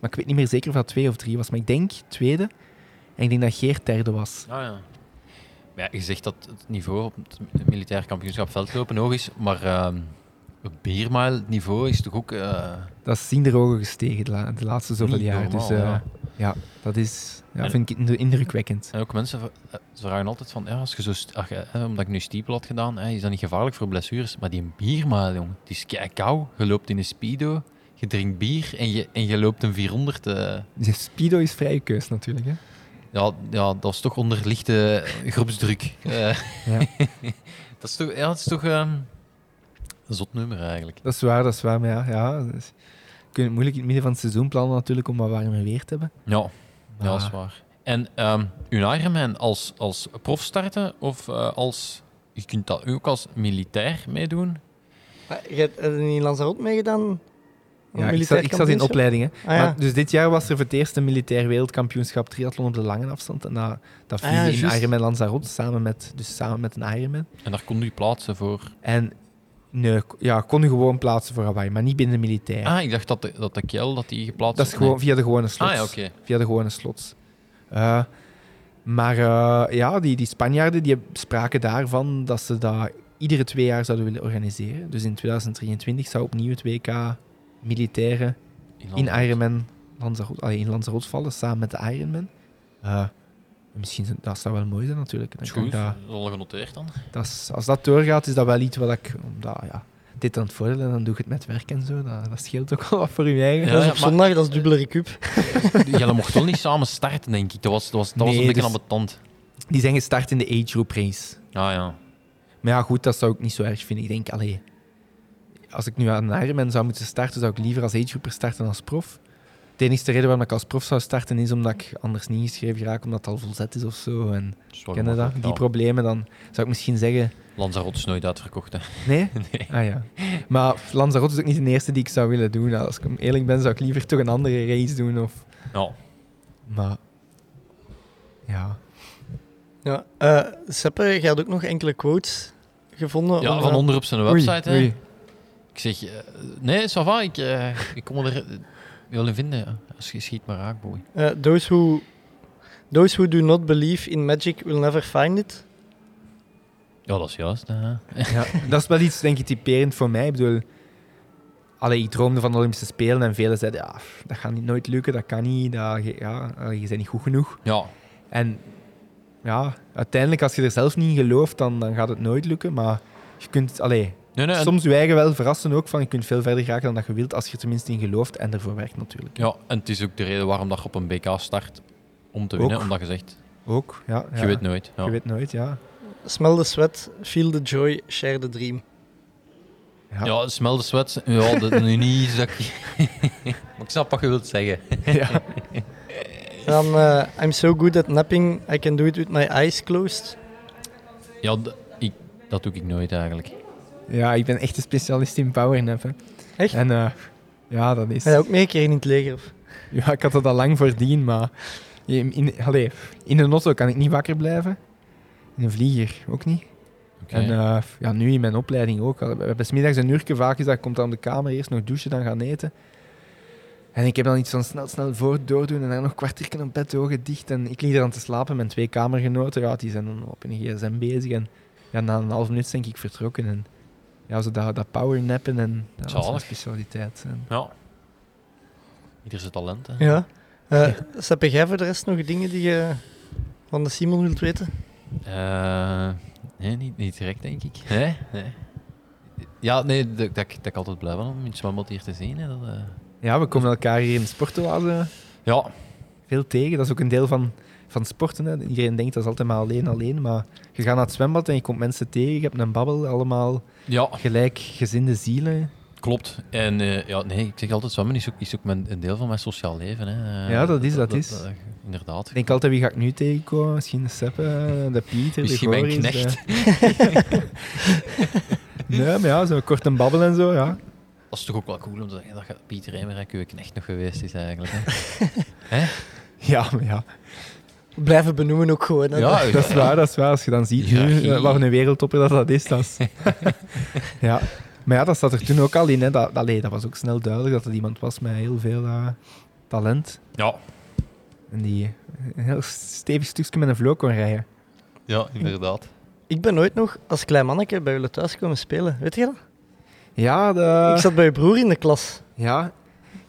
Maar ik weet niet meer zeker of dat twee of drie was. Maar ik denk tweede. En ik denk dat Geert derde was. Ah, ja. Je zegt dat het niveau op het militair kampioenschap veldlopen hoog is, maar ehm het biermile niveau is toch ook... eh, Dat is zien de ogen gestegen de, la- de laatste zoveel jaar. normaal, dus eh, ja. ja. dat is, ja, En- vind ik indrukwekkend. En ook mensen eh, ze vragen altijd van, ja, als je zo ach, eh, omdat ik nu stiepel had gedaan, hè, is dat niet gevaarlijk voor blessures? Maar die biermaal, jongen, die is kei kou. Je loopt in een speedo, je drinkt bier en je, en je loopt een 400. eh, Dus Speedo is vrije keus natuurlijk. Hè? ja, ja, dat is toch onder lichte groepsdruk. Eh, Ja. dat is toch, ja, dat is toch een zot nummer eigenlijk. Dat is waar, dat is waar. Maar ja, ja dus, je kunt het moeilijk in het midden van het seizoen plannen natuurlijk om wat warmer weer te hebben. Ja, ja dat is waar. En ehm uw Ironman als, als prof starten of eh, als... Je kunt dat ook als militair meedoen. Je hebt in Lanzarote meegedaan? Aan Ja, ik, militair zat, ik zat in kampioenschap? opleiding. Hè. Ah, ja. dus dit jaar was er voor het eerst een militair wereldkampioenschap triathlon op de lange afstand. En dat, dat viel Ah, ja, in. Ironman Lanzarote samen met, dus samen met een Ironman. En daar kon u plaatsen voor... En nee, ja, kon je gewoon plaatsen voor Hawaii, maar niet binnen militair. Ah, ik dacht dat de, dat de dat die geplaatst dat is gewoon via de gewone slots. Ah ja, oké. Via de gewone slots. Eh, maar eh, ja, die, die Spanjaarden die spraken daarvan dat ze dat iedere twee jaar zouden willen organiseren. Dus in 2023 zou opnieuw het WK militaire in Ironman Lanzarote, allee, in Lanzarote vallen, samen met de Ironman. Eh, misschien, dat zou wel mooi zijn natuurlijk. Dan goed, dat, al genoteerd dan. dat is- als dat doorgaat, is dat wel iets wat ik... Omdat, ja, dit aan het voordeel en dan doe ik het met werk en zo. Dat, dat scheelt ook wel wat voor je eigen. Ja, dat is ja, op maar- zondag, dat is dubbele recup. Jij mocht wel niet samen starten, denk ik. Dat was, dat was, dat was Nee, een beetje dus- aan betand. Die zijn gestart in de age group race. Ah ja. Maar ja, goed, dat zou ik niet zo erg vinden. Ik denk, allee, als ik nu aan een Ironman zou moeten starten, zou ik liever als agegroeper starten dan als prof. De enige reden waarom ik als prof zou starten is omdat ik anders niet ingeschreven raak, omdat het al volzet is of zo. En Dat is wel ken je dat? Die ja. problemen, dan zou ik misschien zeggen... Lanzarote is nooit uitverkocht, hè. Nee? Nee. Ah ja. Maar Lanzarote is ook niet de eerste die ik zou willen doen. Als ik eerlijk ben, zou ik liever toch een andere race doen. Of... Ja. Maar... Ja. Ja. eh Seppe, je had ook nog enkele quotes gevonden. ja, van onder op zijn Oei, website, hè. oei. Ik zeg, eh, nee, ça va, ik, eh, ik kom er in vinden. ja. Als je schiet maar raak, boy. eh, those, who, those who do not believe in magic will never find it. Ja, dat is juist. Hè. Ja, dat is wel iets, denk ik, typerend voor mij. Ik bedoel, allee, ik droomde van de Olympische Spelen en velen zeiden, ja, dat gaat niet nooit lukken, dat kan niet, dat, je- ja, je bent niet goed genoeg. Ja, En ja, uiteindelijk, als je er zelf niet in gelooft, dan, dan gaat het nooit lukken. Maar je kunt, allee, nee, nee. soms je eigen wel verrassen ook, van je kunt veel verder geraken dan dat je wilt, als je er tenminste in gelooft en ervoor werkt natuurlijk. Ja, en het is ook de reden waarom dat je op een BK start om te winnen. Ook. Omdat je zegt, Ook, ja. ja. je weet nooit. Ja. Je weet nooit, ja. Smell the sweat, feel the joy, share the dream. Ja. Ja, smel de sweat. Ja, dat is nu niet dat ik... maar ik snap wat je wilt zeggen. ja. Dan, eh, I'm so good at napping, I can do it with my eyes closed. Ja, ik, dat doe ik nooit eigenlijk. Ja, ik ben echt een specialist in powernap. hè. Echt? En eh, ja, dat is... Heb je ook meegekregen in het leger? Of? Ja, ik had dat al lang voordien, maar In, in, allee, in een auto kan ik niet wakker blijven. In een vlieger ook niet. En eh, ja, nu in mijn opleiding ook. We hebben smiddags een uurtje vaak is dat ik kom dan op de kamer, eerst nog douchen, dan gaan eten. En ik heb dan iets van snel, snel voor doordoen en dan nog een kwartier op bed, ogen dicht. En ik lig er aan te slapen. Mijn twee kamergenoten, ja, die zijn dan op een gsm bezig. En ja, na een half minuut denk ik vertrokken. En ja, zo dat, dat powernappen en dat Zalig. specialiteit. En, Ja. Ieder zijn talent, hè. Ja. Eh Sepp, heb jij voor de rest nog dingen die je van de Simon wilt weten? Eh, nee, niet, niet direct, denk ik. Nee? nee. Ja, nee, dat, dat, ik- dat ik altijd blij ben om iets zwembad hier te zien. Hè. Dat, eh, ja, we komen elkaar hier in de sportoase Ja, veel tegen. Dat is ook een deel van, van sporten. Hè. Iedereen denkt dat is altijd maar alleen, alleen. Maar je gaat naar het zwembad en je komt mensen tegen. Je hebt een babbel, allemaal ja, gelijkgezinde zielen. klopt. En eh, ja, nee, ik zeg altijd, zwemmen is ook, is ook mijn, een deel van mijn sociaal leven. Hè. Eh, Ja, dat is, dat is. inderdaad. Ik denk altijd, wie ga ik nu tegenkomen? Misschien de Seppe, de Pieter, Misschien de mijn Goris, knecht. de- nee, maar ja, zo kort een babbel en zo, ja. Dat is toch ook wel cool om te zeggen dat Pieter Emerijk uw knecht nog geweest is eigenlijk. Hè? Ja, maar ja. Blijven benoemen ook gewoon. hè. ja, Dat is waar, dat is waar. Als je dan ziet Hiërarchie. eh, wat een wereldtopper dat, dat is. Dat is ja. Maar ja, dat zat er toen ook al in. Hè. Dat, allee, dat was ook snel duidelijk dat er iemand was met heel veel eh, talent. Ja, En die een heel stevig stukje met een vloer kon rijden. ja, inderdaad. Ik ben nooit nog als klein manneke bij jullie thuis komen spelen. Weet je dat? Ja, de, Ik zat bij je broer in de klas. ja,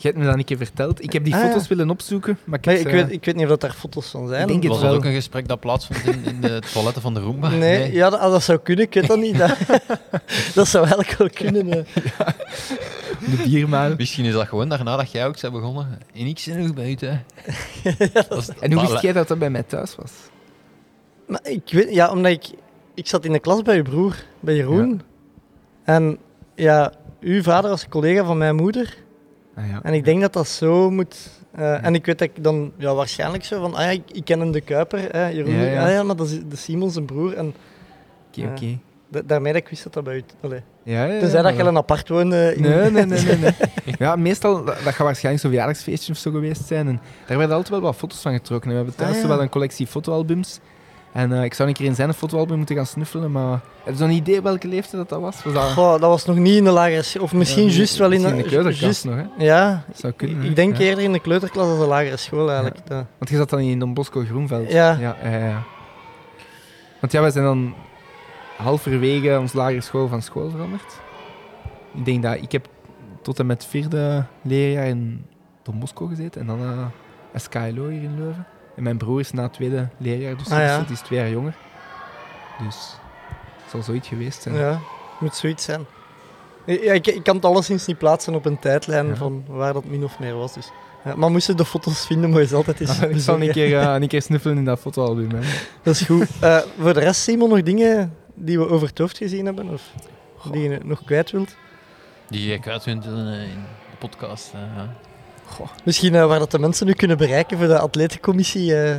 je hebt me dat een keer verteld. Ik heb die Ah, foto's ja. willen opzoeken, maar ik, Nee, heb ik, weet, ik weet niet of dat daar foto's van zijn. Ik denk het Was wel. ook een gesprek dat plaatsvond in, in de toiletten van de Roomba? Nee, Ja, dat, ah, dat zou kunnen. Ik weet dat niet. Dat, dat zou eigenlijk wel kunnen. eh. de biermaal. Misschien is dat gewoon daarna dat jij ook bent begonnen. En ik zit nog buiten. En hoe wist jij dat dat bij mij thuis was? Maar ik weet, ja, omdat ik, ik zat in de klas bij je broer, bij Jeroen. En ja, uw vader was collega van mijn moeder. Ah, ja. En ik denk dat dat zo moet. eh, en ik weet dat ik dan ja, waarschijnlijk zo van, ah ja, ik, ik ken hem de Kuiper, hè, Jeroen. Ja, Ja, ja. Ah ja, maar dat is de Simon zijn broer. En Oké, Ja. oké. da- daarmee dat ik wist dat dat bij u... Allee. Ja, ja, Tenzij dat je een apart woonde. In... Nee, nee, nee, nee. nee. Ja, meestal, dat, gaat waarschijnlijk zo'n verjaardagsfeestje of zo geweest zijn. En daar werden altijd wel wat foto's van getrokken. En we hebben thuis Ah, ja. wel een collectie fotoalbums. En eh, ik zou een keer in zijn fotoalbum moeten gaan snuffelen, maar... Heb je zo'n idee welke leeftijd dat, dat was? was dat... Goh, dat was nog niet in de lagere. Of misschien Ja, juist wel in in de kleuterklas nog, hè? Ja, Dat zou kunnen. ik, denk Ja. eerder in de kleuterklas als de lagere school eigenlijk. Ja. Want je zat dan in Don Bosco Groenveld. Ja. Ja, ja. Want ja, wij zijn dan halverwege ons lagere school van school veranderd. Ik denk dat ik heb tot en met vierde leerjaar in Don Bosco gezeten en dan uh, SKLO hier in Leuven. En mijn broer is na het tweede leerjaar, dus Ah, ja. die is twee jaar jonger. Dus het zal zoiets geweest zijn. Ja, moet zoiets zijn. Ja, ik, ik kan het alleszins niet plaatsen op een tijdlijn Ja. van waar dat min of meer was. Dus. Ja, maar moesten de foto's vinden, moet je ze altijd eens ik zal een keer, eh, een keer snuffelen in dat fotoalbum. Hè. Dat is goed. Eh, voor de rest, Simon, nog dingen die we over het hoofd gezien hebben? Of die je nog kwijt wilt? Die je kwijt kunt in, eh, de podcast. eh, Misschien eh, waar dat de mensen nu kunnen bereiken voor de atletencommissie. eh.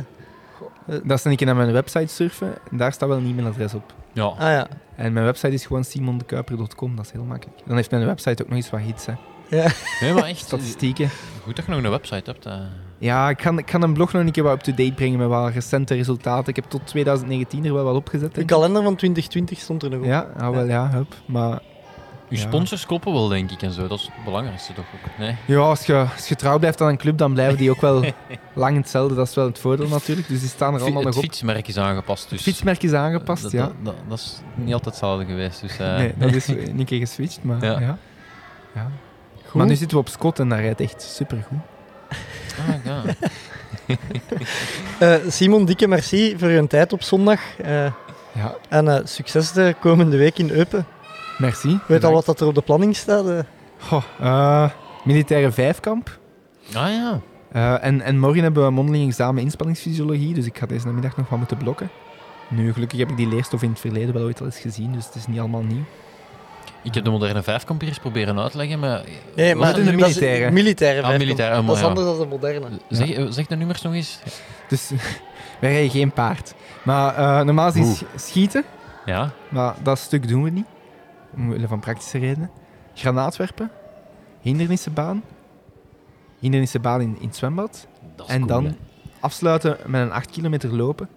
Dat is een keer naar mijn website surfen en daar staat wel een e-mailadres op. ja. ah ja. En mijn website is gewoon simondekuiper.com, dat is heel makkelijk. Dan heeft mijn website ook nog eens wat hits, hè. ja. Nee, maar echt. statistieken. Goed dat je nog een website hebt. eh. Ja, ik ga, ik ga een blog nog een keer wat up-to-date brengen met wat recente resultaten. Ik heb tot 2019 er wel wat opgezet. De kalender van 2020 stond er nog op. Ja, ah, wel ja, hup. Maar Je Ja. sponsors kloppen wel, denk ik, en zo. Dat is het belangrijkste toch ook. Nee? ja, als je, als je trouw blijft aan een club, dan blijven die ook wel lang hetzelfde. Dat is wel het voordeel natuurlijk. Dus die staan er allemaal het nog op. fietsmerk is aangepast, dus... Het fietsmerk is aangepast, dat, ja. Dat, dat, dat is niet altijd hetzelfde geweest, dus... eh, Nee, dat is een keer geswitcht, maar ja. Ja. ja. Goed. Maar nu zitten we op Scott en dat rijdt echt supergoed. Ah, ja. Eh, Simon, dikke merci voor je tijd op zondag. Eh, Ja, en eh, succes de komende week in Eupen. Merci. Weet al wat dat er op de planning staat. eh. Goh, eh, militaire vijfkamp. Ah ja. Eh, en, en morgen hebben we een mondeling examen inspanningsfysiologie, dus ik ga deze namiddag nog wat moeten blokken. Nu, gelukkig heb ik die leerstof in het verleden wel ooit al eens gezien, dus het is niet allemaal nieuw. Ik heb de moderne vijfkamp hier eens proberen uitleggen, maar... Nee, Was maar het de dat is- militaire? militaire Ah, vijfkamp. militaire, ah, Dat is ja. anders dan de moderne. Zeg, zeg de nummers nog eens. Dus wij rijden geen paard. Maar eh, normaal is Oeh. schieten, Ja. maar dat stuk doen we niet. Omwille van praktische redenen. Granaatwerpen, hindernissenbaan, hindernissenbaan in, in het zwembad. Dat is En cool, dan hè. afsluiten met een 8 kilometer lopen.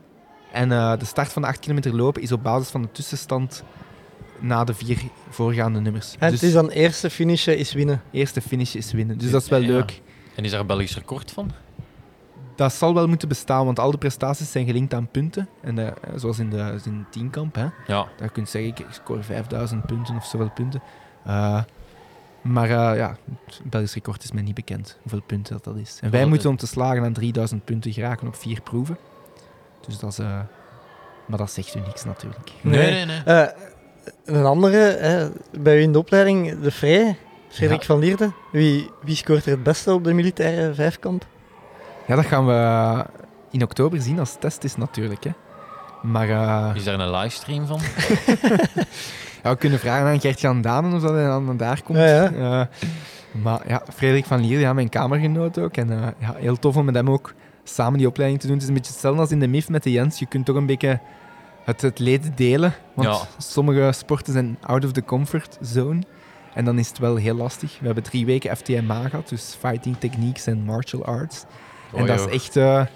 En eh, de start van de 8 kilometer lopen is op basis van de tussenstand na de vier voorgaande nummers. En dus het is dan eerste finishen is winnen. eerste finish is winnen. Dus dat is wel Ja. leuk. En is daar een Belgisch record van? Dat zal wel moeten bestaan, want al de prestaties zijn gelinkt aan punten. En eh, zoals in de, in de teamkamp, hè. Ja. Daar kun je zeggen, ik score 5000 punten of zoveel punten. Eh, maar eh, ja, het Belgisch record is mij niet bekend hoeveel punten dat, dat is. En wij moeten om te slagen aan 3000 punten geraken op vier proeven. Dus dat is... eh, maar dat zegt u niks natuurlijk. Nee, Nee. nee. Eh, een andere, hè, bij u in de opleiding, de Vrij, Frederik Ja. van Lierde. Wie, wie scoort er het beste op de militaire vijfkamp? Ja, dat gaan we in oktober zien als test is natuurlijk. Hè. Maar eh, Is daar een livestream van? ja, we kunnen vragen aan Gert-Jan Danen of dat hij dan daar komt. Ja, ja. Eh, maar ja, Frederik van Lier, ja, mijn kamergenoot ook. En eh, ja, heel tof om met hem ook samen die opleiding te doen. Het is een beetje hetzelfde als in de MIF met de Jens. Je kunt toch een beetje het, het leed delen. Want Ja. sommige sporten zijn out of the comfort zone. En dan is het wel heel lastig. We hebben drie weken FTMA gehad, dus Fighting Techniques en Martial Arts. En Oh, dat joh. is echt eh,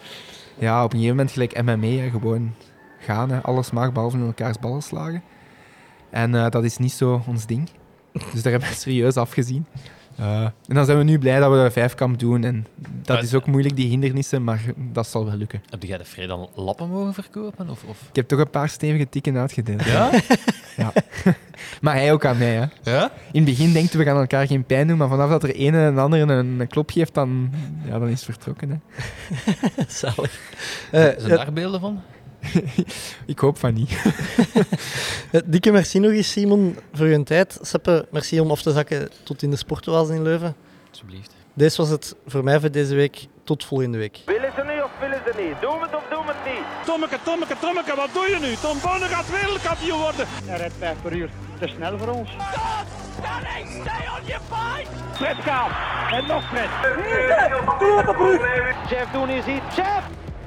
ja, op een gegeven moment gelijk MMA, hè, gewoon gaan. Hè, alles mag behalve in elkaars ballen slagen. En eh, dat is niet zo ons ding. Dus daar hebben we serieus afgezien. Eh, en dan zijn we nu blij dat we de vijfkamp doen. En dat is ook moeilijk, die hindernissen, maar dat zal wel lukken. Heb jij de dan lappen mogen verkopen? Of, of? Ik heb toch een paar stevige tikken uitgedeeld. Ja? Maar hij ook aan mij. Hè. Ja? In het begin denken we gaan elkaar geen pijn doen, maar vanaf dat er een en ander een, een klop geeft, dan, ja, dan is het vertrokken. Hè. Zalig. Eh, Zijn daar beelden van? Ik hoop van niet. dikke merci nog eens, Simon, voor je tijd. Seppe, merci om af te zakken tot in de sportoase in Leuven. Alsjeblieft. Deze was het voor mij voor deze week. Tot volgende week. Willen ze nu of willen ze niet? Doen we het of doen we het niet? Tommeke, Tommeke, Tommeke, wat doe je nu? Tom Bonne gaat wereldkampioen worden. Hij rijdt 5 per uur. Te snel voor ons. Stay on your fight! Fred gaat. En nog Fred. Jeff doen is iets. Jeff!